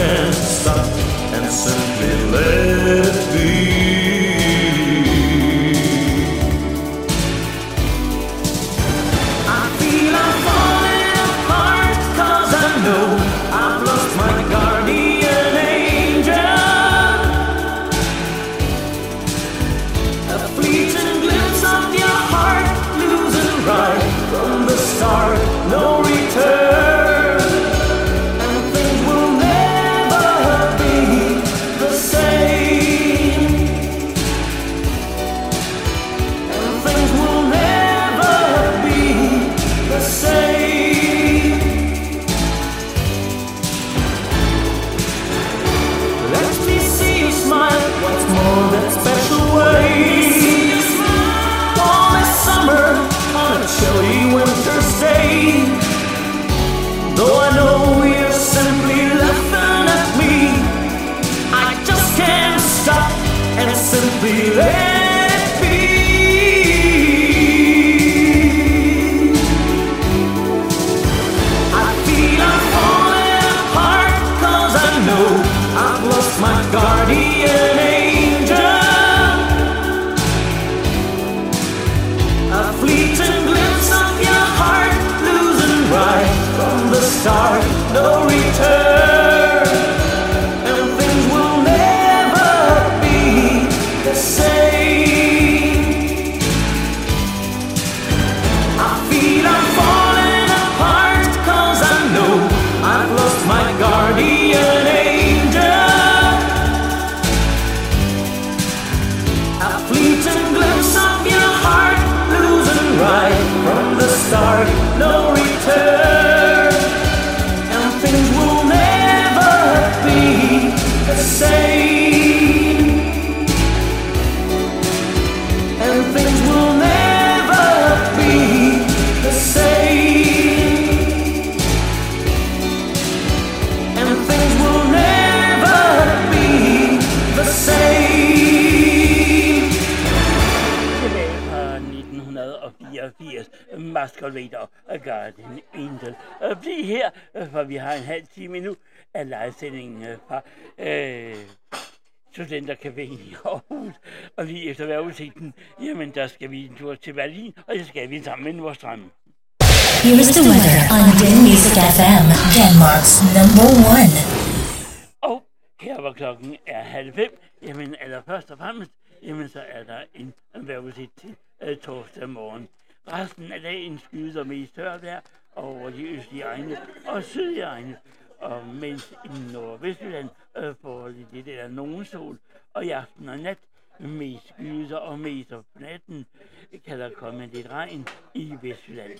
I just can't stop and simply let escalator og garden intet. Og bliv her, øh, for vi har en halv time nu af livesendingen øh, fra øh, Studentercaféen i Aarhus. Og lige efter vejrudsigten, jamen der skal vi en tur til Berlin, og det skal vi sammen med Nordstrøm. Here's the weather on Den Music FM, Denmark's number one. Og her hvor klokken er halv fem, jamen eller først og fremmest, jamen så er der en vejrudsigt til øh, torsdag morgen. Resten af dagen skyder mest tørt vejr over de østlige egne og sydlige egne. Og mens i Nordvestjylland øh, får lidt eller nogen sol, og i aften og nat mest skyder og mest om natten kan der komme lidt regn i Vestjylland.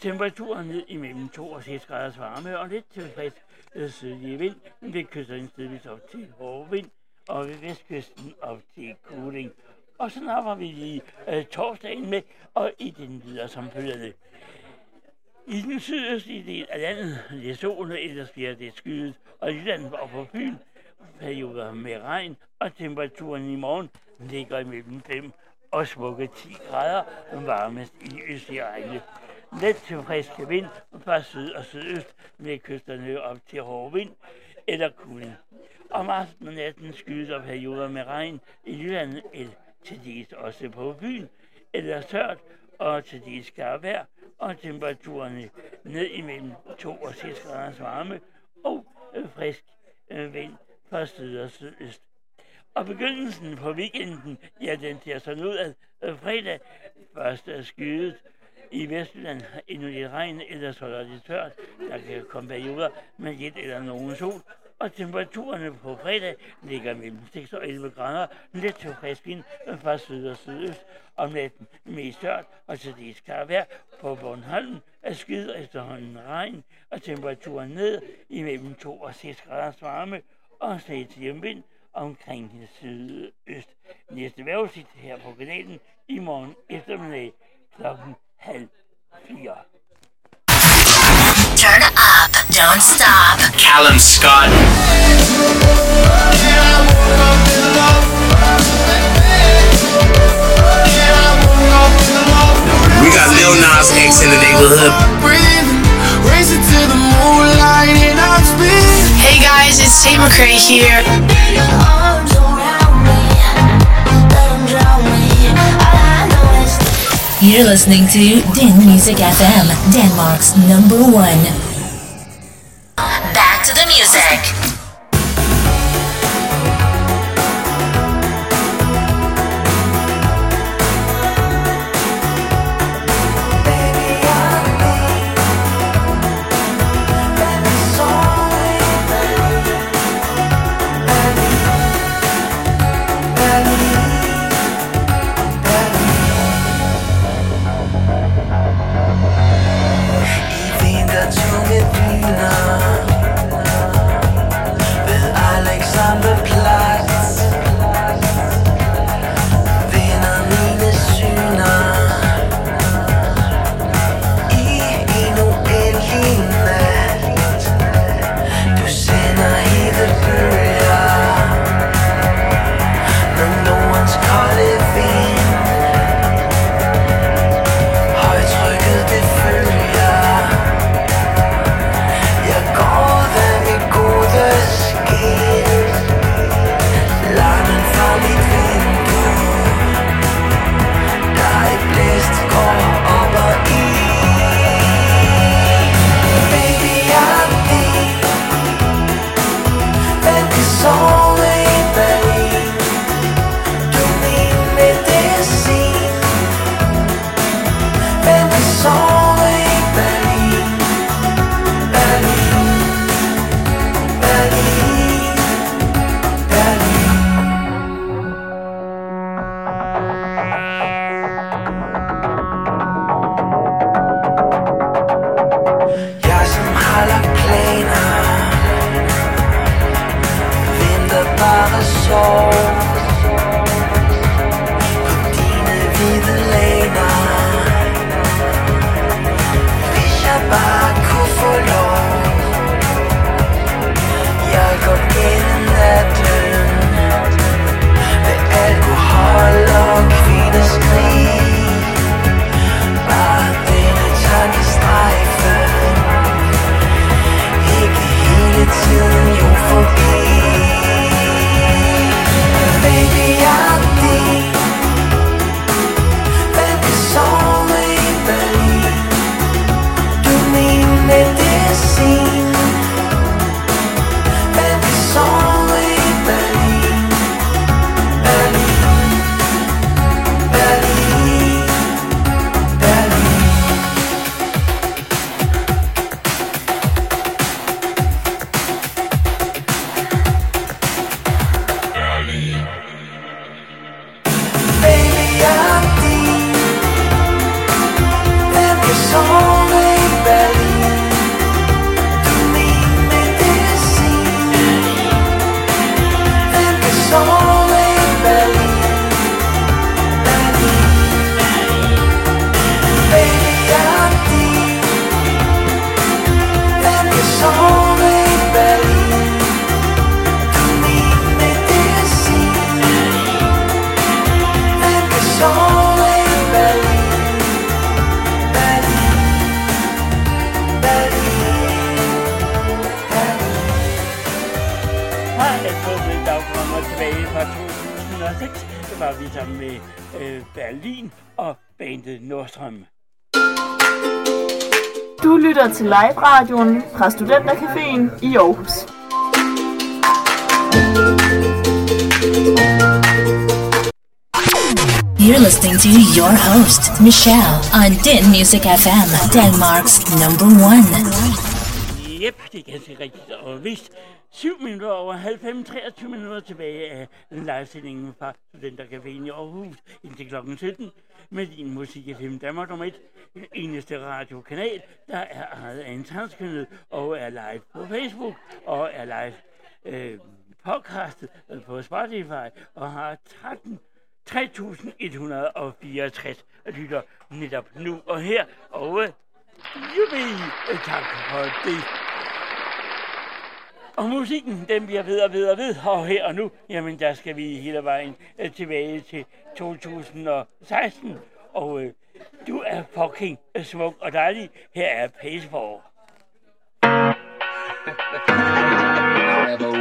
Temperaturen ned imellem 2 og 6 graders varme og lidt til frisk øh, vind ved kysten stedvis op til hård vind og ved vestkysten op til kuling. Og så napper vi lige øh, torsdagen med, og i den videre som følgende. I den sydøstlige del af landet, bliver solen, ellers bliver det skyet, og i landet og på Fyn, perioder med regn, og temperaturen i morgen ligger imellem 5 og smukke 10 grader, varmest i østlige egne. Let til friske vind fra syd og sydøst med kysterne op til hård vind eller kuling. Om aftenen og natten skyder perioder med regn i Jylland eller til dels også på byen, eller tørt og til dels skarpt vejr, og temperaturerne ned imellem 2 og 6 graders varme og øh, frisk øh, vind fra syd og sydøst. Og begyndelsen på weekenden, ja, den ser sådan ud, at øh, fredag først er skyet i Vestjylland endnu lidt regn, ellers holder det tørt. Der kan komme perioder med lidt eller nogen sol, og temperaturerne på fredag ligger mellem 6 og 11 grader, let til frisk vind fra syd og sydøst. Om natten mest tørt og til det skal vejr på Bornholm er skyder efterhånden regn, og temperaturen ned imellem 2 og 6 graders varme, og slet til hjemvind omkring det sydøst. Næste vejrudsigt her på kanalen i morgen eftermiddag klokken halv fire. Turn up, don't stop. Callum Scott. We got Lil Nas X in the neighborhood. Racing to the moonlight and I'm speeding. Hey guys, it's Tate McRae here. You're listening to Den Music FM, Denmark's number one. Back to the music. Live-radioen fra Studentercaféen i Aarhus. You're listening to your host, Michelle, on Den Music FM, Denmark's number one. Jep, det er ganske rigtigt. Og vist 7 minutter over halv fem, 23 minutter tilbage af livesendingen fra Studentercaféen i Aarhus indtil klokken 17 med din musik i FM Danmark nummer 1. Eneste radiokanal, der er ejet af en transkønnet og er live på Facebook og er live øh, podcastet øh, på Spotify og har 13 3.164 lytter netop nu og her. Og øh, jubi, øh, tak for det. Og musikken, den bliver ved og ved og ved. Og her og nu, jamen der skal vi hele vejen øh, tilbage til 2016. Og øh, du er fucking øh, smuk og dejlig. Her er Paceball. Du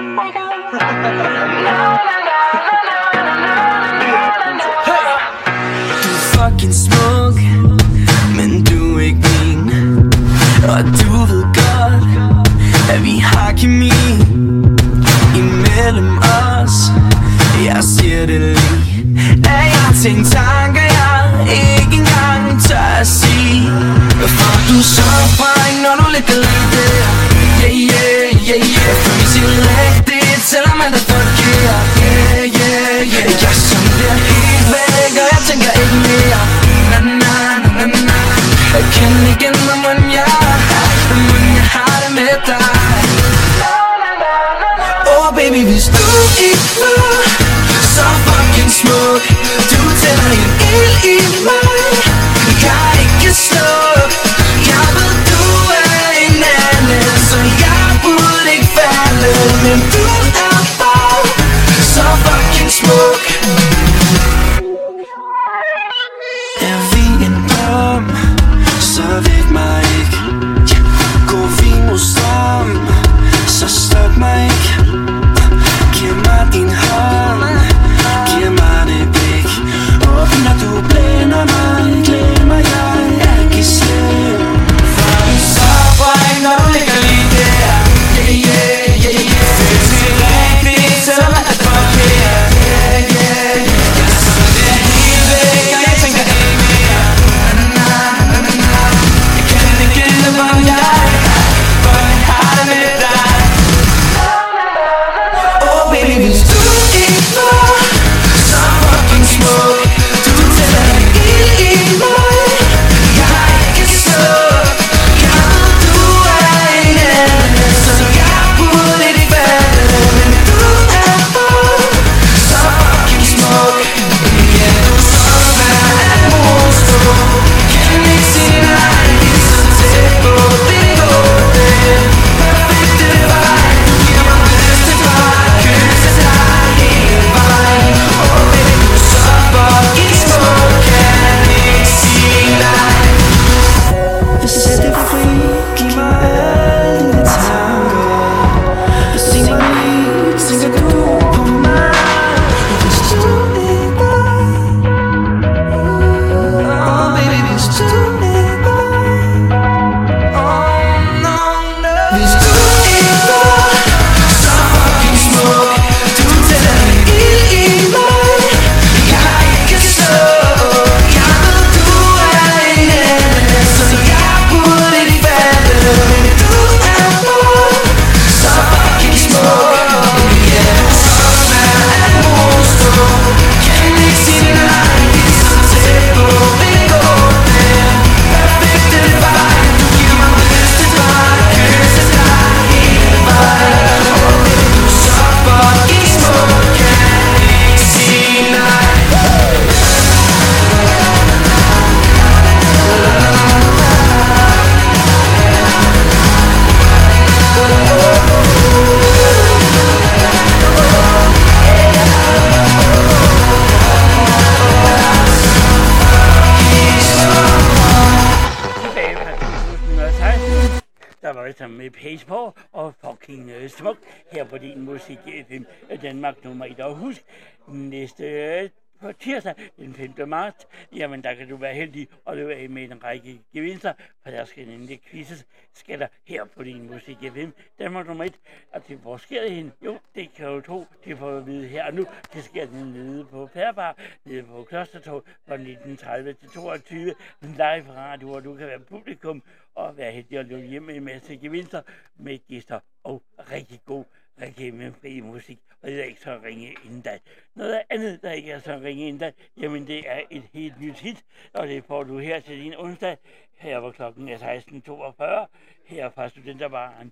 kontaktnummer i dag. Husk, næste øh, på tirsdag den 5. marts, jamen der kan du være heldig og løbe af med en række gevinster, for der skal nemlig quizzes, skatter der her på din musik FM Danmark nummer 1. Og til hvor sker det hen? Jo, det kan du tro, det får du at vide her og nu. Det sker den nede på Færbar, nede på Klostertog fra 1930 til 22 live radio, hvor du kan være publikum og være heldig og løbe hjem med en masse gevinster med gæster og rigtig god reklamefri musik, og det er ikke så ringe endda. Noget andet, der ikke er så ringe endda, jamen det er et helt nyt hit, og det får du her til din onsdag, her hvor klokken er 16.42, her fra Studenterbaren.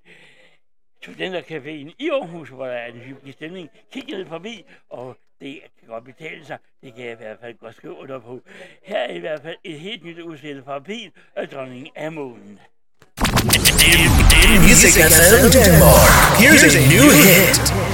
Studentercaféen i Aarhus, hvor der er en hyggelig stemning. Kig ned forbi, og det kan godt betale sig. Det kan jeg i hvert fald godt skrive under på. Her er i hvert fald et helt nyt udsætte fra Pil og dronningen af månen. Music FM Denmark. Here's a new hit.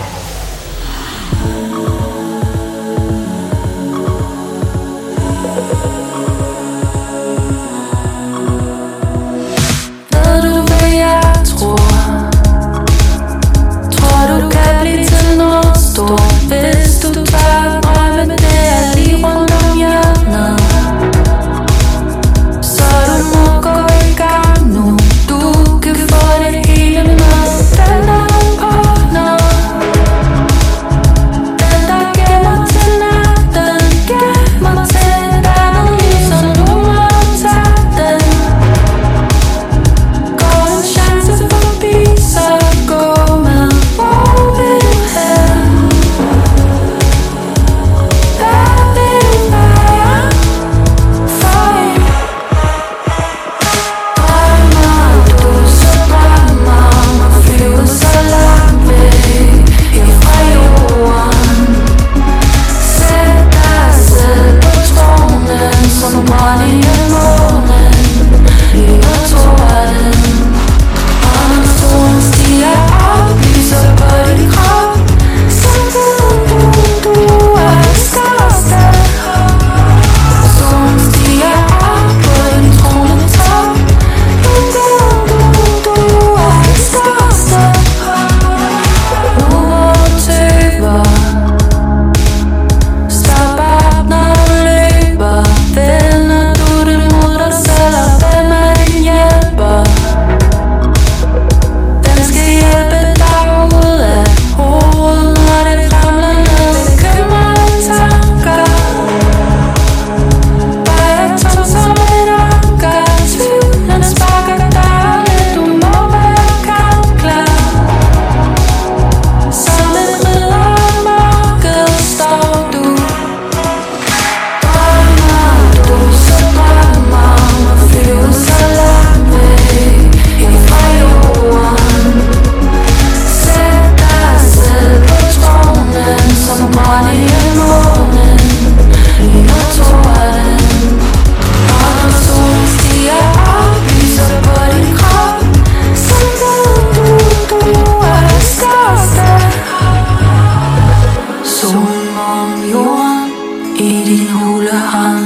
Din hule hånd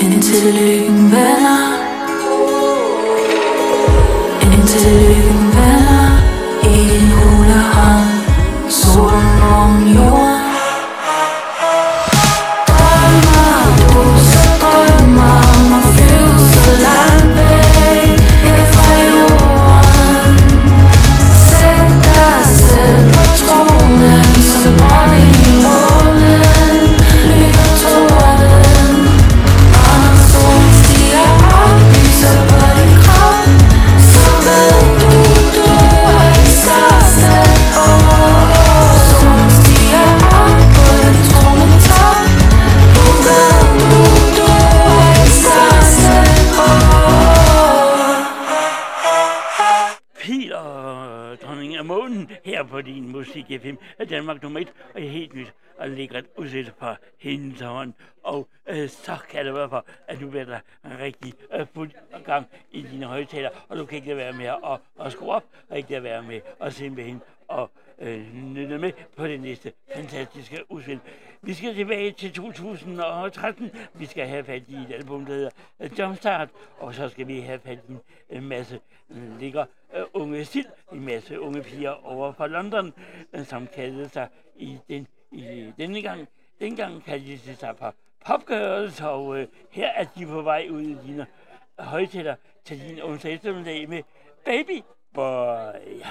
Indtil lykken vender Indtil lykken vender i din hule hånd. Solen om jorden musik er Danmark nummer et, og det er helt nyt og lækkert udsætte fra hendes hånd. Og øh, så kan det være for, at du bliver der rigtig øh, fuld gang i dine højtaler, og du kan ikke lade være med at, at skrue op, og ikke lade være med at simpelthen og øh, lytte med på det næste fantastiske udsend. Vi skal tilbage til 2013. Vi skal have fat i et album, der hedder øh, Jumpstart, og så skal vi have fat i en, masse øh, ligger øh, unge sild, en masse unge piger over fra London, øh, som kaldte sig i, den, i denne gang, dengang kaldte de sig for Popgirls, og øh, her er de på vej ud i dine højtæller til din onsdag eftermiddag med Baby Boy.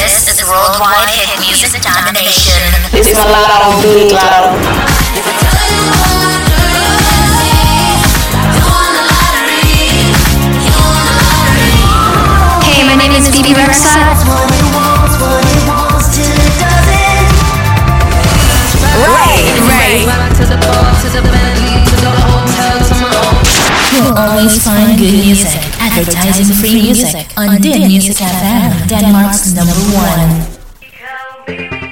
This is worldwide hit music domination. It's Malado, Big Lotto. Hey, my name is Phoebe Rexa. Ray, You'll always find good music, advertising free music on Din Music FM, Denmark's number one.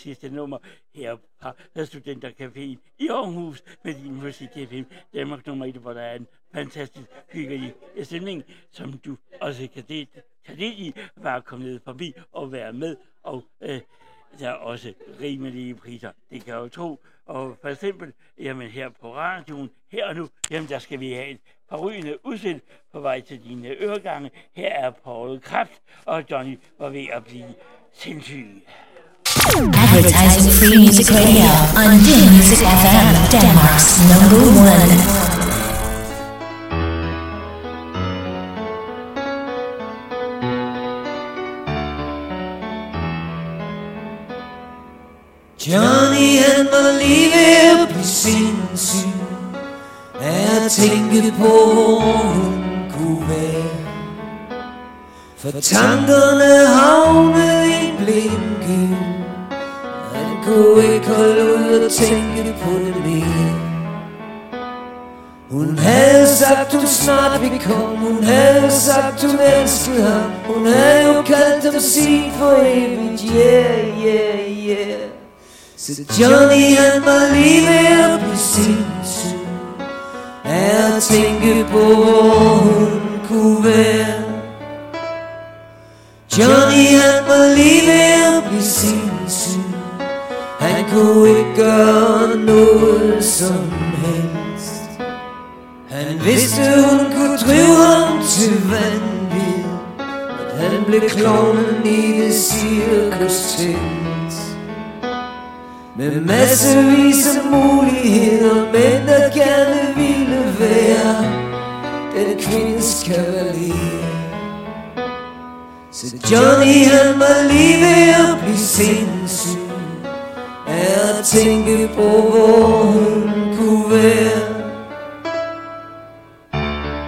Sidste nummer her fra Studentercaféen i Aarhus med din musik FM Danmark nummer 1, hvor der er en fantastisk hyggelig stemning, som du også kan det, tage det i, bare komme ned forbi og være med og øh, der er også rimelige priser. Det kan jeg jo tro. Og for eksempel, jamen her på radioen, her og nu, jamen der skal vi have et forrygende udsendt på vej til dine øregange. Her er Paul Kraft, og Johnny var ved at blive sindssyg. Advertising Free Music Radio on Din Music FM, Denmark's number one. Johnny han var lige ved at blive sindssyg Af at tænke på hvor hun kunne være For tankerne havnede i en kunne ikke holde ud og tænke på det mere. Hun havde sagt, hun snart ville komme. Hun havde sagt, hun elskede ham. Hun havde jo kaldt dem sin for evigt Yeah, yeah, yeah. Så Johnny han var lige ved at blive sindssyg Af at tænke på hvor hun kunne være. Johnny han At han klovnen i det cirkus tæt med massevis af muligheder Men der gerne ville være Den kvindes kavalier Så Johnny han var lige ved at blive sindssyg Af at tænke på hvor hun kunne være.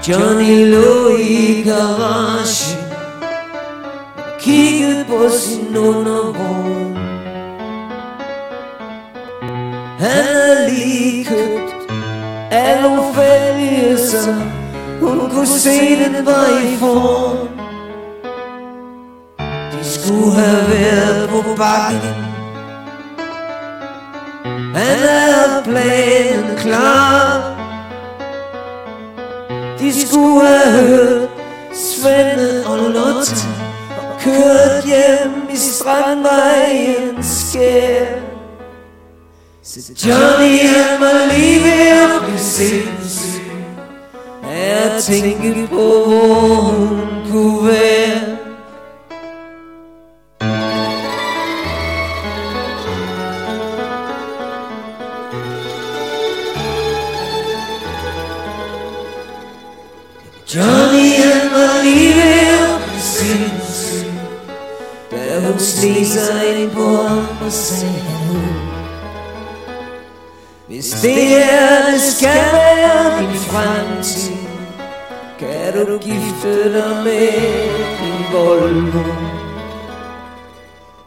Johnny lå i garagen Kiggede på sin undervogn han havde lige købt alle nogle fælge, så hun kunne se, den var i form. De skulle have været på bakken. Han havde planen klar. De skulle have hørt Svende og Lotte kørt hjem i strandvejens skær. Så Johnny han var lige ved at blive sindssyg Af at tænke på hvor hun kunne være Da hun sneg ind på ham og sagde hvis det her det skal være din fremtid Kan du gifte dig med din Volvo.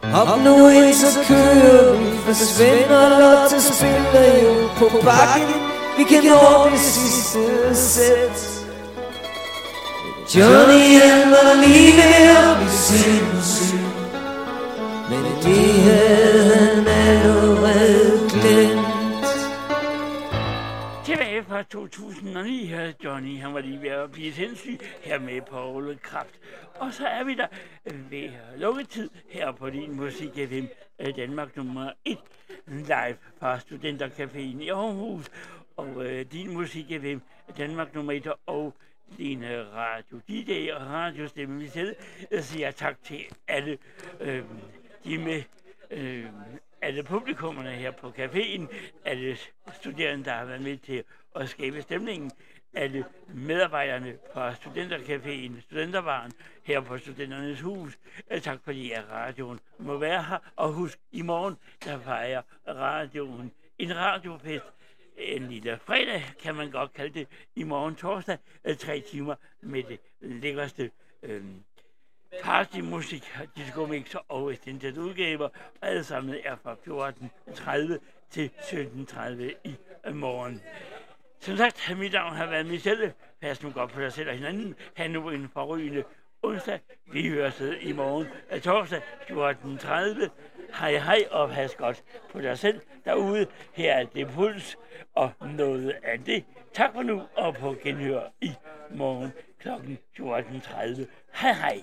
Hop nu ind, så kører vi For Svend og Lotte spiller jo på bakken. Vi kan nå det sidste sæt. Johnny han var lige ved at blive sindssyg. Men det havde han allerede glemt Tilbage fra 2009 her Johnny, han var lige ved at blive sindssyg her med Paul Kraft. Og så er vi der ved lukketid her på din musik FM øh, Danmark nummer 1 live fra Studentercaféen i Aarhus. Og øh, din musik FM Danmark nummer 1 og din øh, radio DJ og radiostemme vi selv jeg siger tak til alle øh, de med øh, alle publikummerne her på caféen, alle studerende, der har været med til at skabe stemningen, alle medarbejderne fra Studentercaféen, Studenterbaren her på Studenternes Hus. Øh, tak fordi at radioen må være her. Og husk, i morgen, der fejrer radioen en radiofest. En lille fredag, kan man godt kalde det, i morgen torsdag. Øh, tre timer med det lækkerste øh, partymusik, disco-mixer og extended udgaver. Alle sammen er fra 14.30 til 17.30 i morgen. Som sagt, mit navn har været Michelle. Pas nu godt på dig selv og hinanden. Ha' nu en forrygende onsdag. Vi høres i morgen af torsdag 14.30. Hej hej og pas godt på dig selv derude. Her er det puls og noget af det. Tak for nu og på genhør i morgen kl. 14.30. Hej hej.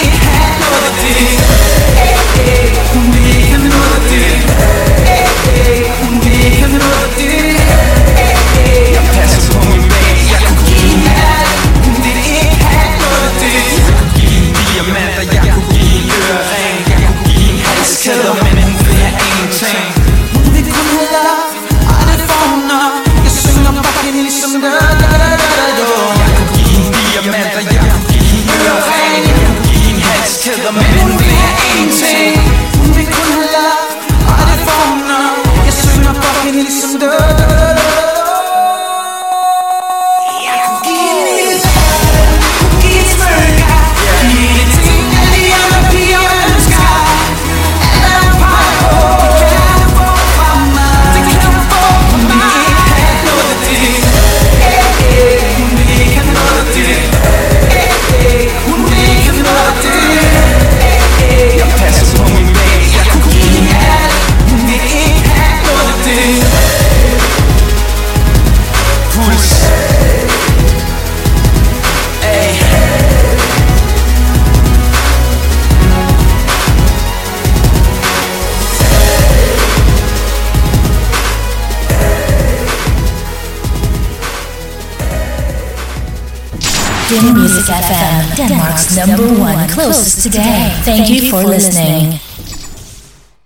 number one closest today. Thank you for listening.